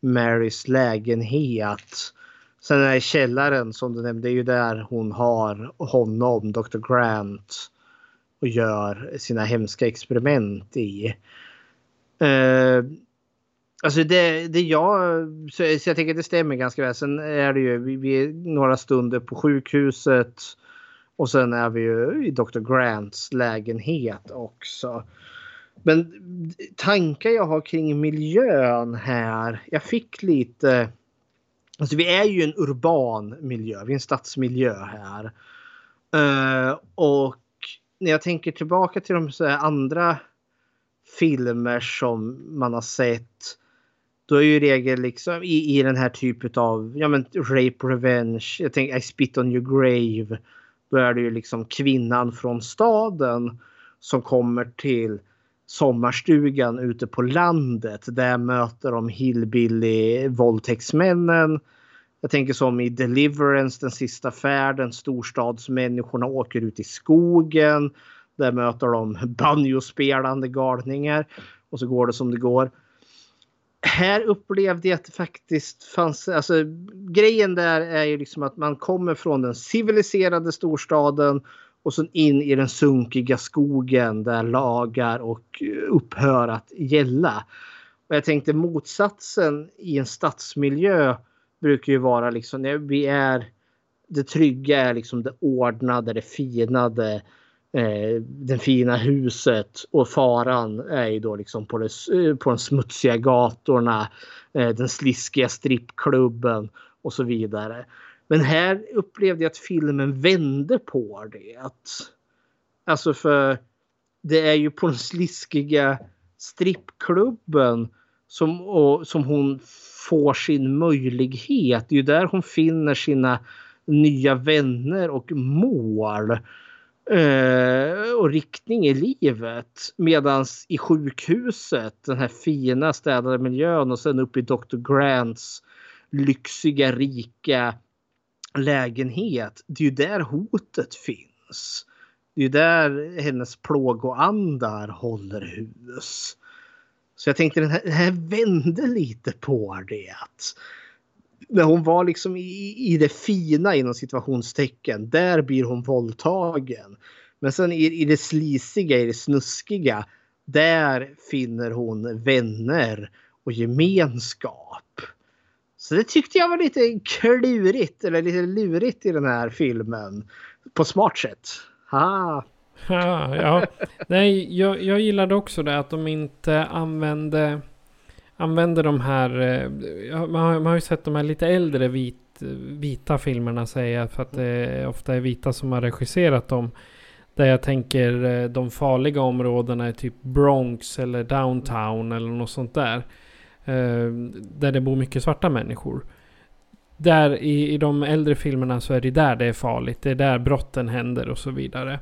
Marys lägenhet. Sen är källaren som du nämnde, det är ju där hon har honom, Dr. Grant och gör sina hemska experiment i. Eh, alltså det, det jag, så, så jag tänker att det stämmer ganska väl. Sen är det ju, vi, vi är några stunder på sjukhuset. Och sen är vi ju i Dr. Grants lägenhet också. Men tankar jag har kring miljön här. Jag fick lite. Alltså vi är ju en urban miljö. Vi är en stadsmiljö här. Uh, och när jag tänker tillbaka till de så här andra filmer som man har sett. Då är ju regel liksom i, i den här typen av ja, men, rape revenge. Jag tänker I spit on your grave. Då är det ju liksom kvinnan från staden som kommer till sommarstugan ute på landet. Där möter de hillbilly våldtäktsmännen. Jag tänker som i Deliverance, den sista färden. Storstadsmänniskorna åker ut i skogen. Där möter de banjospelande galningar. Och så går det som det går. Här upplevde jag att det faktiskt fanns, alltså grejen där är ju liksom att man kommer från den civiliserade storstaden och sen in i den sunkiga skogen där lagar och upphör att gälla. Och jag tänkte motsatsen i en stadsmiljö brukar ju vara liksom när vi är det trygga är liksom det ordnade, det finade, eh, det fina huset och faran är ju då liksom på, det, eh, på de smutsiga gatorna, eh, den sliskiga strippklubben och så vidare. Men här upplevde jag att filmen vände på det. Att, alltså för det är ju på den sliskiga strippklubben som, och, som hon får sin möjlighet. Det är ju där hon finner sina nya vänner och mål eh, och riktning i livet. Medan i sjukhuset, den här fina städade miljön och sen upp i Dr. Grants lyxiga, rika lägenhet. Det är ju där hotet finns. Det är ju där hennes plågoandar håller hus. Så jag tänkte den här, den här vände lite på det. När hon var liksom i, i det fina inom situationstecken, där blir hon våldtagen. Men sen i, i det slisiga, i det snuskiga, där finner hon vänner och gemenskap. Så det tyckte jag var lite klurigt eller lite lurigt i den här filmen. På smart sätt. Ha. Ja, ja. Nej, jag, jag gillade också det att de inte använde, använde de här... Eh, man har, man har ju sett de här lite äldre vit, vita filmerna säga för att det ofta är vita som har regisserat dem. Där jag tänker eh, de farliga områdena är typ Bronx eller Downtown eller något sånt där. Eh, där det bor mycket svarta människor. Där i, i de äldre filmerna så är det där det är farligt. Det är där brotten händer och så vidare.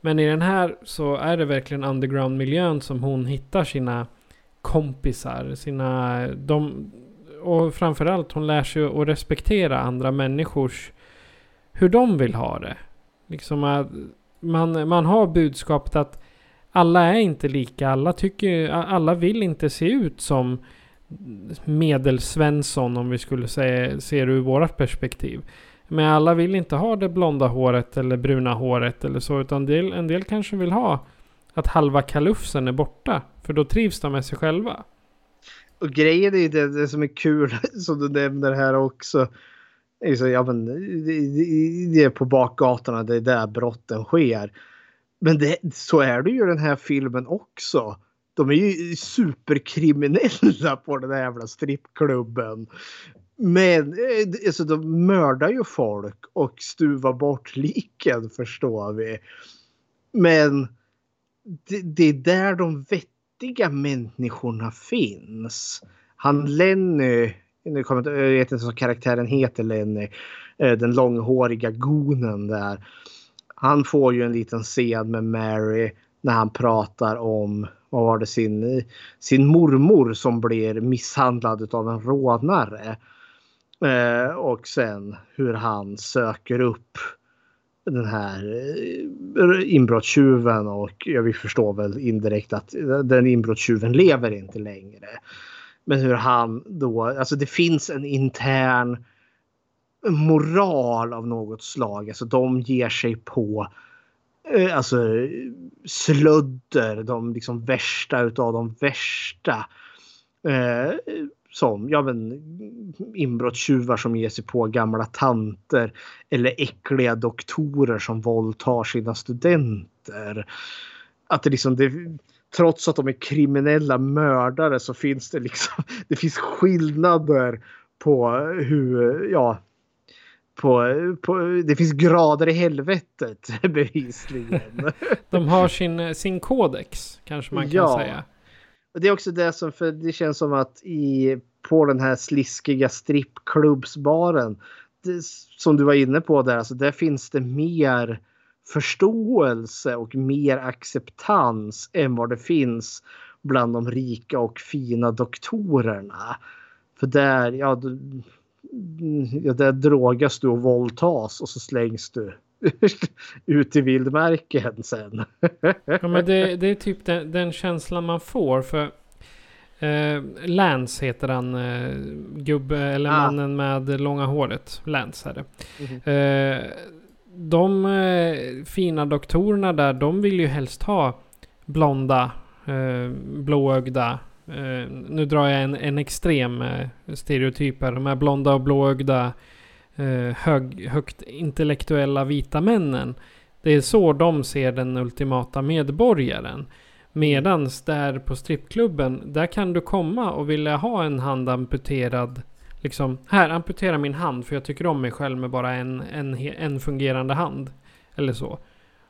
Men i den här så är det verkligen underground-miljön som hon hittar sina kompisar. Sina, de, och framförallt hon lär sig att respektera andra människors hur de vill ha det. Liksom att man, man har budskapet att alla är inte lika. Alla, tycker, alla vill inte se ut som medelsvensson om vi skulle säga, se det ur vårt perspektiv. Men alla vill inte ha det blonda håret eller bruna håret eller så. Utan del, en del kanske vill ha att halva kalufsen är borta. För då trivs de med sig själva. Och grejen är ju det, det som är kul som du nämner här också. Är så, ja, men, det, är på bakgatorna, det är där brotten sker. Men det, så är det ju i den här filmen också. De är ju superkriminella på den här jävla strippklubben. Men eh, alltså, de mördar ju folk och stuvar bort liken förstår vi. Men det, det är där de vettiga människorna finns. Han Lenny, nu kommer jag, jag vet inte vad karaktären heter Lenny, eh, den långhåriga gonen där. Han får ju en liten scen med Mary när han pratar om vad var det, sin, sin mormor som blir misshandlad av en rånare. Eh, och sen hur han söker upp den här eh, inbrottstjuven och ja, vi förstår väl indirekt att den inbrottstjuven lever inte längre. Men hur han då, alltså det finns en intern moral av något slag. Alltså de ger sig på eh, Eh, alltså slödder, de liksom värsta utav de värsta. Eh, som ja, men, inbrottstjuvar som ger sig på gamla tanter eller äckliga doktorer som våldtar sina studenter. Att det liksom, det, trots att de är kriminella mördare så finns det liksom det finns skillnader på hur, ja, på, på, det finns grader i helvetet bevisligen. De har sin, sin kodex kanske man kan Ja. säga. Och det är också det som, för det känns som att i, på den här sliskiga strippklubbsbaren, det, som du var inne på där, alltså där finns det mer förståelse och mer acceptans än vad det finns bland de rika och fina doktorerna. För där, ja, ja där drogas du och våldtas och så slängs du ut i vildmarken sen. Ja, men det, det är typ den, den känslan man får. För eh, Lance heter han. Eh, gubbe, eller Ah. mannen med långa håret. Lance är det. Mhm. Eh, de eh, fina doktorerna där, de vill ju helst ha blonda, eh, blåögda. Eh, nu drar jag en, en extrem eh, stereotyp här. De här blonda och blåögda, eh, hög, högt intellektuella vita männen. Det är så de ser den ultimata medborgaren. Medans där på strippklubben, där kan du komma och vilja ha en hand amputerad. Liksom, här, amputera min hand för jag tycker om mig själv med bara en, en, en fungerande hand. Eller så.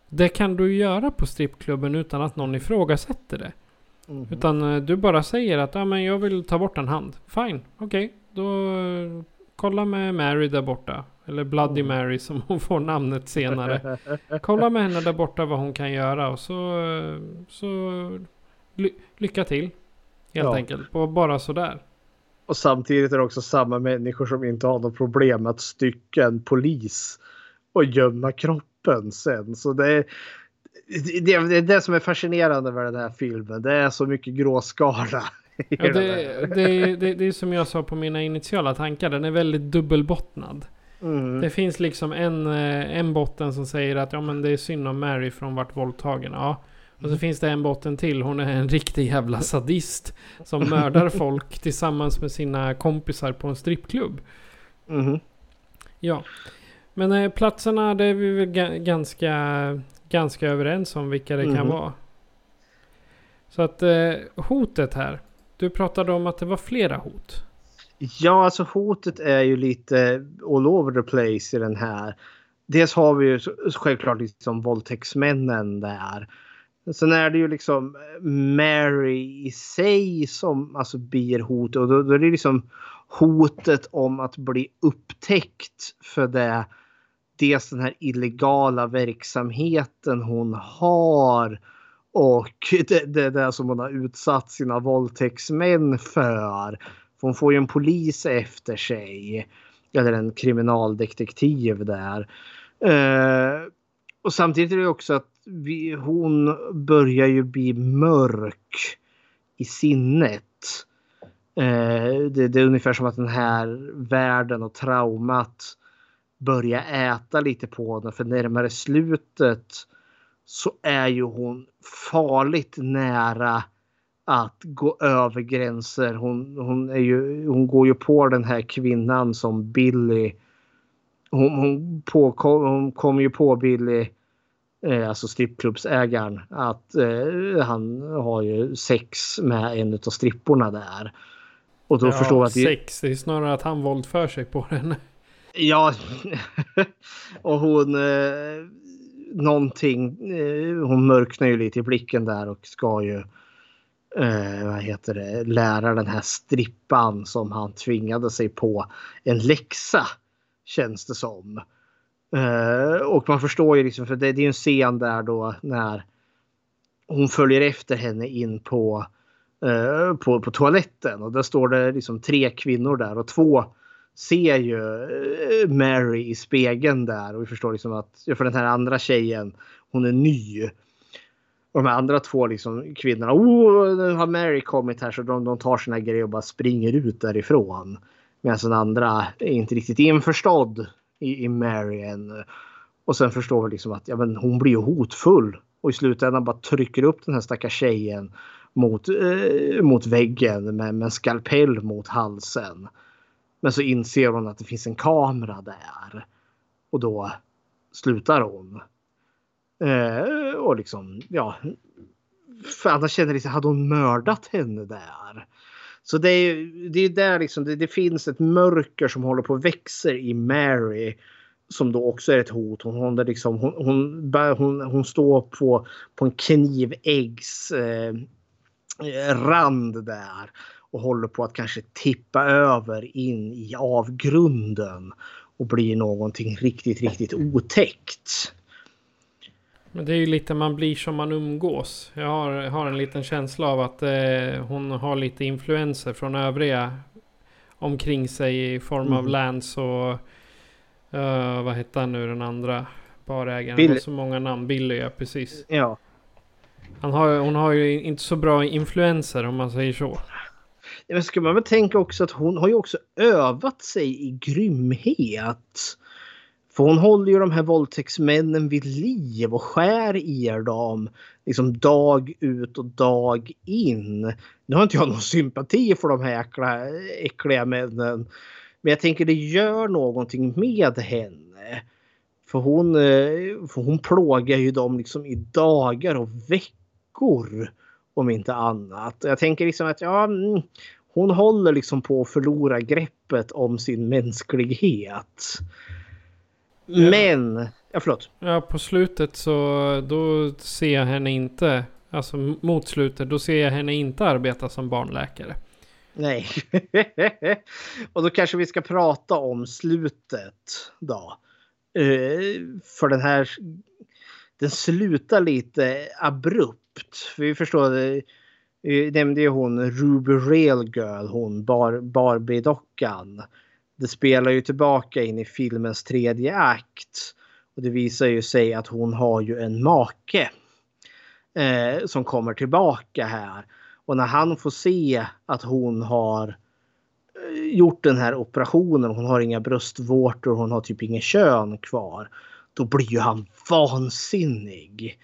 Det kan du göra på strippklubben utan att någon ifrågasätter det. Mm. Utan eh, du bara säger att ja, men jag vill ta bort en hand. Fine, okej. Då eh, kolla med Mary där borta. Eller Bloody Mm. Mary som hon får namnet senare. kolla med henne där borta vad hon kan göra och så, eh, så ly lycka till. Helt Ja. enkelt. Och bara sådär. Och samtidigt är det också samma människor som inte har något problem med att stycka en polis och gömma kroppen sen. Så det är, det, är det som är fascinerande med den här filmen. Det är så mycket gråskala. Ja, det, det, det, det är som jag sa på mina initiala tankar. Den är väldigt dubbelbottnad. Mm. Det finns liksom en, eh, en botten som säger att ja, men det är synd om Mary från vart våldtagen. Ja. Och Mm. så finns det en botten till. Hon är en riktig jävla sadist. Som mördar folk tillsammans med sina kompisar på en strippklubb. Mhm. Ja. Men eh, platserna, det är vi väl ga- ganska, ganska överens om vilka det kan Mhm. vara. Så att eh, hotet här. Du pratade om att det var flera hot. Ja, alltså hotet är ju lite all over the place i den här. Dels har vi ju självklart liksom våldtäktsmännen där. Sen är det ju liksom Mary i sig som alltså blir hot och då, då är det liksom hotet om att bli upptäckt för det. Dels den här illegala verksamheten hon har och det, det där som hon har utsatt sina våldtäktsmän för. För hon får ju en polis efter sig. Eller en kriminaldetektiv där. Eh, och samtidigt är det också att vi, hon börjar ju bli mörk i sinnet. Eh, det, det är ungefär som att den här världen och traumat börjar äta lite på henne. För närmare slutet så är ju hon farligt nära att gå över gränser. Hon, hon, är ju, hon går ju på den här kvinnan som Billy. Hon, hon, på, hon kommer ju på Billy, eh, alltså strippklubbsägaren, att eh, han har ju sex med en av stripporna där. Och då förstår jag att sex. Det är snarare att han våldför sig på henne. Ja, och hon... Eh, någonting... Eh, hon mörknar ju lite i blicken där och ska ju... Eh, vad heter det? Lära den här strippan som han tvingade sig på en läxa. Känns det som. Eh, och man förstår ju liksom, för det, det är ju en scen där då när hon följer efter henne in på, eh, på, på toaletten och där står det liksom tre kvinnor där och två ser ju eh, Mary i spegeln där och vi förstår liksom att för den här andra tjejen hon är ny. Och de andra två liksom kvinnorna, oh, nu har Mary kommit här så de, de tar sina grejer och bara springer ut därifrån. Medan den andra är inte riktigt införstådd i, i Mary än. Och sen förstår vi liksom att ja, men hon blir hotfull och i slutändan bara trycker upp den här stackars tjejen mot, eh, mot väggen med, med en skalpell mot halsen. Men så inser hon att det finns en kamera där. Och då slutar hon. Eh, och liksom, ja. För annars känner liksom, hade hon mördat henne där? Så det är ju det är där liksom, det, det finns ett mörker som håller på att växer i Mary. Som då också är ett hot. Hon, hon, liksom, hon, hon, bär- hon, hon står på, på en kniväggs eh, rand där och håller på att kanske tippa över in i avgrunden och blir någonting riktigt, riktigt otäckt. Men det är ju lite man blir som man umgås. Jag har, har en liten känsla av att eh, hon har lite influenser från övriga omkring sig i form av Mm. Lance och eh, vad hette han nu den andra barägaren? Billy. Har så många namn. Billy ja, precis. Ja. Han har, hon har ju inte så bra influenser om man säger så. Men ska man väl tänka också att hon har ju också övat sig i grymhet. För hon håller ju de här våldtäktsmännen vid liv och skär i dem liksom dag ut och dag in. Nu har inte jag någon sympati för de här äckla, äckliga männen. Men jag tänker det gör någonting med henne. För hon, eh, för hon plågar ju dem liksom i dagar och veckor. Om inte annat. Jag tänker liksom att ja, mm, hon håller liksom på att förlora greppet om sin mänsklighet. Men, ja förlåt. Ja, på slutet så då ser jag henne inte Alltså mot slutet, då ser jag henne inte arbeta som barnläkare. Nej. och då kanske vi ska prata om slutet då. Uh, för den här, den slutar lite abrupt. För vi förstår, Eh, nämnde ju hon Ruby Real Girl, hon bar, Barbie-dockan. Det spelar ju tillbaka in i filmens tredje akt. Och det visar ju sig att hon har ju en make. Eh, som kommer tillbaka här. Och när han får se att hon har eh, gjort den här operationen, hon har inga bröstvårtor, hon har typ inget kön kvar. Då blir ju han vansinnig.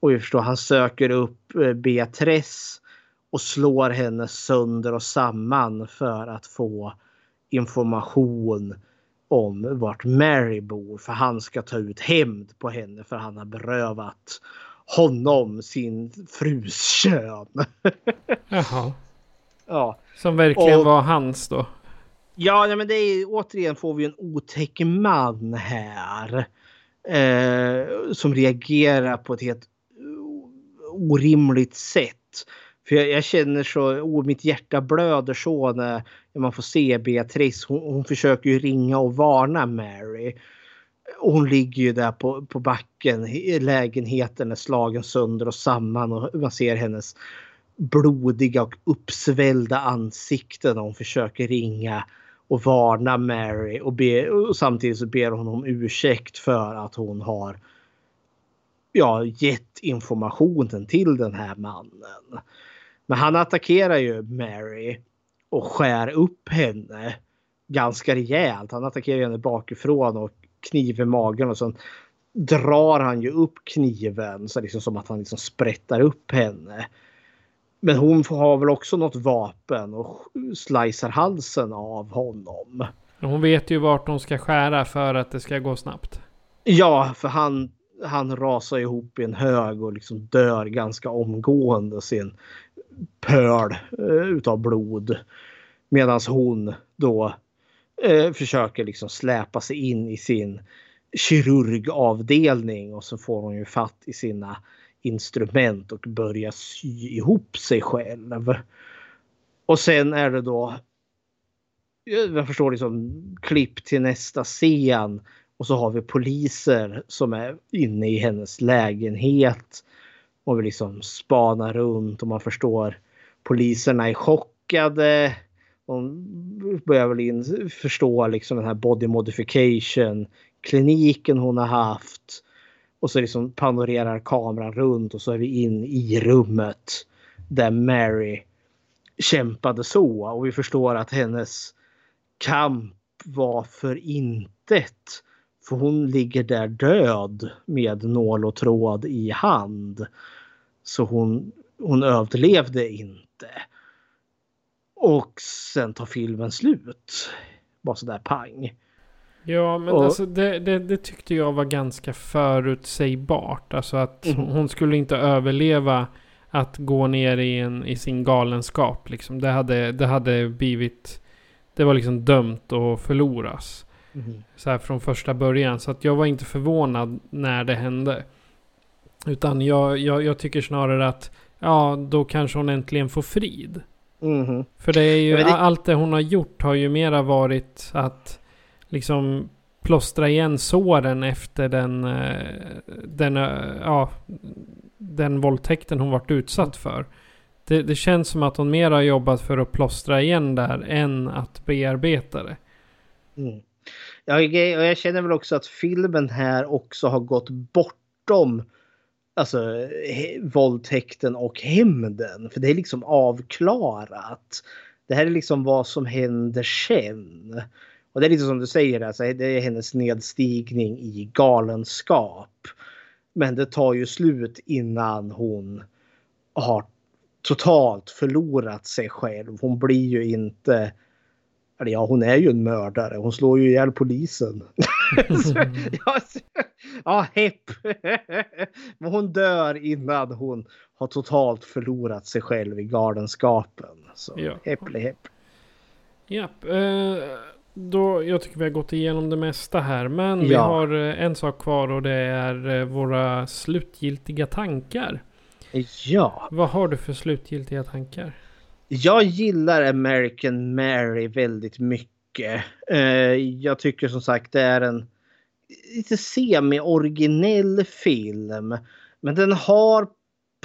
Och vi förstår, han söker upp eh, Beatrice och slår henne sönder och samman för att få information om vart Mary bor. För han ska ta ut hämnd på henne för han har berövat honom sin frus kön. Jaha. Ja. Som verkligen och, var hans då? Ja, men det är återigen får vi en otäck man här. Eh, som reagerar på ett helt orimligt sätt. För jag, jag, känner så, oh, mitt hjärta blöder så när, man får se Beatrice. Hon, hon försöker ju ringa och varna Mary. Och hon ligger ju där på, på backen. Lägenheten är slagen sönder och samman och man ser hennes blodiga och uppsvällda ansikte när hon försöker ringa och varna Mary och, be, och samtidigt så ber hon om ursäkt för att hon har ja, gett informationen till den här mannen. Men han attackerar ju Mary och skär upp henne ganska rejält. Han attackerar henne bakifrån och kniv i magen och sen drar han ju upp kniven så liksom som att han liksom sprättar upp henne. Men hon har väl också något vapen och slicear halsen av honom. Hon vet ju vart hon ska skära för att det ska gå snabbt. Ja, för han, han rasar ihop i en hög och liksom dör ganska omgående sin pöl eh, utav blod. Medan hon då eh, försöker liksom släpa sig in i sin kirurgavdelning och så får hon ju fatt i sina instrument och börjar sy ihop sig själv. Och sen är det då eh, jag förstår liksom klipp till nästa scen och så har vi poliser som är inne i hennes lägenhet och vi liksom spanar runt och man förstår poliserna är chockade. De börjar väl in, förstå liksom den här body modification kliniken hon har haft. Och så liksom panorerar kameran runt och så är vi in i rummet där Mary kämpade så. Och vi förstår att hennes kamp var för intet. För hon ligger där död med nål och tråd i hand. Så hon, hon överlevde inte. Och sen tar filmen slut. Bara sådär pang. Ja, men och, alltså det, det, det, tyckte jag var ganska förutsägbart. Alltså att mm. hon skulle inte överleva att gå ner i, en, i sin galenskap. Liksom. Det, hade, det hade blivit... Det var liksom dömt att förloras. Mm. Så här från första början. Så att jag var inte förvånad när det hände. Utan jag, jag, jag tycker snarare att ja, då kanske hon äntligen får frid. Mm. För det är ju, det... allt det hon har gjort har ju mera varit att liksom plåstra igen såren efter den, eh, den, eh, ja, den våldtäkten hon varit utsatt för. Det, det känns som att hon mer har jobbat för att plåstra igen där än att bearbeta det. Mm. Jag, jag känner väl också att filmen här också har gått bortom alltså, he, våldtäkten och hämnden. För det är liksom avklarat. Det här är liksom vad som händer sen. Och det är lite som du säger, alltså, det är hennes nedstigning i galenskap. Men det tar ju slut innan hon har totalt förlorat sig själv. Hon blir ju inte eller ja, hon är ju en mördare. Hon slår ju ihjäl polisen. ja, ja, hepp. Men hon dör innan hon har totalt förlorat sig själv i galenskapen. Så ja. hepp hepp. Japp. Eh, då, jag tycker vi har gått igenom det mesta här. Men ja. vi har eh, en sak kvar och det är eh, våra slutgiltiga tankar. Ja. Vad har du för slutgiltiga tankar? Jag gillar American Mary väldigt mycket. Eh, jag tycker som sagt det är en lite semi-originell film. Men den har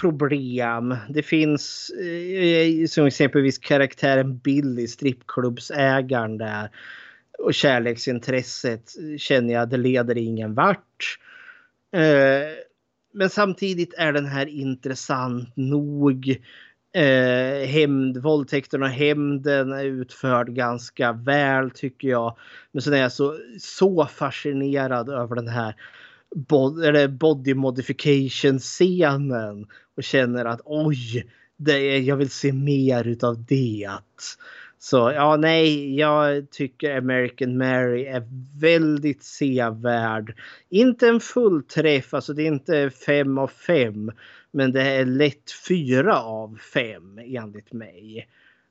problem. Det finns eh, som exempelvis karaktären Billy, strippklubbsägaren där. Och kärleksintresset eh, känner jag det leder ingen vart. Men samtidigt är den här intressant nog. Eh, hämnd, våldtäkten och hämnden är utförd ganska väl tycker jag. Men sen är jag så, så fascinerad över den här body, body modification scenen. Och känner att oj, det är, jag vill se mer utav det. Så ja, nej, jag tycker American Mary är väldigt sevärd. Inte en fullträff, alltså det är inte fem av fem. Men det är lätt fyra av fem enligt mig.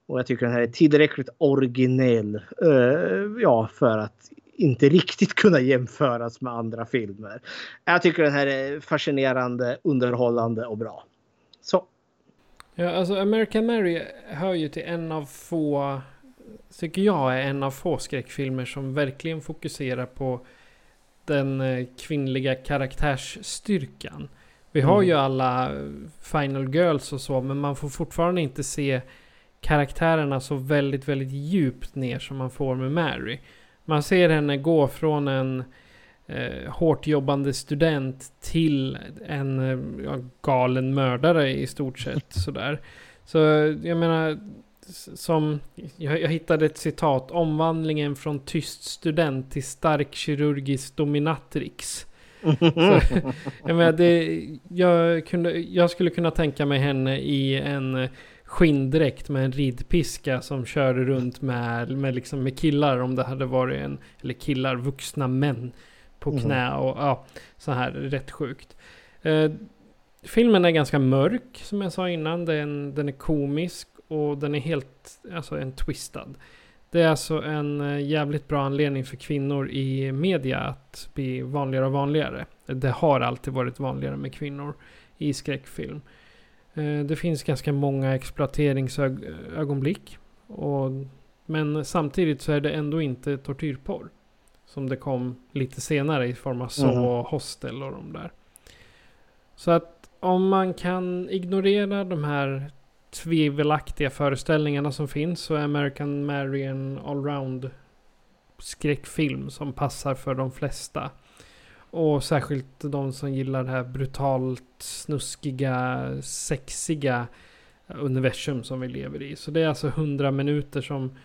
Och jag tycker den här är tillräckligt originell uh, ja, för att inte riktigt kunna jämföras med andra filmer. Jag tycker den här är fascinerande, underhållande och bra. Så. Ja, alltså American Mary hör ju till en av få, tycker jag är en av få skräckfilmer som verkligen fokuserar på den eh, kvinnliga karaktärsstyrkan. Vi har mm. ju alla Final Girls och så, men man får fortfarande inte se karaktärerna så väldigt, väldigt djupt ner som man får med Mary. Man ser henne gå från en eh, hårt jobbande student till en eh, galen mördare i stort sett. Sådär. Så jag menar, som jag, jag, hittade ett citat. Omvandlingen från tyst student till stark kirurgisk dominatrix. Så, jag, menar, det, jag, kunde, jag skulle kunna tänka mig henne i en skinndräkt med en ridpiska som körde runt med, med, liksom med killar om det hade varit en, eller killar, vuxna män på mm. knä och ja, så här rätt sjukt. Eh, filmen är ganska mörk som jag sa innan. Den, den är komisk och den är helt, alltså en twistad. Det är alltså en eh, jävligt bra anledning för kvinnor i media att bli vanligare och vanligare. Det har alltid varit vanligare med kvinnor i skräckfilm. Eh, det finns ganska många exploateringsögonblick. Och, men samtidigt så är det ändå inte tortyrporr. Som det kom lite senare i form av så mm. och Hostel och de där. Så att om man kan ignorera de här tvivelaktiga föreställningarna som finns så är American Mary en allround skräckfilm som passar för de flesta. Och särskilt de som gillar det här brutalt snuskiga, sexiga universum som vi lever i. Så det är alltså hundra minuter som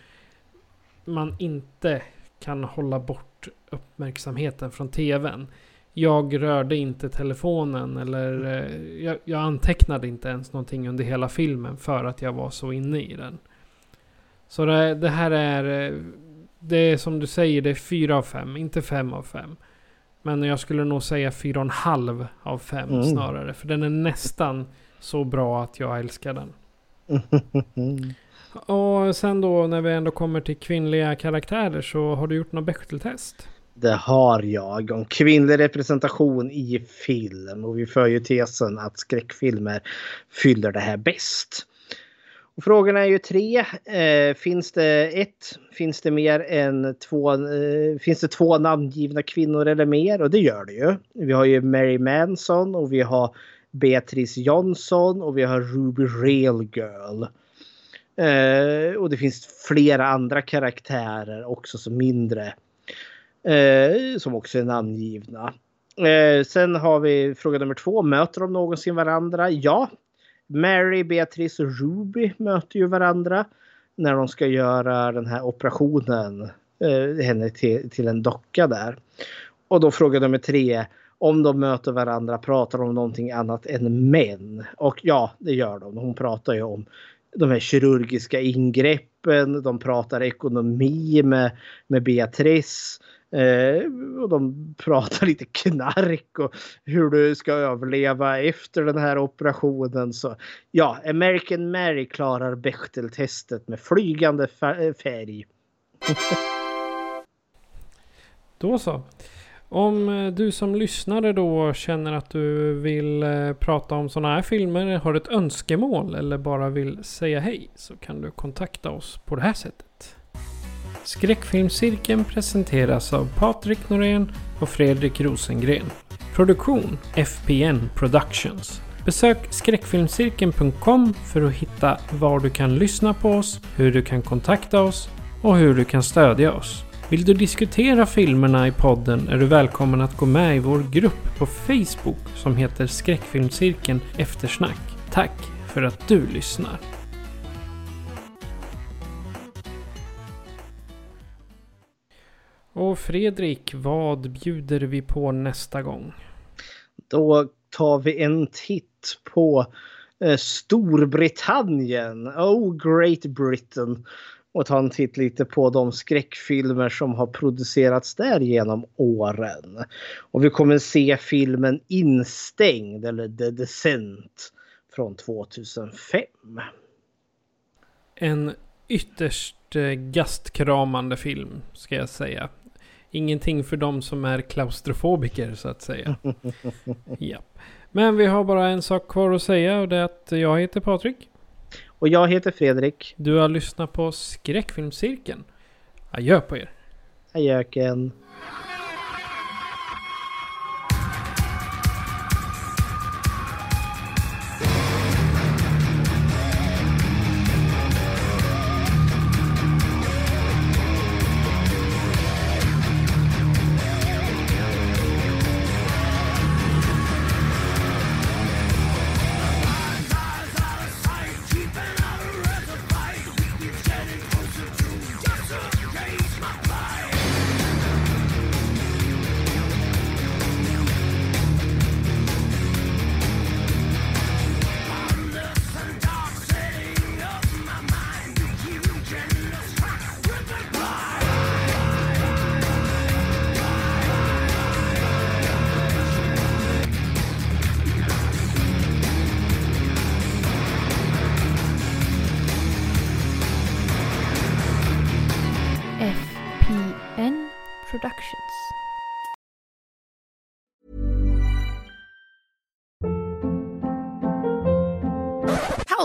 man inte kan hålla bort uppmärksamheten från tvn. Jag rörde inte telefonen eller eh, jag, jag, antecknade inte ens någonting under hela filmen för att jag var så inne i den. Så det, det här är, eh, det är som du säger, det är fyra av fem, inte fem av fem. Men jag skulle nog säga fyra och en halv av fem mm. snarare. För den är nästan så bra att jag älskar den. och sen då när vi ändå kommer till kvinnliga karaktärer så har du gjort något Bechdel-test? Det har jag om kvinnlig representation i film och vi för ju tesen att skräckfilmer fyller det här bäst. Och frågorna är ju tre. Eh, finns det ett? Finns det mer än två? Eh, finns det två namngivna kvinnor eller mer? Och det gör det ju. Vi har ju Mary Manson och vi har Beatrice Johnson och vi har Ruby Railgirl. Eh, och det finns flera andra karaktärer också som mindre. Eh, som också är namngivna. Eh, sen har vi fråga nummer två. Möter de någonsin varandra? Ja, Mary, Beatrice och Ruby möter ju varandra när de ska göra den här operationen. Eh, henne till, till en docka där. Och då fråga nummer tre. Om de möter varandra pratar de om någonting annat än män. Och ja, det gör de. Hon pratar ju om de här kirurgiska ingreppen. De pratar ekonomi med, med Beatrice. Eh, och de pratar lite knark och hur du ska överleva efter den här operationen. Så ja, American Mary klarar Bechteltestet med flygande eh, färg. Då så. Om eh, du som lyssnare då känner att du vill eh, prata om sådana här filmer, har ett önskemål eller bara vill säga hej så kan du kontakta oss på det här sättet. Skräckfilmscirkeln presenteras av Patrik Norén och Fredrik Rosengren. Produktion FPN Productions. Besök skräckfilmscirkeln.com för att hitta var du kan lyssna på oss, hur du kan kontakta oss och hur du kan stödja oss. Vill du diskutera filmerna i podden är du välkommen att gå med i vår grupp på Facebook som heter Skräckfilmscirkeln Eftersnack. Tack för att du lyssnar. Och Fredrik, vad bjuder vi på nästa gång? Då tar vi en titt på eh, Storbritannien. Oh, Great Britain. Och tar en titt lite på de skräckfilmer som har producerats där genom åren. Och vi kommer se filmen Instängd eller The Descent från 2005. En ytterst eh, gastkramande film ska jag säga. Ingenting för de som är klaustrofobiker så att säga. ja. Men vi har bara en sak kvar att säga och det är att jag heter Patrik. Och jag heter Fredrik. Du har lyssnat på Skräckfilmscirkeln. Adjö på er. Adjöken.